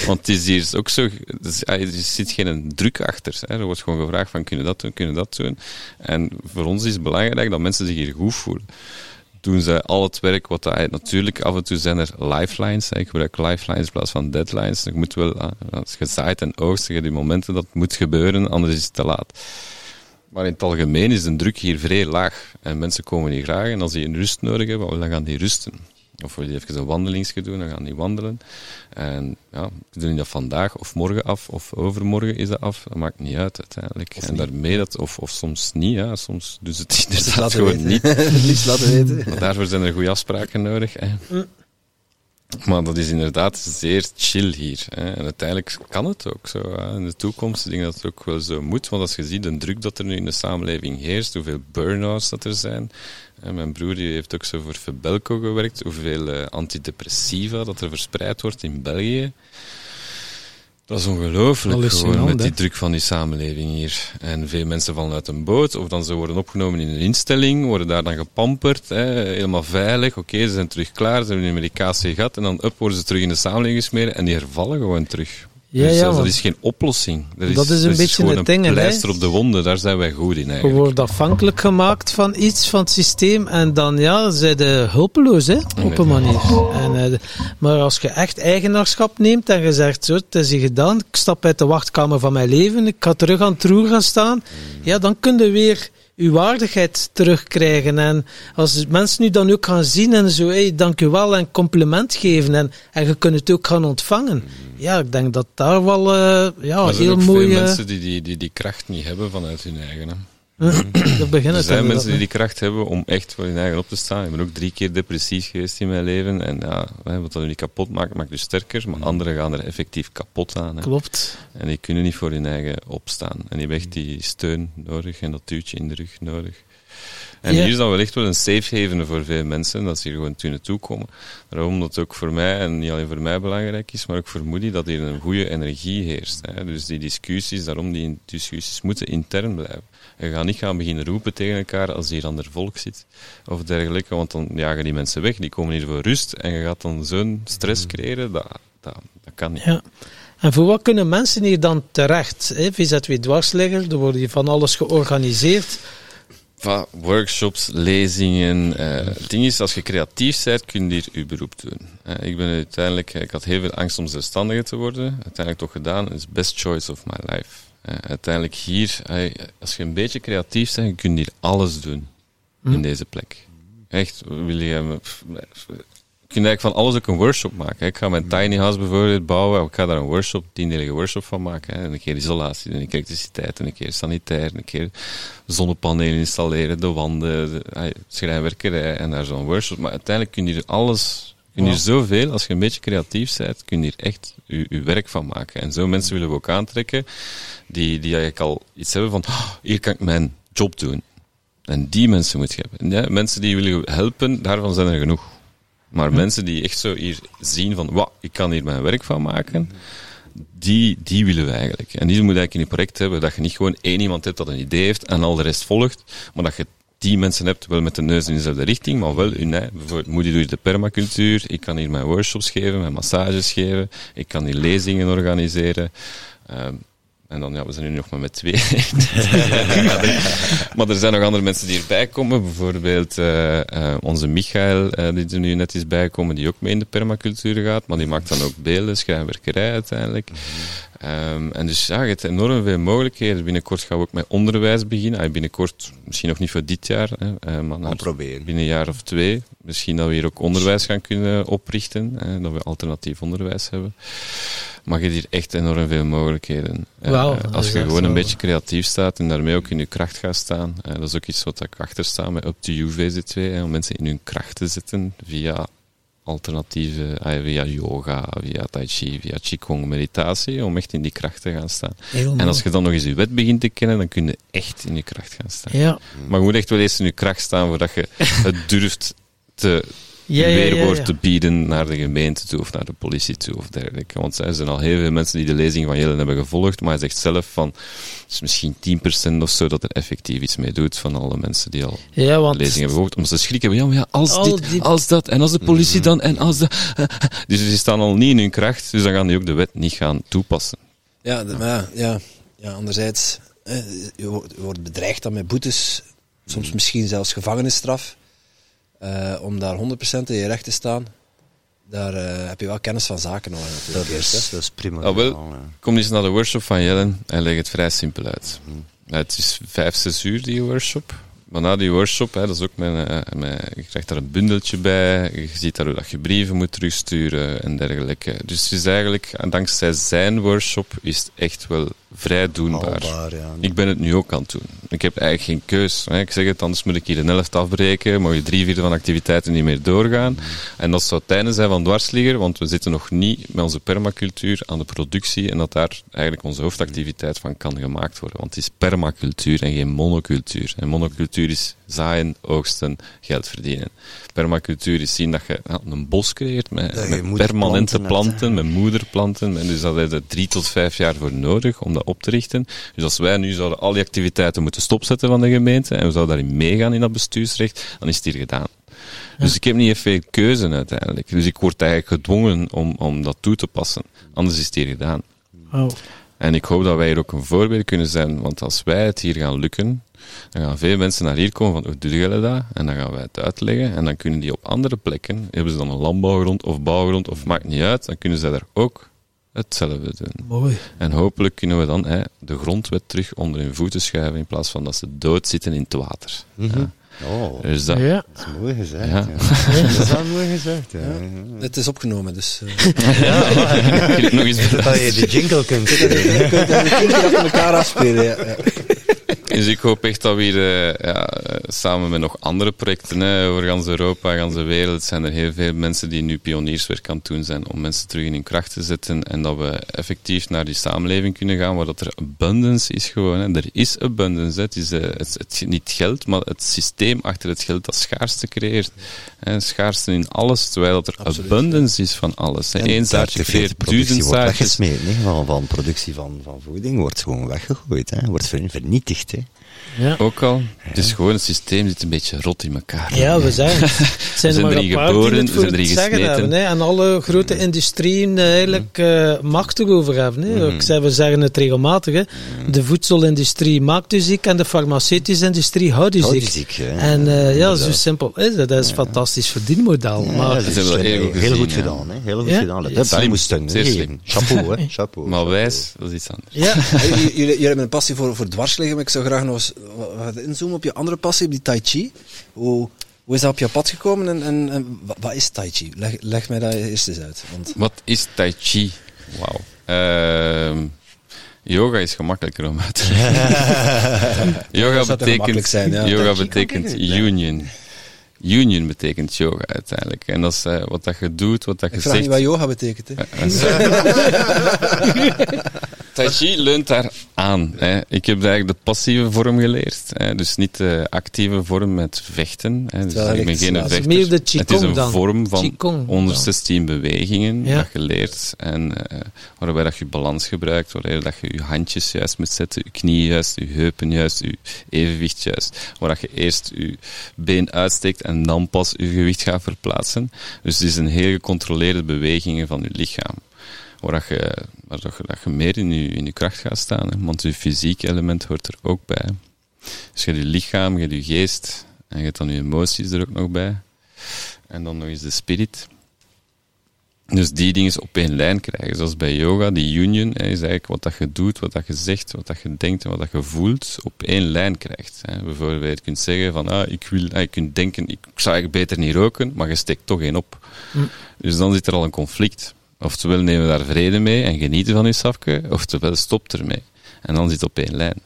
want het is hier ook zo, uh, er zit geen druk achter. Hè. Er wordt gewoon gevraagd van, kunnen dat doen, kunnen dat doen. En voor ons is het belangrijk dat mensen zich hier goed voelen doen ze al het werk wat hij natuurlijk af en toe zijn er lifelines. Ik gebruik lifelines in plaats van deadlines. Je moet wel, ah, als je zaait en oogst, die momenten dat moet gebeuren, anders is het te laat. Maar in het algemeen is de druk hier vrij laag. En mensen komen hier graag en als die een rust nodig hebben, dan gaan die rusten. Of wil je even een wandelingsje doen, dan gaan die wandelen. En ja, doen die dat vandaag of morgen af, of overmorgen is dat af. Dat maakt niet uit uiteindelijk. Of en niet. daarmee dat, of, of soms niet, ja. soms doen ze het inderdaad gewoon weten. niet. Niets laten weten. Maar daarvoor zijn er goede afspraken nodig. Hè. Mm. Maar dat is inderdaad zeer chill hier. Hè. En uiteindelijk kan het ook zo. Hè. In de toekomst denk ik dat het ook wel zo moet. Want als je ziet de druk dat er nu in de samenleving heerst, hoeveel burn-outs dat er zijn. Hè. Mijn broer die heeft ook zo voor Febelco gewerkt, hoeveel uh, antidepressiva dat er verspreid wordt in België. Dat is ongelooflijk gewoon met die druk van die samenleving hier. En veel mensen vallen uit een boot, of dan ze worden opgenomen in een instelling, worden daar dan gepamperd, hè, helemaal veilig. Oké, ze zijn terug klaar, ze hebben een medicatie gehad, en dan up worden ze terug in de samenleving gesmeren en die hervallen gewoon terug. Ja, dus, ja, dat is geen oplossing. Dat, dat is, een beetje een ding. Een pleister op de wonden, daar zijn wij goed in eigenlijk. Je wordt afhankelijk gemaakt van iets, van het systeem, en dan ja, zijn de hulpeloos, hè, op een manier. En, uh, maar als je echt eigenaarschap neemt en je zegt, zo, het is hier gedaan, ik stap uit de wachtkamer van mijn leven, ik ga terug aan het roer gaan staan, ja, dan kun je weer uw waardigheid terugkrijgen. En als mensen nu dan ook gaan zien en zo, hey, dank u wel en compliment geven en, en je kunt het ook gaan ontvangen. Ja, ik denk dat daar wel uh, ja, heel mooi... Er zijn mensen die die, die die kracht niet hebben vanuit hun eigen. Hè. Er zijn mensen die die kracht hebben om echt voor hun eigen op te staan. Ik ben ook drie keer depressief geweest in mijn leven. En ja, wat dat niet kapot maakt, maakt je sterker. Maar mhm. anderen gaan er effectief kapot aan. Hè. Klopt. En die kunnen niet voor hun eigen opstaan. En die hebben echt die steun nodig en dat duwtje in de rug nodig. En hier is dan wellicht wel een safe haven voor veel mensen, dat ze hier gewoon toe naartoe komen. Daarom dat het ook voor mij, en niet alleen voor mij belangrijk is, maar ook voor Moody, dat hier een goede energie heerst. Hè. Dus die discussies, daarom die discussies moeten intern blijven. Je gaat niet gaan beginnen roepen tegen elkaar als hier aan volk zit of dergelijke, want dan jagen die mensen weg. Die komen hier voor rust en je gaat dan zo'n stress mm. creëren, dat, dat, dat kan niet. Ja. En voor wat kunnen mensen hier dan terecht? VZW Dwarsligger, er wordt hier van alles georganiseerd. Van workshops, lezingen. Uh, het ding is, als je creatief bent, kun je hier je beroep doen. Uh, ik ben uiteindelijk, ik had heel veel angst om zelfstandige te worden. Uiteindelijk toch gedaan. Het is best choice of my life. Uh, uiteindelijk hier, als je een beetje creatief bent, kun je hier alles doen in hm. deze plek. Echt, wil je je kunt eigenlijk van alles ook een workshop maken. Ik ga mijn tiny house bijvoorbeeld bouwen. Ik ga daar een workshop, tiendelige workshop van maken. Een keer isolatie, een keer elektriciteit, een keer sanitair, een keer zonnepanelen installeren, de wanden, de, schrijnwerkerij en daar zo'n workshop. Maar uiteindelijk kun je alles, kun je hier zoveel, als je een beetje creatief bent, kun je hier echt je, werk van maken. En zo mensen willen we ook aantrekken, die, die eigenlijk al iets hebben van, oh, hier kan ik mijn job doen. En die mensen moet je hebben. Ja, mensen die willen helpen, daarvan zijn er genoeg. Maar mensen die echt zo hier zien van, wauw, ik kan hier mijn werk van maken, die, die willen we eigenlijk. En die moet eigenlijk in je project hebben, dat je niet gewoon één iemand hebt dat een idee heeft en al de rest volgt, maar dat je die mensen hebt, wel met de neus in dezelfde richting, maar wel hun, bijvoorbeeld Moody doet de permacultuur, ik kan hier mijn workshops geven, mijn massages geven, ik kan hier lezingen organiseren. Ehm, en dan, ja, we zijn nu nog maar met twee. maar er zijn nog andere mensen die erbij komen. Bijvoorbeeld uh, uh, onze Michael, uh, die er nu net is bijkomen, die ook mee in de permacultuur gaat. Maar die maakt dan ook beelden, schrijnwerkerij uiteindelijk. Ehm, en dus ja, je hebt enorm veel mogelijkheden. Binnenkort gaan we ook met onderwijs beginnen. Ah, binnenkort, misschien nog niet voor dit jaar, hè, eh, maar naar- binnen een jaar of twee. Misschien dat we hier ook onderwijs gaan kunnen oprichten. Hè, dat we alternatief onderwijs hebben. Maar je hebt hier echt enorm veel mogelijkheden. Eh, als je gewoon een beetje creatief staat en daarmee ook in je kracht gaat staan. eh, dat is ook iets wat ik achter sta met Up to You VZ2. Hè, om mensen in hun kracht te zetten via alternatieve, ah, via yoga, via tai chi, via qigong, meditatie. Om echt in die kracht te gaan staan. En als je dan nog eens je wet begint te kennen, dan kun je echt in je kracht gaan staan. Ja, Maar je moet echt wel eerst in je kracht staan voordat je het durft te ja, ja, ja, weerwoord ja. te bieden naar de gemeente toe of naar de politie toe of dergelijke. Want er zijn al heel veel mensen die de lezing van Jellen hebben gevolgd, maar hij zegt zelf van, het is misschien 10% of zo dat er effectief iets mee doet van alle mensen die al Ja, want de lezing hebben gevolgd. Omdat ze schrik hebben, ja, maar ja, als Al dit, die- als dat, en als de politie dan, en als de... Dus die staan al niet in hun kracht, dus dan gaan die ook de wet niet gaan toepassen. Ja, de- maar ja, ja, ja, anderzijds, eh, je wordt, je wordt bedreigd dan met boetes, soms misschien zelfs gevangenisstraf, eh, om daar 100% in je recht te staan. Daar eh, heb je wel kennis van zaken nodig Dat natuurlijk is, hè. dat is prima. Ah, wel. Kom eens naar de workshop van Jellen en leg het vrij simpel uit. Het is vijf, zes uur, die workshop. Maar na die workshop, hè, dat is ook mijn, eh, mijn, je krijgt daar een bundeltje bij, je ziet daar hoe dat je brieven moet terugsturen en dergelijke. Dus het is eigenlijk, en dankzij zijn workshop, is het echt wel vrij doenbaar. Haalbaar, ja. Ik ben het nu ook aan het doen. Ik heb eigenlijk geen keus. Hè. Ik zeg het, anders moet ik hier een helft afbreken, mag je drie vierde van activiteiten niet meer doorgaan. En dat zou het einde zijn van dwarsligger, want we zitten nog niet met onze permacultuur aan de productie en dat daar eigenlijk onze hoofdactiviteit van kan gemaakt worden. Want het is permacultuur en geen monocultuur. En monocultuur is zaaien, oogsten, geld verdienen. Permacultuur is zien dat je ja, een bos creëert met, Dat met permanente planten, met moederplanten. En dus daar heb je drie tot vijf jaar voor nodig om dat op te richten. Dus als wij nu zouden al die activiteiten moeten stopzetten van de gemeente en we zouden daarin meegaan in dat bestuursrecht, dan is het hier gedaan. Dus ik heb niet echt veel keuze uiteindelijk. Dus ik word eigenlijk gedwongen om, om dat toe te passen. Anders is het hier gedaan. Oh. En ik hoop dat wij hier ook een voorbeeld kunnen zijn, want als wij het hier gaan lukken, dan gaan veel mensen naar hier komen van, hoe doe jullie dat? En dan gaan wij het uitleggen. En dan kunnen die op andere plekken, hebben ze dan een landbouwgrond of bouwgrond, of maakt niet uit, dan kunnen ze daar ook hetzelfde doen. Mooi. En hopelijk kunnen we dan hè, de grondwet terug onder hun voeten schuiven, in plaats van dat ze dood zitten in het water. Ja. Oh, Dus dat, Ja. dat is mooi gezegd. Ja. Ja. Dat is wel mooi gezegd. Ja. Het is opgenomen, dus... eh, ik nog eens Dat je de jingle kunt je kunt er een keer achter elkaar afspelen. Ja, ja. Dus ik hoop echt dat we hier eh, ja, eh, samen met nog andere projecten hè, over gans Europa, gans de wereld, zijn er heel veel mensen die nu pionierswerk aan het doen zijn om mensen terug in hun kracht te zetten en dat we effectief naar die samenleving kunnen gaan waar dat er abundance is gewoon. Hè. Er is abundance. Hè. Het is eh, het, het, niet geld, maar het systeem achter het geld dat schaarste creëert. Hè. Schaarste in alles, terwijl dat er Absoluut. abundance is van alles. Hè. Eén zaadje creëert duizend zaadjes. weggesmeten. hè. Van, van productie van, van voeding wordt gewoon weggegooid. Hè. Wordt ver- vernietigd. Ja. Ook al. Het is gewoon, het systeem zit een beetje rot in elkaar. Ja, we zijn. Het zijn, zijn er maar erin een paar geboren, die het we voor zijn het erin zeggen gesmeten. hebben. Hè. En alle grote industrieën eigenlijk eh, macht erover hebben. Hè. Ik zei, we zeggen het regelmatig. Hè. De voedselindustrie maakt u ziek en de farmaceutische industrie houdt u Houdt u ziek. ziek. En eh, ja, zo simpel is het. Dat is een fantastisch verdienmodel. Ja, maar dat ze is heel, heel goed heel gezien, goed ja. gedaan. Hè. Heel goed Ja? gedaan. Dat Ja, hebben moesten slim. Chapeau, hè. Chapeau. Maar wijs, dat is iets anders. ja, Hey, jullie, jullie- jullie hebben een passie voor, voor dwarsliggen, maar ik zou graag nog eens wat- inzoomen op je andere passie, op die tai chi. Hoe, hoe is dat op je pad gekomen en, en, en wa- wat is tai chi? Leg, leg mij dat eerst eens uit. Want Wat is Tai Chi? Wauw. Ehm, yoga is gemakkelijker om uit te leggen. yoga betekent, zijn, ja. yoga betekent union. Union betekent yoga uiteindelijk. En dat is eh, wat dat je doet, wat dat je ik vraag niet wat yoga betekent. Hè. Tai Chi leunt daar aan. Hè. Ik heb eigenlijk de passieve vorm geleerd. Hè. Dus niet de actieve vorm met vechten. Hè. Dus Terwijl ik ben geen is vechter. meer de Het is een dan. vorm van Qigong 116 bewegingen Ja. dat je leert. En eh, waarbij dat je balans gebruikt, waarbij dat je je handjes juist moet zetten, je knieën juist, je heupen juist, je evenwicht juist. Waar dat je eerst je been uitsteekt en dan pas je gewicht gaat verplaatsen. Dus het is een heel gecontroleerde bewegingen van je lichaam. Waar, dat je, waar dat je, dat je meer in je, in je kracht gaat staan. Hè? Want je fysiek element hoort er ook bij. Dus je hebt je lichaam, je hebt je geest en je hebt dan je emoties er ook nog bij. En dan nog eens de spirit. Dus die dingen op één lijn krijgen. Zoals bij yoga, die union hè, is eigenlijk wat dat je doet, wat dat je zegt, wat dat je denkt en wat dat je voelt, op één lijn krijgt. Hè. Bijvoorbeeld, je kunt zeggen van, ah, ik wil, ah, je kunt denken, ik zou eigenlijk beter niet roken, maar je steekt toch één op. Mm. Dus dan zit er al een conflict. Oftewel nemen we daar vrede mee en genieten van je safke, oftewel stopt ermee. En dan zit het op één lijn.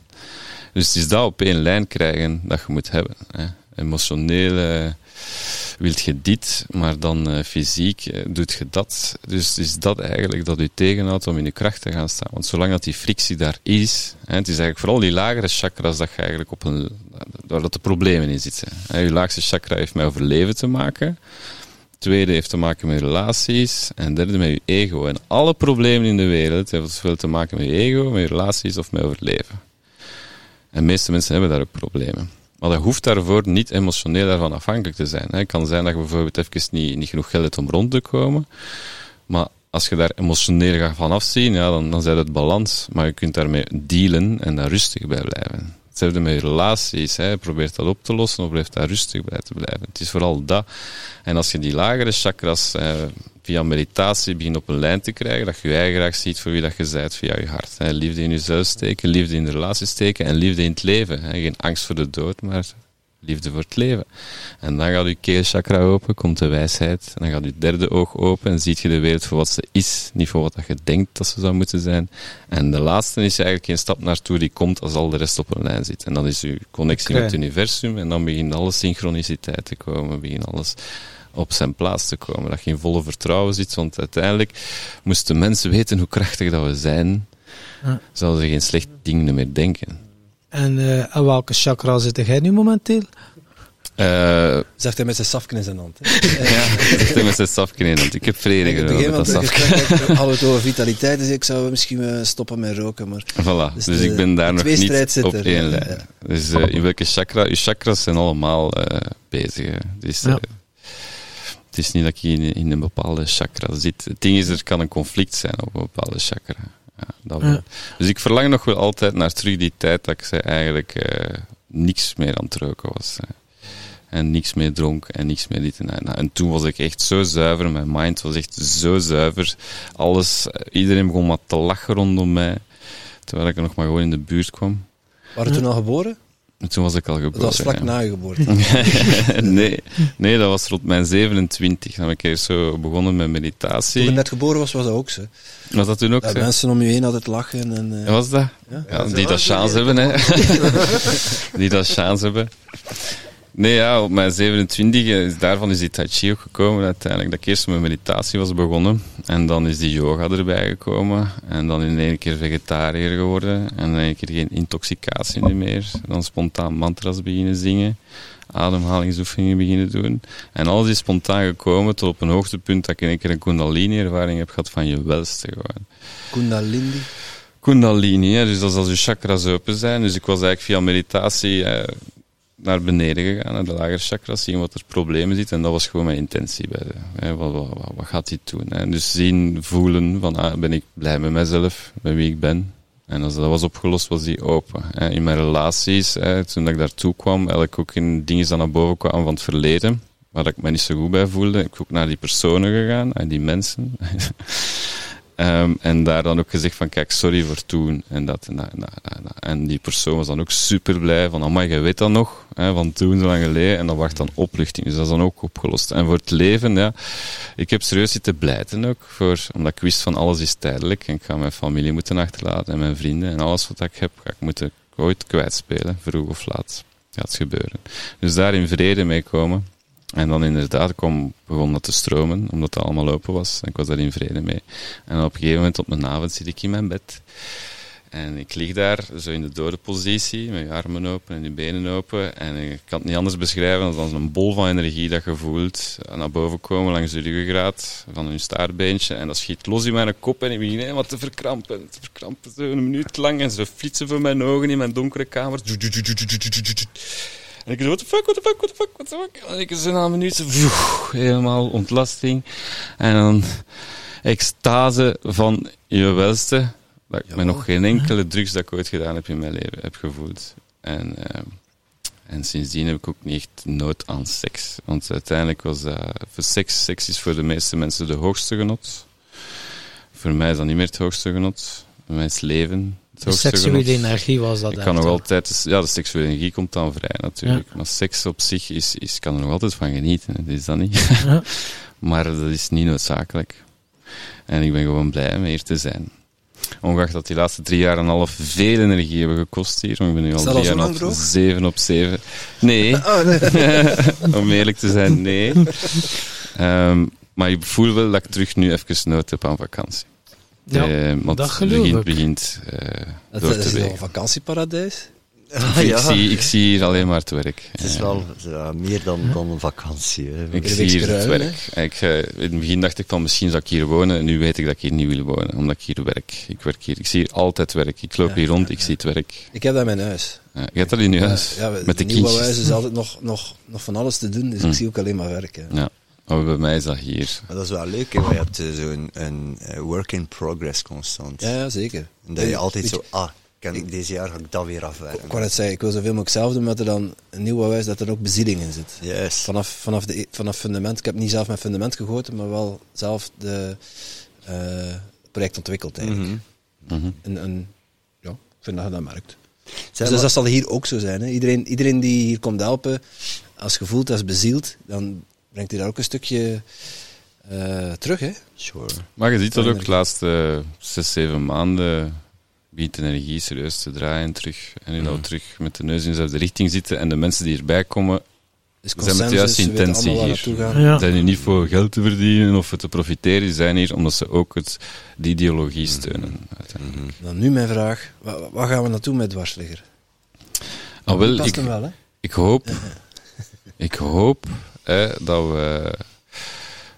Dus het is dat op één lijn krijgen dat je moet hebben. Hè. Emotionele wilt je dit, maar dan uh, fysiek uh, doet je dat. Dus is dat eigenlijk dat u tegenhoudt om in je kracht te gaan staan. Want zolang dat die frictie daar is, hè, het is eigenlijk vooral die lagere chakras dat je eigenlijk op een, waar dat de problemen in zitten. Hè. Je laagste chakra heeft met overleven te maken. Tweede heeft te maken met relaties. En derde met je ego. En alle problemen in de wereld hebben veel te maken met je ego, met je relaties of met overleven. En de meeste mensen hebben daar ook problemen. Maar dat hoeft daarvoor niet emotioneel daarvan afhankelijk te zijn. Het kan zijn dat je bijvoorbeeld even niet, niet genoeg geld hebt om rond te komen. Maar als je daar emotioneel gaat van afzien, ja, dan, dan zijn het balans. Maar je kunt daarmee dealen en daar rustig bij blijven. Met je relaties. Hè. Probeer dat op te lossen of blijf daar rustig bij te blijven. Het is vooral dat. En als je die lagere chakras eh, via meditatie begint op een lijn te krijgen, dat je je eigen graag ziet voor wie dat je bent via je hart. Hè. Liefde in jezelf steken, liefde in de relatie steken en liefde in het leven. Hè. Geen angst voor de dood, maar liefde voor het leven. En dan gaat je keelchakra open, komt de wijsheid. En dan gaat je derde oog open en ziet je de wereld voor wat ze is, niet voor wat je denkt dat ze zou moeten zijn. En de laatste is eigenlijk een stap naartoe die komt als al de rest op een lijn zit. En dan is je connectie Okay. met het universum en dan begint alle synchroniciteit te komen, begint alles op zijn plaats te komen. Dat je in volle vertrouwen zit, want uiteindelijk moesten mensen weten hoe krachtig dat we zijn, zouden ze geen slecht ding meer denken. En eh, aan welke chakra zit jij nu momenteel? Eh, Zegt hij met zijn safken in zijn hand. ja, zegt hij met zijn safken in, want ik heb vrede gedaan begin met dat het safken. we het over vitaliteit, dus ik zou misschien eh, stoppen met roken. Maar Voilà, Dus dus, de- ik ben daar nog niet op één ja. lijn. Ja. Dus eh, in welke chakra? Je chakras zijn allemaal eh, bezig. hè. Dus, Ja. eh, het is niet dat ik in, in een bepaalde chakra zit. Het ding is, er kan een conflict zijn op een bepaalde chakra. Dat. Ja. Dus ik verlang nog wel altijd naar terug die tijd dat ik zei, eigenlijk eh, niks meer aan het roken was. hè. En niks meer dronk en niks meer dit en dat. En toen was ik echt zo zuiver, mijn mind was echt zo zuiver. Alles, eh, iedereen begon maar te lachen rondom mij. Terwijl ik er nog maar gewoon in de buurt kwam. waren toen al geboren? En toen was ik al geboren. Dat was vlak ja. na je geboorte. nee, nee, dat was rond mijn 27. Dan heb ik eerst zo begonnen met Toen meditatie. je net geboren was, was dat ook zo. Was dat toen ook Dat zo? mensen om je heen altijd lachen. En, Ja, was dat? Ja. Ja, die dat chance hebben, hè. die dat chance hebben. Nee, ja, op mijn 27, is, daarvan is die tai chi ook gekomen uiteindelijk. Dat ik eerst met meditatie was begonnen. En dan is die yoga erbij gekomen. En dan in één keer vegetariër geworden. En in één keer geen intoxicatie meer. Dan spontaan mantras beginnen zingen. Ademhalingsoefeningen beginnen doen. En alles is spontaan gekomen tot op een hoogtepunt dat ik in één keer een kundalini-ervaring heb gehad van je welste gewoon. Kundalini. Kundalini, hè, dus dat is als je chakras open zijn. Dus ik was eigenlijk via meditatie eh, naar beneden gegaan, naar de lagere chakras, zien wat er problemen zitten. En dat was gewoon mijn intentie bij de, hè, wat, wat, wat, wat gaat hij doen? Hè? Dus zien, voelen, van ah, ben ik blij met mezelf, met wie ik ben. En als dat was opgelost, was die open. In mijn relaties, toen ik daartoe kwam, eigenlijk ook in dingen die naar boven kwamen van het verleden, waar ik me niet zo goed bij voelde, ik ook naar die personen gegaan, en die mensen. Ehm, en daar dan ook gezegd van, kijk, sorry voor toen. En, dat, en, en, en, die persoon was dan ook super blij van, amai, je weet dat nog, hè, van toen, zo lang geleden. En dat wacht dan opluchting. Dus dat is dan ook opgelost. En voor het leven, ja, ik heb serieus zitten blijten ook, voor, omdat ik wist van, alles is tijdelijk. En ik ga mijn familie moeten achterlaten en mijn vrienden. En alles wat ik heb, ga ik moeten ooit kwijtspelen, vroeg of laat. Gaat gebeuren. Dus daar in vrede mee komen. En dan inderdaad kwam, begon dat te stromen, omdat het allemaal open was. En ik was daar in vrede mee. En op een gegeven moment op mijn avond zit ik in mijn bed. En ik lig daar, zo in de dode positie, met je armen open en je benen open. En ik kan het niet anders beschrijven dan een bol van energie dat je voelt naar boven komen langs de ruggengraat van je staartbeentje. En dat schiet los in mijn kop en ik begin helemaal te verkrampen. Te verkrampen, zo een minuut lang. En zo flitsen voor mijn ogen in mijn donkere kamer. En ik zo, what the fuck, what the fuck, what the fuck, what the fuck. En ik zo na een minuut, pjoe, helemaal ontlasting. En dan extase van je welste. Dat ik nog geen enkele drugs dat ik ooit gedaan heb in mijn leven heb gevoeld. En, eh, En sindsdien heb ik ook niet echt nood aan seks. Want uiteindelijk was dat... Voor seks, seks is voor de meeste mensen de hoogste genot. Voor mij is dat niet meer het hoogste genot. Voor mij is leven De seksuele energie was dat Ik kan nog altijd... Ja, de seksuele energie komt dan vrij natuurlijk. Maar seks op zich is... is kan er nog altijd van genieten. Dat is dat niet. Ja. maar dat is niet noodzakelijk. En ik ben gewoon blij om hier te zijn. Ongeacht dat die laatste drie jaar en een half veel energie hebben gekost hier. Want ik ben nu al drie jaar op droog? zeven op zeven. Nee. om eerlijk te zijn, nee. Ehm, maar ik voel wel dat ik terug nu even nood heb aan vakantie. Ja, Eh, want dat geloof begint, ik. begint eh, Het door is te wel een vakantieparadijs. Ah, Ik, ja. zie, ik zie hier alleen maar het werk. Het is Eh, wel ja, meer dan, dan een vakantie. Hè. Ik zie hier het werk. Ik, in het begin dacht ik van misschien zou ik hier wonen. En nu weet ik dat ik hier niet wil wonen, omdat ik hier werk. Ik werk hier. Ik zie hier altijd werk. Ik loop Ja, hier rond, ja, ik zie het werk. Ik heb dat in mijn huis. Ja, je hebt dat in je huis, Ja, ja, met de in nieuwe kindjes. huis is altijd nog, nog, nog van alles te doen, dus Hm. ik zie ook alleen maar werken. Ja, maar bij mij is dat hier. Maar dat is wel leuk, hè. want je hebt eh, zo'n een, eh, work in progress constant. Ja, ja zeker. En dat je altijd zo, ah, kan ik deze jaar ga ik dat weer afwerken. Ik wou net zeggen, ik wil zoveel mogelijk zelf doen, maar er dan een nieuw huis dat er ook bezieling in zit. Juist. Vanaf, vanaf, de, vanaf fundament, ik heb niet zelf mijn fundament gegoten, maar wel zelf de eh, project ontwikkeld eigenlijk. Mhm. Mhm. En, en ja, ik vind dat je dat merkt. Dus maar- dat zal hier ook zo zijn. Hè. Iedereen, iedereen die hier komt helpen, als gevoeld, als bezield, dan brengt hij daar ook een stukje eh, terug. Hè. Sure. Maar je ziet dat ook de laatste zes, zeven maanden begint de energie serieus te draaien terug. En nu dat we terug met de neus in dezelfde richting zitten en de mensen die erbij komen, Dus zijn met de juiste intentie hier. Ja. zijn hier niet voor geld te verdienen of te profiteren, die zijn hier omdat ze ook het, die ideologie steunen. uiteindelijk. Dan nu mijn vraag, waar, waar gaan we naartoe met dwarsligger? Ah, wel, Past ik, hem wel, hè? Ik hoop, ik hoop hè, dat we,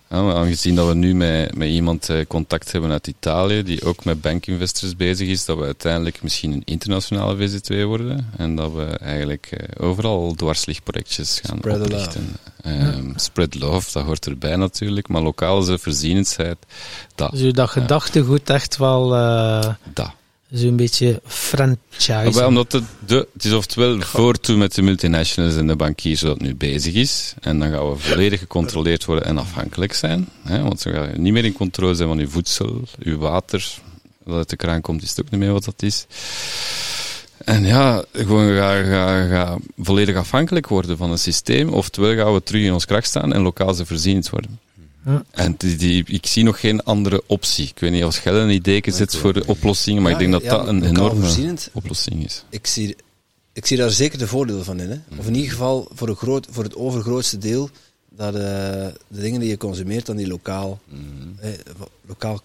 aangezien dat we nu met, met iemand eh, contact hebben uit Italië, die ook met bankinvestors bezig is, dat we uiteindelijk misschien een internationale VZ2 worden. En dat we eigenlijk eh, overal dwarslichtprojectjes gaan Spread oprichten. Ehm, Spread love, dat hoort erbij natuurlijk. Maar lokale zelfvoorzienendheid, dat, Dus dat gedachtegoed echt wel eh, dat. Zo'n beetje franchise. Omdat het, de, het is oftewel voortoe met de multinationals en de bankiers het nu bezig is. En dan gaan we volledig gecontroleerd worden en afhankelijk zijn. Hè, want dan ga je niet meer in controle zijn van je voedsel, je water. Dat uit de kraan komt, is het ook niet meer wat dat is. En ja, gewoon ga, ga, ga volledig afhankelijk worden van een systeem. Oftewel gaan we terug in ons kracht staan en lokaal voorzienend worden. Ja. En die, die, ik zie nog geen andere optie. Ik weet niet of Schelle een idee zet voor de oplossingen, maar Ja, ik denk dat ja, dat een enorme oplossing is. Ik zie, ik zie daar zeker de voordelen van in. Hè. Of in ieder geval voor, een groot, voor het overgrootste deel dat eh, de dingen die je consumeert, dan die lokaal, eh, lokaal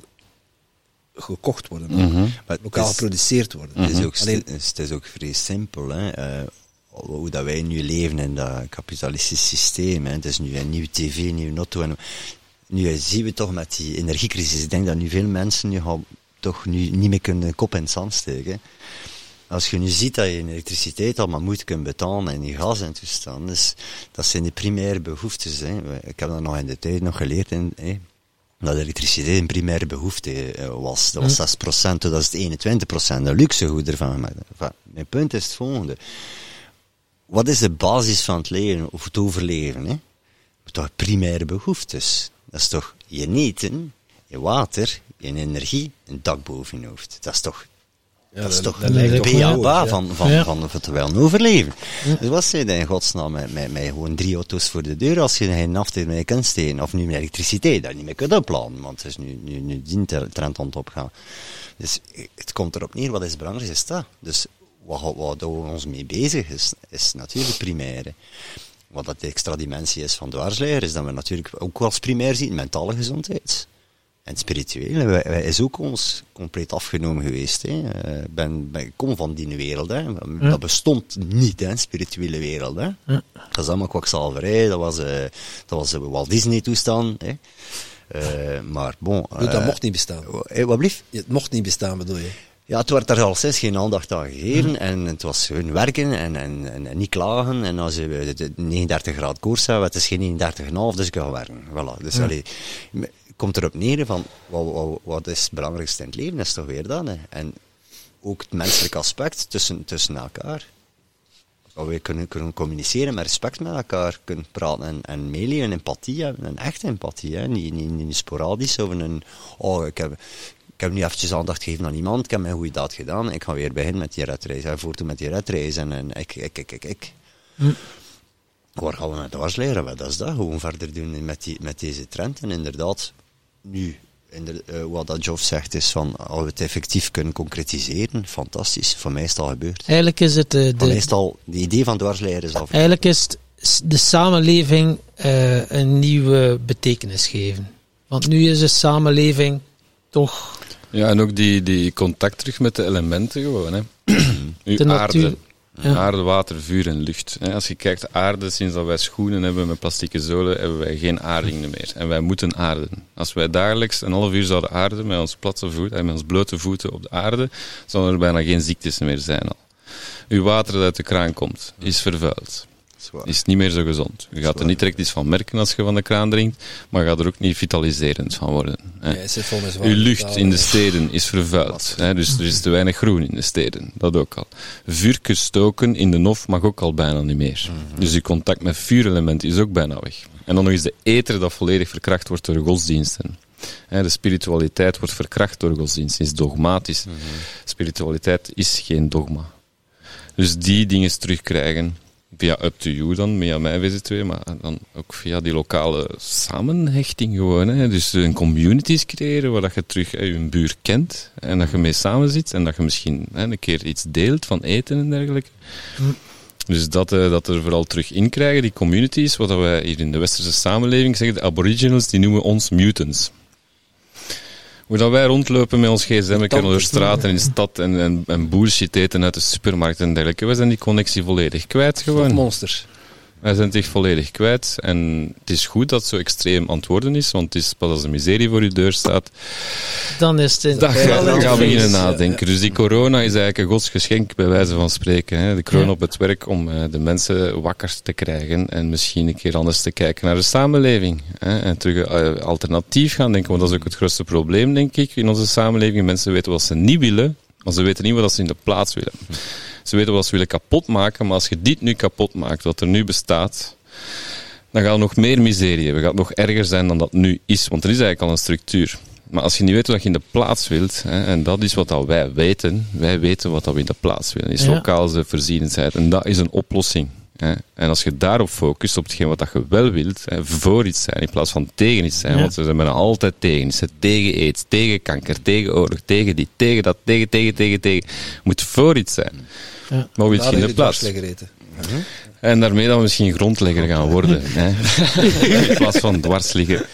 gekocht worden. Mhm. Maar Lokaal is- geproduceerd worden. Het is, ook, Alleen- het is ook vrij simpel. Hè. Eh, hoe dat wij nu leven in dat kapitalistische systeem. Hè. Het is nu een nieuwe tv, een nieuwe auto. En nu zien we toch met die energiecrisis. Ik denk dat nu veel mensen nu gaan toch nu niet meer kunnen kop in het zand steken. Als je nu ziet dat je elektriciteit allemaal moet kunnen betalen en je gas en toestand, dus dat zijn de primaire behoeftes. Hè. Ik heb dat nog in de tijd nog geleerd. In, hè, dat elektriciteit een primaire behoefte eh, was. Dat was 6%, dat is het 21%, een luxe goed ervan. Enfin, mijn punt is het volgende. Wat is de basis van het leven, of het overleven? Hè? Toch primaire behoeftes. Dat is toch je eten, je water, je energie, een dak boven je hoofd. Dat is toch Ja, dat is toch dat toch BABA ja. van, van, Ja. van, van wel overleven. Dus wat zei je in godsnaam met, met, met gewoon drie auto's voor de deur als je geen aftijd mee kunt steken? Of nu met elektriciteit, dat je niet meer kunt opladen, want het is nu, nu, nu die trend aan het opgaan. Dus het komt erop neer, wat is belangrijk, is dat. Dus wat, wat, we ons mee bezig is, is natuurlijk primaire. Wat dat de extra dimensie is van dwarsleer, is dat we natuurlijk ook als primair zien mentale gezondheid. En het spirituele wij, wij is ook ons compleet afgenomen geweest. Hè. Eh, ben, ben, ik kom van die wereld. Hè. Dat bestond niet, hè, spirituele wereld. Hè. Ja. Dat is allemaal kwakzalverij. Dat was, eh dat was een Walt Disney toestand. Hè. Eh, maar bon. Dat eh, mocht niet bestaan. eh, wat blieft? Het mocht niet bestaan, bedoel je? Ja, het werd daar al sinds geen aandacht aan gegeven. En het was hun werken en, en, en, en niet klagen. En als je de- de 39 graden koers hebben, het is geen 39,5, dus ik ga werken. Voilà. Dus allee, me- komt erop neer van, wat, wat, wat is het belangrijkste in het leven? Is toch weer dat, hè. En ook het menselijke aspect tussen, tussen elkaar. dat we kunnen, kunnen communiceren met respect met elkaar, kunnen praten en, en meeleven, empathie hebben, een echte empathie, hè? Niet, niet, niet sporadisch over een, oh, ik heb, ik heb nu eventjes aandacht gegeven aan iemand, ik heb mijn goede daad gedaan, ik ga weer beginnen met die redreis, hij voert met die redreis en, en ik, ik, ik, ik, ik. Hm. Waar gaan we met dwars leren? Wat is dat? Gewoon verder doen met, die, met deze trend. En inderdaad, nu, inder, uh, wat dat Joff zegt, is van, als we het effectief kunnen concretiseren, fantastisch. Voor mij is het al gebeurd. Eigenlijk is het... Uh, de, meestal, de idee van dwarsleren is al... Eigenlijk is het de samenleving uh, een nieuwe betekenis geven. Want nu is de samenleving toch... Ja, en ook die, die contact terug met de elementen gewoon. Hè. Uw De aarde, natuur. Ja. Aarde, water, vuur en lucht. hè. Als je kijkt, aarde, sinds dat wij schoenen hebben met plastieke zolen, hebben wij geen aardingen meer. En wij moeten aarden. Als wij dagelijks een half uur zouden aarden met ons platte voet en met ons blote voeten op de aarde, zouden er bijna geen ziektes meer zijn al. Uw water dat uit de kraan komt, is vervuild. Is niet meer zo gezond. Je gaat er niet direct iets van merken als je van de kraan drinkt, maar je gaat er ook niet vitaliserend van worden. hè. Ja, zit Uw lucht in de steden is vervuild. Hè, dus er is te weinig groen in de steden. Dat ook al. Vuurke stoken in de nof mag ook al bijna niet meer. Dus uw contact met vuurelement is ook bijna weg. En dan nog eens de ether dat volledig verkracht wordt door godsdiensten. Hè, de spiritualiteit wordt verkracht door godsdiensten. Is dogmatisch. Spiritualiteit is geen dogma. Dus die dingen terugkrijgen. Via Up to You dan, via mij VZ2, maar dan ook via die lokale samenhechting gewoon. Hè. Dus een communities creëren waar dat je terug hè, je buur kent en dat je mee samen zit en dat je misschien hè, een keer iets deelt van eten en dergelijke. Dus dat, eh, dat er vooral terug in krijgen, die communities, wat dat wij hier in de westerse samenleving zeggen, de aboriginals, die noemen ons mutants. Hoe dat wij rondlopen met ons gsm door de straten in de stad en, en, en bullshit eten uit de supermarkt en dergelijke. Wij zijn die connectie volledig kwijt gewoon. monsters. Wij zijn echt volledig kwijt. En het is goed dat het zo extreem antwoorden is, want het is pas als de miserie voor je deur staat, Dan is het ga, dan het gaan we beginnen nadenken. Dus die corona is eigenlijk een godsgeschenk, bij wijze van spreken. Hè. De kroon op het werk om eh, de mensen wakker te krijgen en misschien een keer anders te kijken naar de samenleving. Hè. En terug eh, alternatief gaan denken, want dat is ook het grootste probleem, denk ik, in onze samenleving. Mensen weten wat ze niet willen, maar ze weten niet wat ze in de plaats willen. Ze weten wat ze willen kapot maken, maar als je dit nu kapot maakt, wat er nu bestaat, dan gaat er nog meer miserie hebben. gaat nog erger zijn dan dat nu is, want er is eigenlijk al een structuur. Maar als je niet weet wat je in de plaats wilt, hè, en dat is wat dat wij weten, wij weten wat dat we in de plaats willen, is Ja. lokale voorzienendheid. En dat is een oplossing. Hè. En als je daarop focust, op hetgeen wat dat je wel wilt, hè, voor iets zijn in plaats van tegen iets zijn, Ja. want ze zijn bijna altijd tegen iets. Tegen aids, tegen kanker, tegen oorlog, tegen dit, tegen dat, tegen, tegen, tegen, tegen. Moet voor iets zijn. Ja. Maar Daar in de plaats? En daarmee dat we misschien grondlegger gaan worden. hè. In plaats van dwarsligger.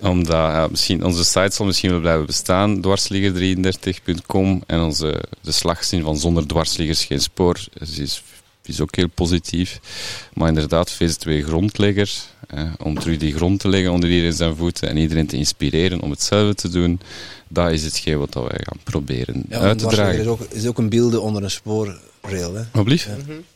Omdat ja, misschien, onze site zal misschien wel blijven bestaan, dwarsligger33.com. En onze, de slagzin van zonder dwarsliggers geen spoor dus is, is ook heel positief. Maar inderdaad, VZ2 grondlegger. Hè, om terug die grond te leggen onder iedereen zijn voeten en iedereen te inspireren om hetzelfde te doen. Dat is hetgeen wat dat wij gaan proberen Ja, uit te dragen. is ook, is ook een beelde onder een spoorrail. Hè. Alblieft?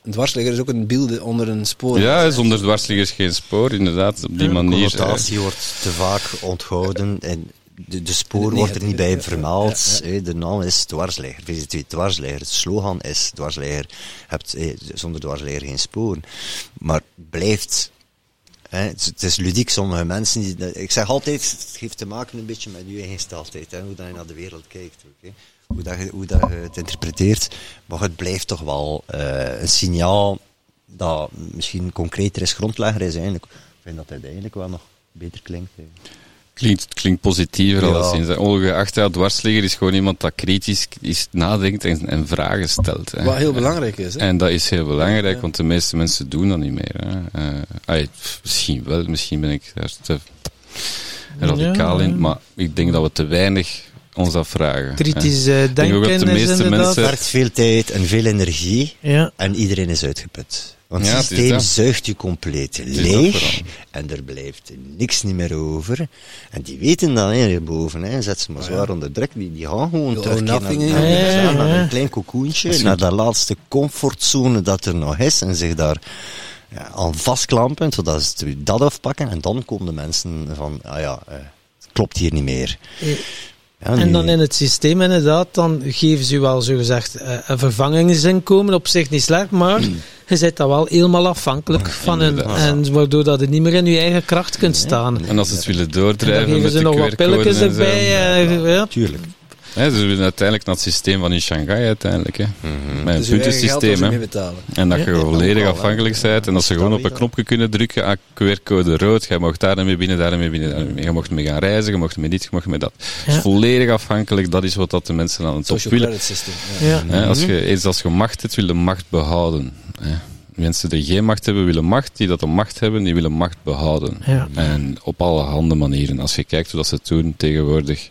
Een dwarsligger is ook een beelde onder een spoor. Ja, zonder dwarsliggers geen spoor, inderdaad. Op die De manier. connotatie wordt te vaak onthouden en de, de spoor Nee, wordt er niet bij ja, vermeld. hè. De naam is dwarsligger, VZ2 dwarsligger. Het slogan is dwarsligger. Je hebt eh, zonder dwarsligger geen spoor. Maar blijft... Het, is ludiek, sommige mensen... Die, ik zeg altijd, het heeft te maken een beetje met je eigen gesteldheid. Hè, hoe dat je naar de wereld kijkt. Hoe, dat je, hoe dat het interpreteert. Maar het blijft toch wel eh, een signaal dat misschien concreter is, grondlegger is eigenlijk. Ik vind dat het eigenlijk wel nog beter klinkt. Klinkt, het klinkt positiever Ja. alleszins. Ongeacht ja, dwarsligger is gewoon iemand dat kritisch is, nadenkt en, en vragen stelt. Hè. Wat heel belangrijk is. Hè. En dat is heel belangrijk, Ja. want de meeste mensen doen dat niet meer. Hè. Eh, misschien wel, misschien ben ik daar te radicaal Ja. in, maar ik denk dat we te weinig ons afvragen. hè. Kritisch eh, denk ook denken dat de meeste mensen- Het veel tijd en veel energie Ja. en iedereen is uitgeput. Want Ja, het systeem zuigt je compleet leeg en er blijft niks niet meer over. En die weten dat hierboven. Hè. Zet ze maar zwaar onder druk. Die, die gaan gewoon terug naar, naar, hè. naar- Ja, naar ja. een klein cocoentje, naar dat laatste comfortzone dat er nog is en zich daar ja, aan vastklampen, zodat ze dat afpakken. En dan komen de mensen van, ah ja, eh, het klopt hier niet meer. Ja, En dan in het systeem inderdaad, dan geven ze u wel zogezegd eh, een vervangingsinkomen, op zich niet slecht, maar je bent dan wel helemaal afhankelijk van hen. inderdaad. En waardoor dat je niet meer in je eigen kracht kunt staan. En als ze het willen En dan doordrijven geven met ze de nog wat pilletjes erbij. eh, ja. Tuurlijk. Hè, ze willen uiteindelijk naar het systeem van in Shanghai uiteindelijk. Hè. Met een Dus puntensysteem. Hè. mee betalen. En dat je Ja, volledig afhankelijk bent. En dat ze gewoon op een knopje kunnen drukken. Ah, QR-code rood. Jij mag daar mee binnen, daar mee binnen. Daar mee. Je mocht mee gaan reizen, je mocht met dit, je mocht met dat. Het Ja. is volledig afhankelijk. Dat is wat dat de mensen aan het top Social willen. credit system. Ja. Als je, eens als je macht hebt, wil je macht behouden. Hè. Mensen die geen macht hebben, willen macht. Die dat de macht hebben, die willen macht behouden. Ja. En op allerhande manieren. Als je kijkt hoe dat ze het doen tegenwoordig.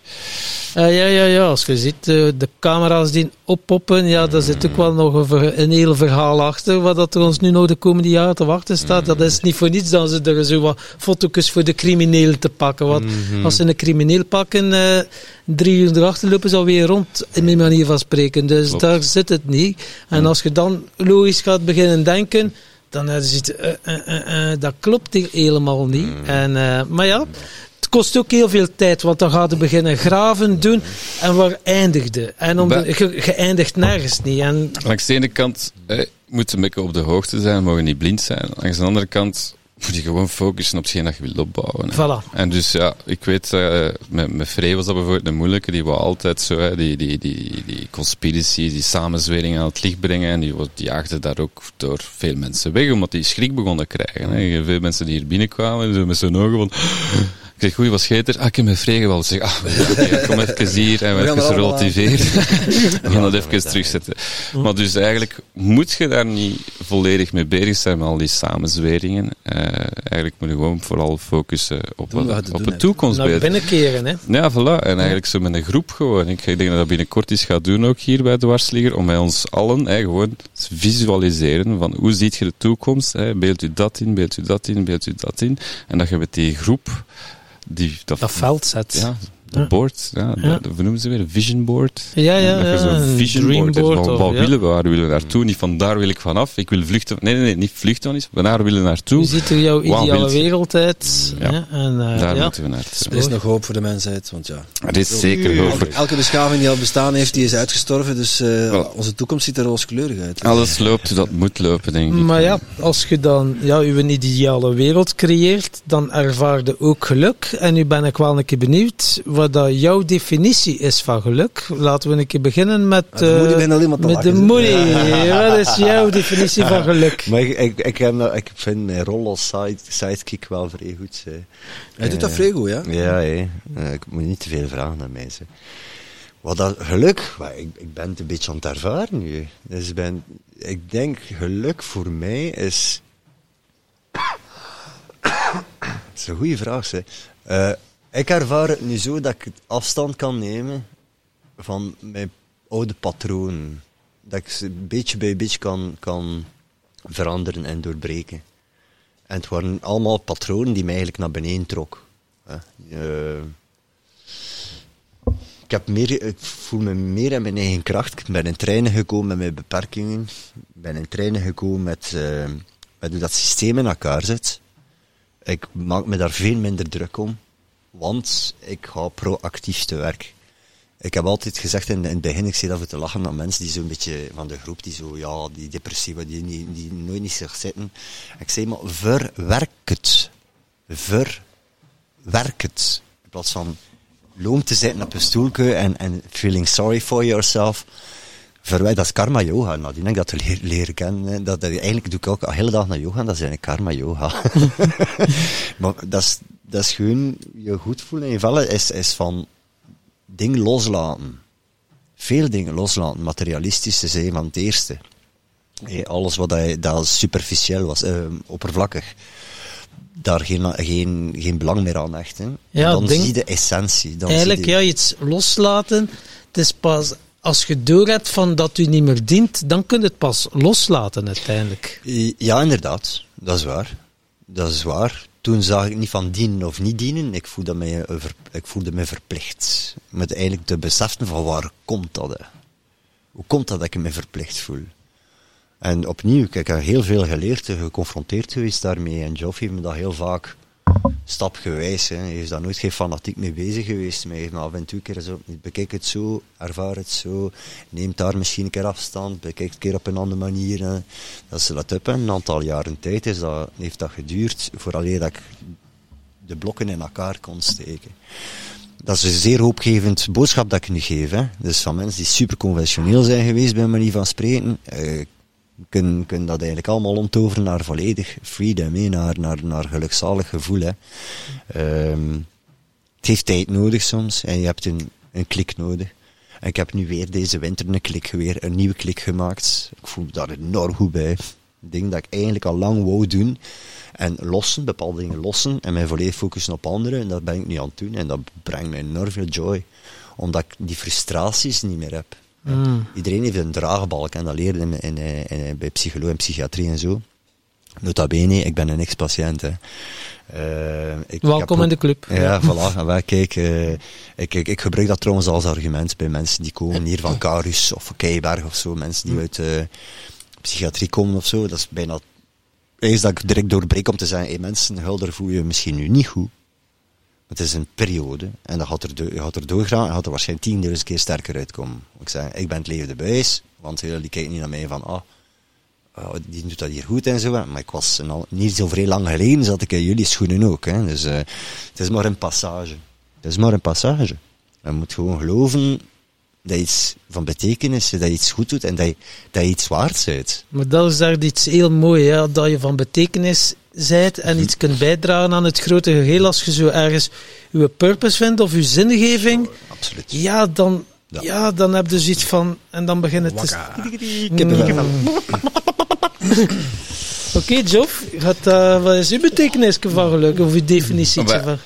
Eh, ja, ja, ja. Als je ziet, eh, de camera's die oppoppen, ja, daar zit ook wel nog een, heel verhaal achter, wat dat er ons nu nog de komende jaren te wachten staat. Dat is niet voor niets dat ze er zo wat foto's voor de criminelen te pakken. Want als ze een crimineel pakken, eh, drie uur erachter lopen ze alweer rond, in mijn manier van spreken. Dus Klopt. daar zit het niet. En als je dan logisch gaat beginnen denken, dan zoiets, eh, eh, eh, dat klopt helemaal niet. En, eh, maar ja, het kost ook heel veel tijd, want dan gaat je beginnen graven, doen. En waar eindigde? En om de, je eindigt nergens niet. En Langs de ene kant eh, moet een beetje op de hoogte zijn, mogen niet blind zijn. Langs de andere kant moet je gewoon focussen op hetgeen dat je wilt opbouwen. voilà. En dus ja, ik weet, eh, met, met Frey was dat bijvoorbeeld een moeilijke, die wou altijd zo, hè, die, die, die, die conspiracy, die samenzwering aan het licht brengen. En die, die jaagde daar ook door veel mensen weg, omdat die schrik begonnen te krijgen. Hè. Veel mensen die hier binnenkwamen, met zo'n ogen van... Ik zeg, goeie, wat scheet er? Ah, ik heb mijn Frey geweld. Ik zeg, ah, kom even hier en we We gaan even er relativeren. we gaan dat even terugzetten. Maar dus eigenlijk moet je daar niet volledig mee bezig zijn met al die samenzweringen. Eh, eigenlijk moet je gewoon vooral focussen op, wat, op hebt. toekomstbeeld. Naar binnen keren, hè. Ja, voilà. En eigenlijk zo met een groep gewoon. Ik denk dat dat binnenkort iets gaat doen ook hier bij Dwarsligger, om met ons allen hè, gewoon te visualiseren van hoe ziet je de toekomst, hè, beeld u dat in, beeld u dat in, beeld u dat in. En dat je met die groep, die, dat, Dat veld zet. ja, de Ja. board, ja, hoe noemen ze weer, een vision board. Ja, ja, dat je ja, zo'n een vision board hebt, van of- wat ja. willen we, waar willen we naartoe, niet van daar wil ik vanaf, ik wil vluchten, nee, nee, nee, niet vluchten van iets, maar daar willen we naartoe, Hoe ziet er jouw ideale je? wereld uit? Ja. Ja. En, eh, daar ja. moeten we naartoe. Er is nog hoop voor de mensheid, want ja. Er is zeker hoop voor. Elke, beschaving die al bestaan heeft, die is uitgestorven, dus eh, onze toekomst ziet er rooskleurig uit. Alles loopt hoe dat moet lopen, denk ik. Maar ja, als je dan ja, je ideale wereld creëert, dan ervaar je ook geluk. En nu ben ik wel een keer benieuwd wat dat jouw definitie is van geluk. Laten we een keer beginnen met, Ah, de moeder eh, al iemand te met de moeder. Wat is jouw definitie van geluk? Maar ik, ik, ik, heb, ik vind mijn rol als side, sidekick wel vrij goed. Hè. Hij doet dat Eh, vrij goed, ja. Ja, hè. Eh, ik moet niet te veel vragen aan mensen. Wat dat geluk, maar ik, ik ben het een beetje aan het ervaren nu. Dus ik ben, ik denk geluk voor mij is. Dat is een goede vraag. Eh, ik ervaar het nu zo dat ik afstand kan nemen van mijn oude patronen. Dat ik ze beetje bij beetje kan, kan veranderen en doorbreken. En het waren allemaal patronen die mij eigenlijk naar beneden trok. Eh, ik, heb meer, ik voel me meer in mijn eigen kracht. Ik ben in treinen gekomen met mijn beperkingen. Ik ben in treinen gekomen met, eh, met hoe dat systeem in elkaar zit. Ik maak me daar veel minder druk om, want ik ga proactief te werk. Ik heb altijd gezegd in, in het begin, ik zei dat we te lachen aan mensen die zo'n beetje van de groep, die zo, ja, die depressieve, die, die, die nooit niet zich zitten. Ik zei, maar verwerk het. Verwerk het. In plaats van loom te zitten op een stoeltje en, en feeling sorry for yourself. Verwijt, dat is karma yoga. Nou, die denk ik dat leren kennen. Dat, dat, eigenlijk doe ik ook de hele dag naar yoga, dat is eigenlijk karma yoga. maar dat is, dat is gewoon je goed voelen in je vellen, is, is van dingen loslaten. Veel dingen loslaten. Materialistisch te zijn van het eerste. Alles wat hij, dat superficieel was, eh, oppervlakkig. Daar geen, geen, geen belang meer aan echt. Ja, dan ding- zie je de essentie. Dan Eigenlijk, zie je, ja, iets loslaten. Het is pas als je door hebt van dat u niet meer dient, dan kun je het pas loslaten uiteindelijk. Ja, inderdaad. Dat is waar. Dat is waar. Toen zag ik niet van dienen of niet dienen. Ik voelde me, eh, ik voelde me verplicht. Met eigenlijk te beseffen van waar komt dat? hè? Hoe komt dat dat ik me verplicht voel? En opnieuw, kijk, ik heb heel veel geleerd, geconfronteerd geweest daarmee. En Geoff heeft me dat heel vaak stapgewijs. Hè. Hij is daar nooit geen fanatiek mee bezig geweest. Maar hij en toe keer zo, bekijk het zo, ervaar het zo, neemt daar misschien een keer afstand, bekijk het keer op een andere manier. Dat ze dat. Een aantal jaren tijd is dat, heeft dat geduurd, vooraleer dat ik de blokken in elkaar kon steken. Dat is een zeer hoopgevend boodschap dat ik nu geef. Hè. Dus van mensen die super conventioneel zijn geweest, bij manier van spreken, eh, kunnen, kunnen dat eigenlijk allemaal omtoveren naar volledig freedom, hè, naar, naar, naar gelukzalig gevoel. Hè. Ehm, het heeft tijd nodig soms en je hebt een, een klik nodig. En ik heb nu weer deze winter een klik, weer een nieuwe klik gemaakt. Ik voel me daar enorm goed bij. Ding dat ik eigenlijk al lang wou doen. En lossen, bepaalde dingen lossen en mij volledig focussen op anderen. En dat ben ik nu aan het doen. En dat brengt mij enorm veel joy. Omdat ik die frustraties niet meer heb. Mm. Iedereen heeft een draagbalk en dat leerde in, in, in, bij psychologie en psychiatrie en zo. Nota bene, ik ben een ex-patiënt. Eh, Welkom in de club. ja, voilà. En wij, kijk, eh, ik, ik, ik gebruik dat trouwens als argument bij mensen die komen hier van Carus of Keiberg of zo. Mensen die uit eh, psychiatrie komen of zo. Dat is bijna eens dat ik direct doorbreek om te zeggen, hey, mensen, Hulder voel je misschien nu niet goed. Het is een periode en dat gaat er, je gaat er doorgaan en gaat er waarschijnlijk tienduizend keer sterker uitkomen. Ik zeg, ik ben het leven de buis, want die kijken niet naar mij van, ah, ah, die doet dat hier goed en zo. Maar ik was al- niet zo vrij lang geleden, zat ik in jullie schoenen ook. Hè. Dus eh, het is maar een passage. Het is maar een passage. Je moet gewoon geloven dat je iets van betekenis, dat je iets goed doet en dat je, dat iets waard bent. Maar dat is daar iets heel moois, hè? dat je van betekenis zijt en iets kunt bijdragen aan het grote geheel. Als je zo ergens je purpose vindt of je zingeving, Absoluut. ja, dan, Ja. ja. dan heb je zoiets van... En dan begint het te... Ik heb wel. Oké, Joff, eh, wat is uw betekenis van geluk? Of uw definitie van...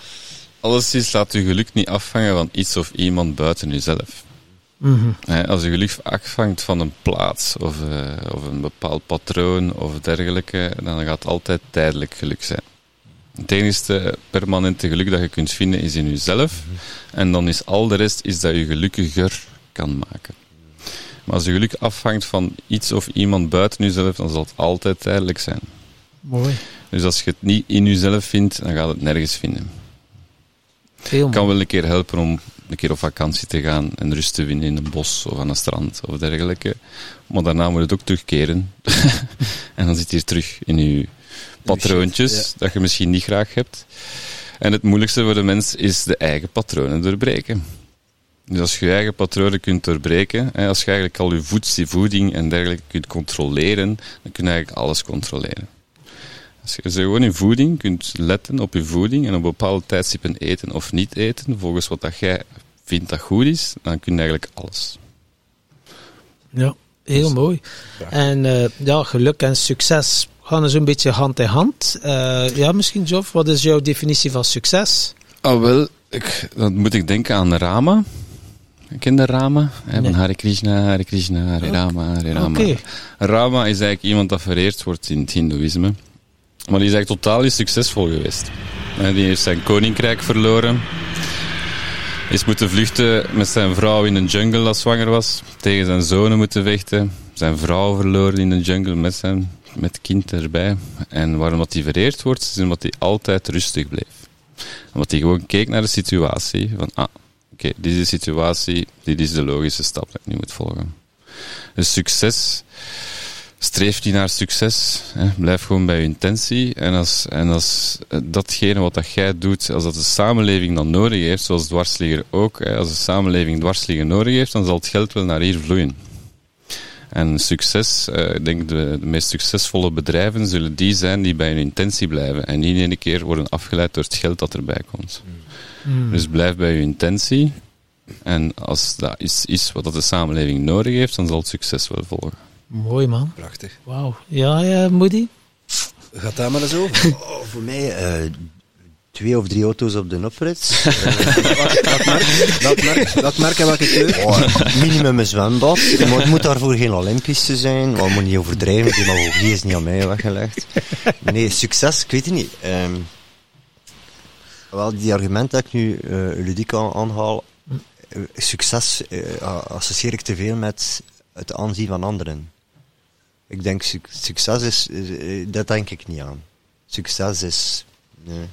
Alleszins laat je geluk niet afhangen van iets of iemand buiten jezelf. Mhm. Hè, Als je geluk afhangt van een plaats of, eh, of een bepaald patroon of dergelijke, dan gaat het altijd tijdelijk geluk zijn. Het enige permanente geluk dat je kunt vinden is in jezelf. En dan is al de rest is dat je gelukkiger kan maken. Maar als je geluk afhangt van iets of iemand buiten jezelf, dan zal het altijd tijdelijk zijn. Mooi. Dus als je het niet in jezelf vindt, dan gaat het nergens vinden. Het kan wel een keer helpen om een keer op vakantie te gaan en rust te vinden in een bos of aan een strand of dergelijke. Maar daarna moet het ook terugkeren. en dan zit je hier terug in je patroontjes shit, dat je misschien niet graag hebt. En het moeilijkste voor de mens is de eigen patronen doorbreken. Dus als je je eigen patronen kunt doorbreken, hè, als je eigenlijk al je voeding en dergelijke kunt controleren, dan kun je eigenlijk alles controleren. Als je gewoon in voeding kunt letten op je voeding en op bepaalde tijdstippen eten of niet eten, volgens wat dat jij vindt dat goed is, dan kun je eigenlijk alles. Ja, heel mooi. En eh, ja, geluk en succes gaan zo'n beetje hand in hand. Eh, ja, misschien Joff, wat is jouw definitie van succes? Oh wel, ik, dan moet ik denken aan Rama. Ken Rama? Hè, van. Hare Krishna, Hare Krishna, Hare Rama, Hare Rama. Rama is eigenlijk iemand dat vereerd wordt in het hindoeïsme. Maar die is eigenlijk totaal niet succesvol geweest. Die heeft zijn koninkrijk verloren. Is moeten vluchten met zijn vrouw in een jungle dat zwanger was. Tegen zijn zonen moeten vechten. Zijn vrouw verloren in de jungle met zijn met kind erbij. En waarom dat hij vereerd wordt, is omdat hij altijd rustig bleef. Omdat hij gewoon keek naar de situatie. Van, ah, oké, dit is de situatie. Dit is de logische stap dat ik nu moet volgen. Dus succes streef niet naar succes. Hè. Blijf gewoon bij je intentie. En als, en als eh, datgene wat dat jij doet, als dat de samenleving dan nodig heeft, zoals dwarsligger ook, hè, als de samenleving dwarsligger nodig heeft, dan zal het geld wel naar hier vloeien. En succes, eh, ik denk de, de meest succesvolle bedrijven zullen die zijn die bij hun intentie blijven en niet in één keer worden afgeleid door het geld dat erbij komt. Dus blijf bij je intentie. En als dat iets is wat dat de samenleving nodig heeft, dan zal het succes wel volgen. Mooi man. Prachtig. Wauw. Ja, ja, Moody? Gaat daar maar eens over. Oh, voor mij eh, twee of drie auto's op de oprit. Welk merk? Welk merk? Welk merk en welke kleur? Oh, minimum een zwembad. Maar het moet daarvoor geen Olympische zijn. Maar moet niet overdrijven. Demagogie is niet aan mij weggelegd. Nee, succes, ik weet het niet. Ehm, wel, die argument dat ik nu uh, ludiek aan, aanhaal. eh, succes eh, associeer ik te veel met het aanzien van anderen. Ik denk, suc- succes is, is- eh, dat denk ik niet aan. Succes is, nee.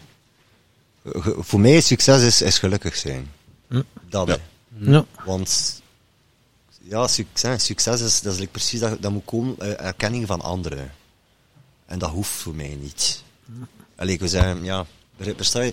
voor mij succes is, is gelukkig zijn. Hm. Dat, Ja. hè. Ja. Want ja, succes, succes is, dat is like precies dat, dat moet komen uit erkenning van anderen. En dat hoeft voor mij niet. Allee, ik wil zeggen, ja, versta je?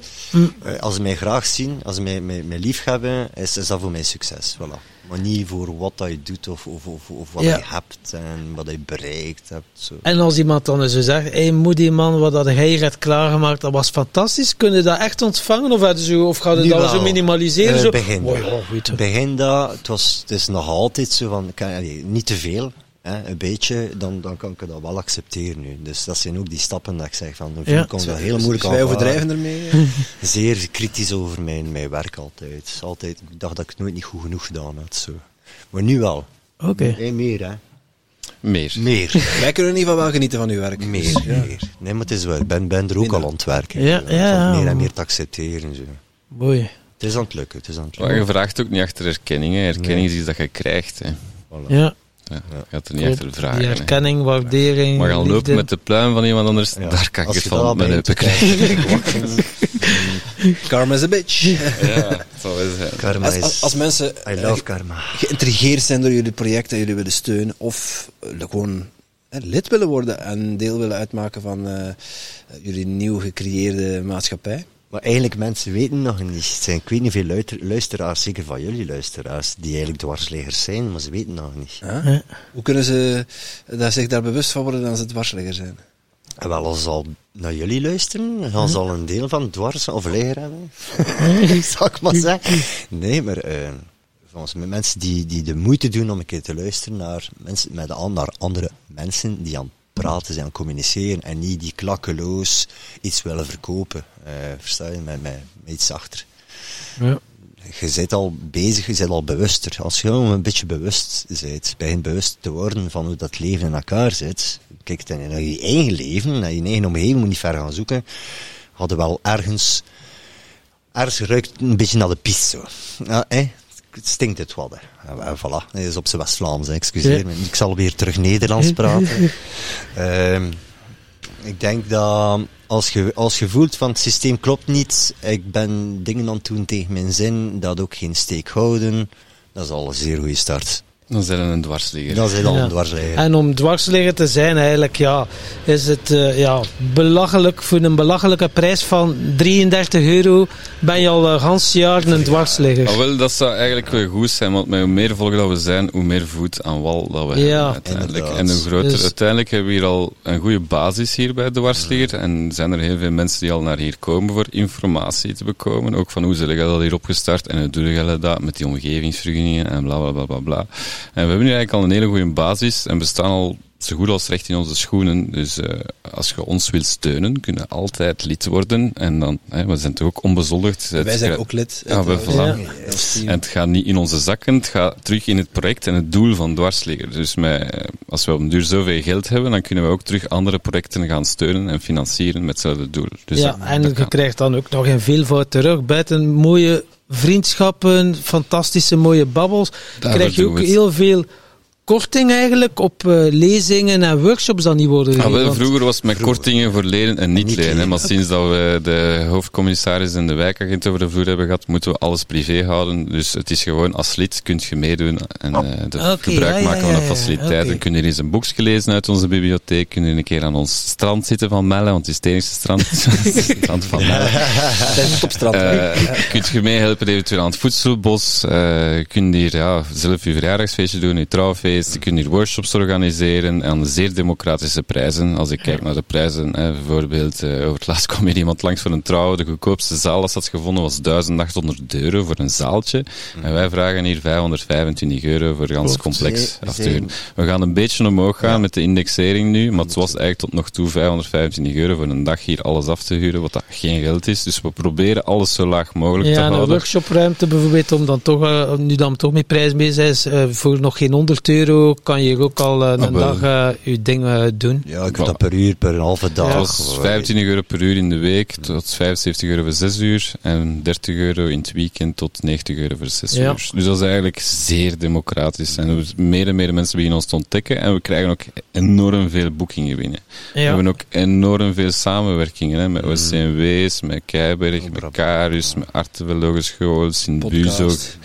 Eh, Als ze mij graag zien, als ze mij, mij, mij lief hebben, is, is dat voor mij succes. Voilà. Maar niet voor wat dat je doet of, of, of, of wat Ja. je hebt en wat je bereikt hebt. Zo. En als iemand dan zo zegt, hé moedie man, wat jij hier hebt klaargemaakt, dat was fantastisch. Kun je dat echt ontvangen of, hadden ze, of gaat het dat wel. zo minimaliseren? Eh, zo? begin Oh, dat. ja, weet je. Begin dat, het, was, het is nog altijd zo van, kan, allee, niet te veel, hè, een beetje, dan, dan kan ik dat wel accepteren nu. Dus dat zijn ook die stappen dat ik zeg van, een Ja. dat heel moeilijk Dus wij aanvaarden. overdrijven ermee. eh. Zeer kritisch over mijn, mijn werk altijd. altijd. Ik dacht dat ik het nooit niet goed genoeg gedaan had. Zo. Maar nu wel. Oké. Nee, meer hè. Meer. Meer. Wij kunnen in ieder geval wel genieten van uw werk. meer, Dus, ja. meer. Nee, maar het is wel. Ik ben, ben er ook Minder. al aan het werken. Ja, ja, Meer en meer te accepteren. Zo. Mooi. Het is aan het lukken. Het is aan het Maar je vraagt ook niet achter erkenning. hè. Erkenning is iets dat je krijgt. Hè. Voilà. Ja. Ja, je gaat er niet achter vragen. Die herkenning, waardering. Maar gaan lopen met de pluim van iemand anders, Ja. daar kan ik het van mijn heupen krijgen. Karma is a bitch. Ja, dat zal wel zijn. Karma Als, is... als, als mensen I eh, love karma. geïntrigeerd zijn door jullie project en jullie willen steunen, of eh, gewoon lid willen worden en deel willen uitmaken van eh, jullie nieuw gecreëerde maatschappij. Maar eigenlijk, mensen weten nog niet. Het zijn, ik weet niet veel luisteraars, zeker van jullie luisteraars, die eigenlijk dwarsleggers zijn, maar ze weten nog niet. Hoe kunnen ze daar zich daar bewust van worden dat ze dwarsligger zijn? En wel, als ze al naar jullie luisteren, gaan ze al een deel van dwars of ligger hebben. Zal ik maar zeggen. Nee, maar eh, volgens mij mensen die, die de moeite doen om een keer te luisteren naar, mensen, met naar andere mensen die aan het praten zijn, communiceren en niet die klakkeloos iets willen verkopen. Eh versta je? Met, met, met iets achter. Ja. je bent al bezig, je bent al bewuster. Als je gewoon een beetje bewust bent, begint bewust te worden van hoe dat leven in elkaar zit, kijk dan naar je eigen leven, naar je eigen omgeving, moet niet ver gaan zoeken, hadden wel ergens, ergens ruikt een beetje naar de piste zo. Ja, hè? Het stinkt het. Hè. En, en voilà, dat is op zijn West-Vlaams, excuseer me. Ik zal weer terug Nederlands praten. Ehm, ik denk dat als je, als je voelt van het systeem klopt niet, ik ben dingen aan het doen tegen mijn zin, dat ook geen steek houden, dat is al een zeer goede start. Dan zijn we een dwarsligger. Dat is al Ja. een dwarsligger. En om dwarsligger te zijn, eigenlijk, ja, is het eh, ja, belachelijk, voor een belachelijke prijs van 33 euro ben je al een gans jaar een dwarsligger. Maar wel, dat zou eigenlijk wel goed zijn, want met hoe meer volk dat we zijn, hoe meer voet aan wal dat we Ja. hebben uiteindelijk. Inderdaad. En hoe groter, Dus- uiteindelijk hebben we hier al een goede basis hier bij de Warsligger. En zijn er heel veel mensen die al naar hier komen voor informatie te bekomen. Ook van hoe je dat hier opgestart en hoe doe je dat met die omgevingsvergunningen en bla bla bla bla bla. En we hebben nu eigenlijk al een hele goede basis en we staan al zo goed als recht in onze schoenen. Dus eh, als je ons wilt steunen, kun je altijd lid worden. En dan, hè, we zijn toch ook onbezoldigd. Wij zijn ook lid. Ja, we- Eh, team. en het gaat niet in onze zakken, het gaat terug in het project en het doel van Dwarsligger. Dus met, eh, als we op een duur zoveel geld hebben, dan kunnen we ook terug andere projecten gaan steunen en financieren met hetzelfde doel. Dus ja, dat- en dat je kan. krijgt dan ook nog een veelvoud terug. Buiten mooie vriendschappen, fantastische mooie babbels, Daarvoor krijg je ook het. heel veel korting eigenlijk op eh, lezingen en workshops die niet worden Ah, gegeven. wel, vroeger was het met kortingen voor leden en niet Niet leden. hè, leden. Maar sinds dat we de hoofdcommissaris en de wijkagent over de vloer hebben gehad, moeten we alles privé houden. Dus het is gewoon als lid kun je meedoen en eh, de Oké, gebruik ja, ja, maken van de faciliteiten. Kun je hier eens een boekje lezen uit onze bibliotheek. Kun je een keer aan ons strand zitten van Melle, want het is het enige strand, strand van Melle. Dat is het op strand. Eh, kunt je meehelpen eventueel aan het voedselbos. eh je kunt hier ja, zelf je verjaardagsfeestje doen, je trouwfeest. Je kunt hier workshops organiseren aan zeer democratische prijzen. Als ik kijk naar de prijzen, hè, bijvoorbeeld eh, over het laatst kwam hier iemand langs voor een trouw. De goedkoopste zaal dat ze had gevonden was 1800 euro voor een zaaltje. En wij vragen hier 525 euro voor gans complex af te huren. We gaan een beetje omhoog gaan met de indexering nu, maar het was eigenlijk tot nog toe 525 euro voor een dag hier alles af te huren, wat dat geen geld is. Dus we proberen alles zo laag mogelijk te Ja, een houden. workshopruimte bijvoorbeeld, om dan toch, eh, nu dan toch met prijs mee zijn, is, eh, voor nog geen 100 euro euro kan je ook al eh, een Ah, wel. dag eh, je dingen doen. Ja, ik heb dat per uur, per halve dag. Ja. Dat 25 euro per uur in de week tot 75 euro voor 6 uur en 30 euro in het weekend tot 90 euro voor 6 Ja. uur. Dus dat is eigenlijk zeer democratisch. En er meer en meer mensen beginnen ons te ontdekken en we krijgen ook enorm veel boekingen binnen. We hebben ook enorm veel samenwerkingen hè, met OCMW's, met Keiberg, met. Karus, met Artevelde Hogeschool, Sint-Buus ook, Podcast.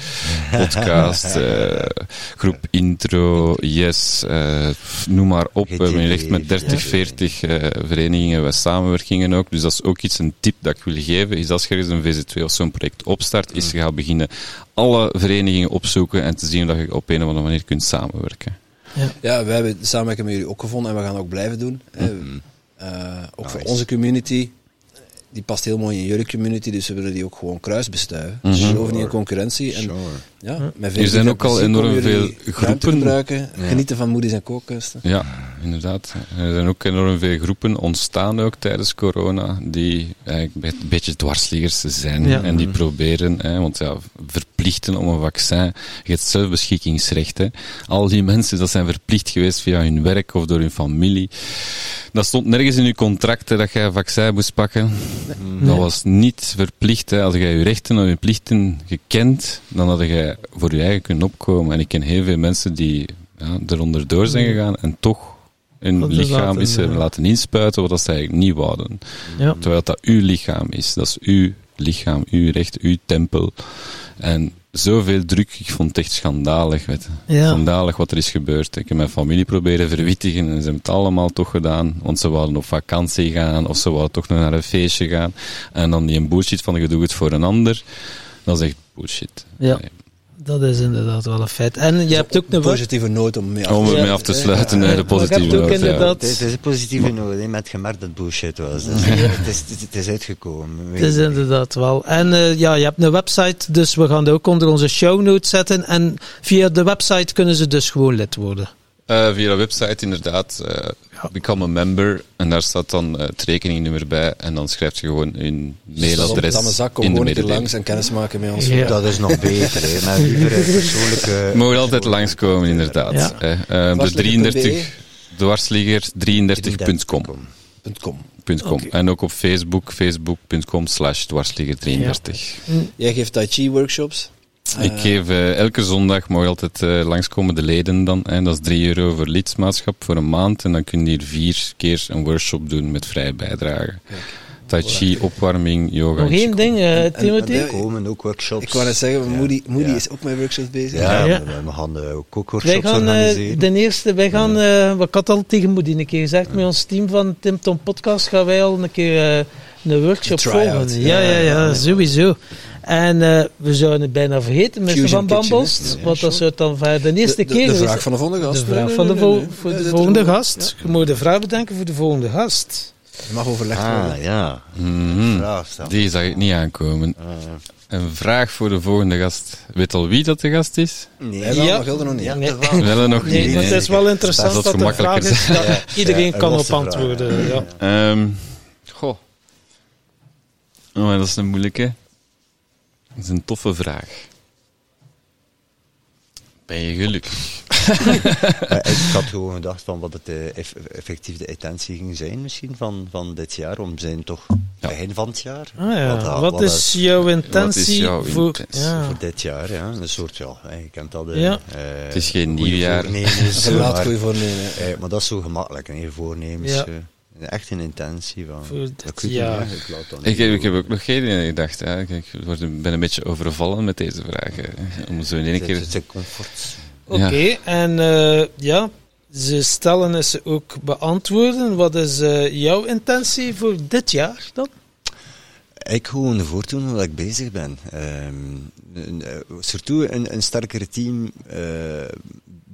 podcast, eh, groep Intro, Yes, eh, noem maar op. We hebben echt met 30, 40 eh, verenigingen we samenwerkingen ook. Dus dat is ook iets, een tip dat ik wil geven, is als je ergens een VZ2 of zo'n project opstart, is je gaat beginnen alle verenigingen opzoeken en te zien dat je op een of andere manier kunt samenwerken. Ja, wij hebben de samenwerking met jullie ook gevonden en we gaan ook blijven doen. hè. Eh, ook voor onze community. Die past heel mooi in jullie community, dus we willen die ook gewoon kruisbestuiven. Dus we geloven niet in concurrentie. En, Sure. ja, met Er zijn ook al enorm veel groepen. gebruiken, genieten van moedies en kookkusten. Ja, inderdaad. Er zijn ook enorm veel groepen ontstaan ook tijdens corona, die eigenlijk een beetje dwarsliggers zijn. Ja. En die proberen, hè, want ja, verplichten om een vaccin, je hebt zelfbeschikkingsrecht. Hè. Al die mensen, dat zijn verplicht geweest via hun werk of door hun familie. Dat stond nergens in je contract hè, dat jij een vaccin moest pakken. Dat was niet verplicht. Hè. Als jij je rechten en je plichten gekend, dan had je voor je eigen kunnen opkomen. En ik ken heel veel mensen die ja, eronder door zijn gegaan en toch hun lichaam is er laten inspuiten wat dat ze eigenlijk niet wouden. Ja. Terwijl dat uw lichaam is. Dat is uw lichaam, uw recht, uw tempel. En zoveel druk, ik vond het echt schandalig. Weet. Ja. Schandalig wat er is gebeurd. Ik heb mijn familie proberen verwittigen en ze hebben het allemaal toch gedaan. Want ze wouden op vakantie gaan of ze wouden toch nog naar een feestje gaan. En dan die een bullshit van je doet het voor een ander. Dat is echt bullshit. Ja. Nee. Dat is inderdaad wel een feit. En je hebt ook een Een positieve noot om mee af Om Ja. af te sluiten, Ja. de positieve ook noot, inderdaad- Het is, het is een positieve noot, hè, met gemerkt dat het bullshit was. Dus, het, is, het, is, het is uitgekomen. Het is inderdaad wel. En eh, ja, je hebt een website, dus we gaan dat ook onder onze show notes zetten. En via de website kunnen ze dus gewoon lid worden. Eh, via de website inderdaad, eh become a member. En daar staat dan eh, het rekeningnummer bij. En dan schrijf je gewoon hun mailadres Dan een zak, kom in de een mededeling. langs en kennis maken met ons. Ja. Dat is nog beter, hè, met een persoonlijke... Mag altijd langskomen, inderdaad. Ja. De Dwarsligger.be. 33 dwarsligger 33.com. .com. En ook op Facebook, facebook.com slash dwarsligger 33. Jij geeft Tai Chi workshops. Ik geef eh, elke zondag, mag je altijd eh, langskomen, de leden dan. En dat is 3 euro voor lidmaatschap voor een maand. En dan kun je hier vier keer een workshop doen met vrije bijdrage. Tai chi, opwarming, yoga. Nog één ding, eh, Timothy. en- Er komen ook workshops. Ik wou net zeggen, Moody, Moody Ja. is ook met workshops bezig. Ja, Ja. We, we gaan eh, ook Wij workshops gaan eh, organiseren. de eerste, wij gaan, eh, wat ik had al tegen Moody een keer gezegd, met ons team van Tim Tom Podcast gaan wij al een keer eh, een workshop volgen. Ja, ja, ja, Ja. sowieso. En eh, we zouden het bijna vergeten. Fusion Van Bambost? Ja, want dat zou het dan voor de eerste De, keer de vraag van de volgende gast. De vraag van de, nee, vol- nee, nee. voor Ja, de volgende gast. Je moet de vraag bedenken voor de volgende gast. Ja. Je mag overlegd worden. Ah, ja. Mhm. Vraag stel. Die zag ik niet aankomen. Ah, Een vraag voor de volgende gast. Weet al wie dat de gast is? nee. Wel, Ja. Gilde nog niet. Ja, Nee. dat wel. Wel nog Nee, niet. maar het nee. is wel interessant Dat dat, de vraag is dat iedereen Ja, kan op antwoorden. Ja. Ehm, goh. Oh, dat is een moeilijke. Dat is een toffe vraag. Ben je gelukkig? Ik had gewoon gedacht van wat het eh, eff- effectief de intentie ging zijn misschien van, van dit jaar. Om zijn toch Ja. begin van het jaar. Ah, ja. Wat, is jouw intentie jouw voor... intentie ja. Voor dit jaar, ja. Een soort, ja, eh, je kent dat. eh, Ja. eh, Het is geen goede nieuwjaar. voornemens, Een laat maar, goeie voornemen. eh, maar dat is zo gemakkelijk, hè, voornemens. Ja. Echt een intentie van... Voor dit hè, ik heb, ik heb ook nog geen idee gedacht. Hè. Ik ik word een- ben een beetje overvallen met deze vragen. Om zo in één Het keer... is een comfort. Oké, en eh, ja, ze stellen en ze ook beantwoorden. Wat is eh, jouw intentie voor dit jaar dan? Ik gewoon voortdoen hoe ik bezig ben. Ehm een, eh, surtout een, een sterker team eh,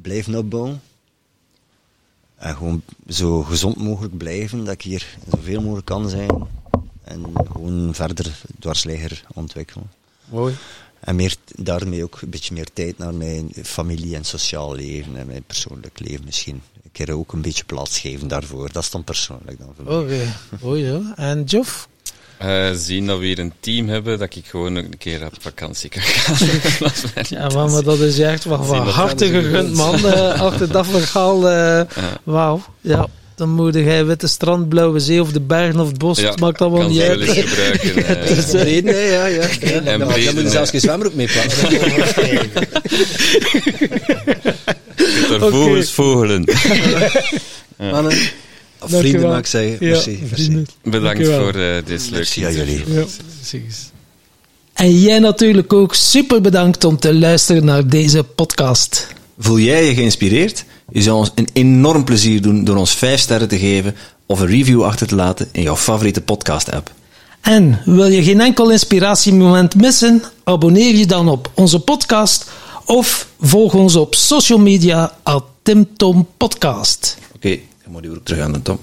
blijven opbouwen. En gewoon zo gezond mogelijk blijven, dat ik hier zoveel mogelijk kan zijn. En gewoon verder dwarsligger ontwikkelen. Mooi. En meer, daarmee ook een beetje meer tijd naar mijn familie en sociaal leven en mijn persoonlijk leven misschien. Een keer ook een beetje plaats geven daarvoor. Dat is dan persoonlijk dan voor mij. Oké, mooi zo. En Joff? Eh, zien dat we hier een team hebben, dat ik gewoon een keer op vakantie kan gaan. Ja, maar, maar dat is echt wel Zien van wat harte gegund, man. eh, achter dat verhaal, eh, wauw. Ja, dan moet jij witte strand, blauwe zee of de bergen of het bos, het maakt allemaal niet uit. eens gebruiken. Dat is reden, hè, ja, ja. ja. En Dan, moet je zelfs geen zwemmer op mee plaatsen. Je kunt er vogels vogelen. Mannen, of Dankjewel. vrienden mag ik zeggen. Ja, Merci. Bedankt Dankjewel. voor eh dit leuke Merci aan jullie. Ja. En jij natuurlijk ook super bedankt om te luisteren naar deze podcast. Voel jij je geïnspireerd? Je zou ons een enorm plezier doen door ons 5 sterren te geven of een review achter te laten in jouw favoriete podcast-app. En wil je geen enkel inspiratiemoment missen? Abonneer je dan op onze podcast of volg ons op social media at TimTom Podcast. Oké, Mooie moet je ook de top.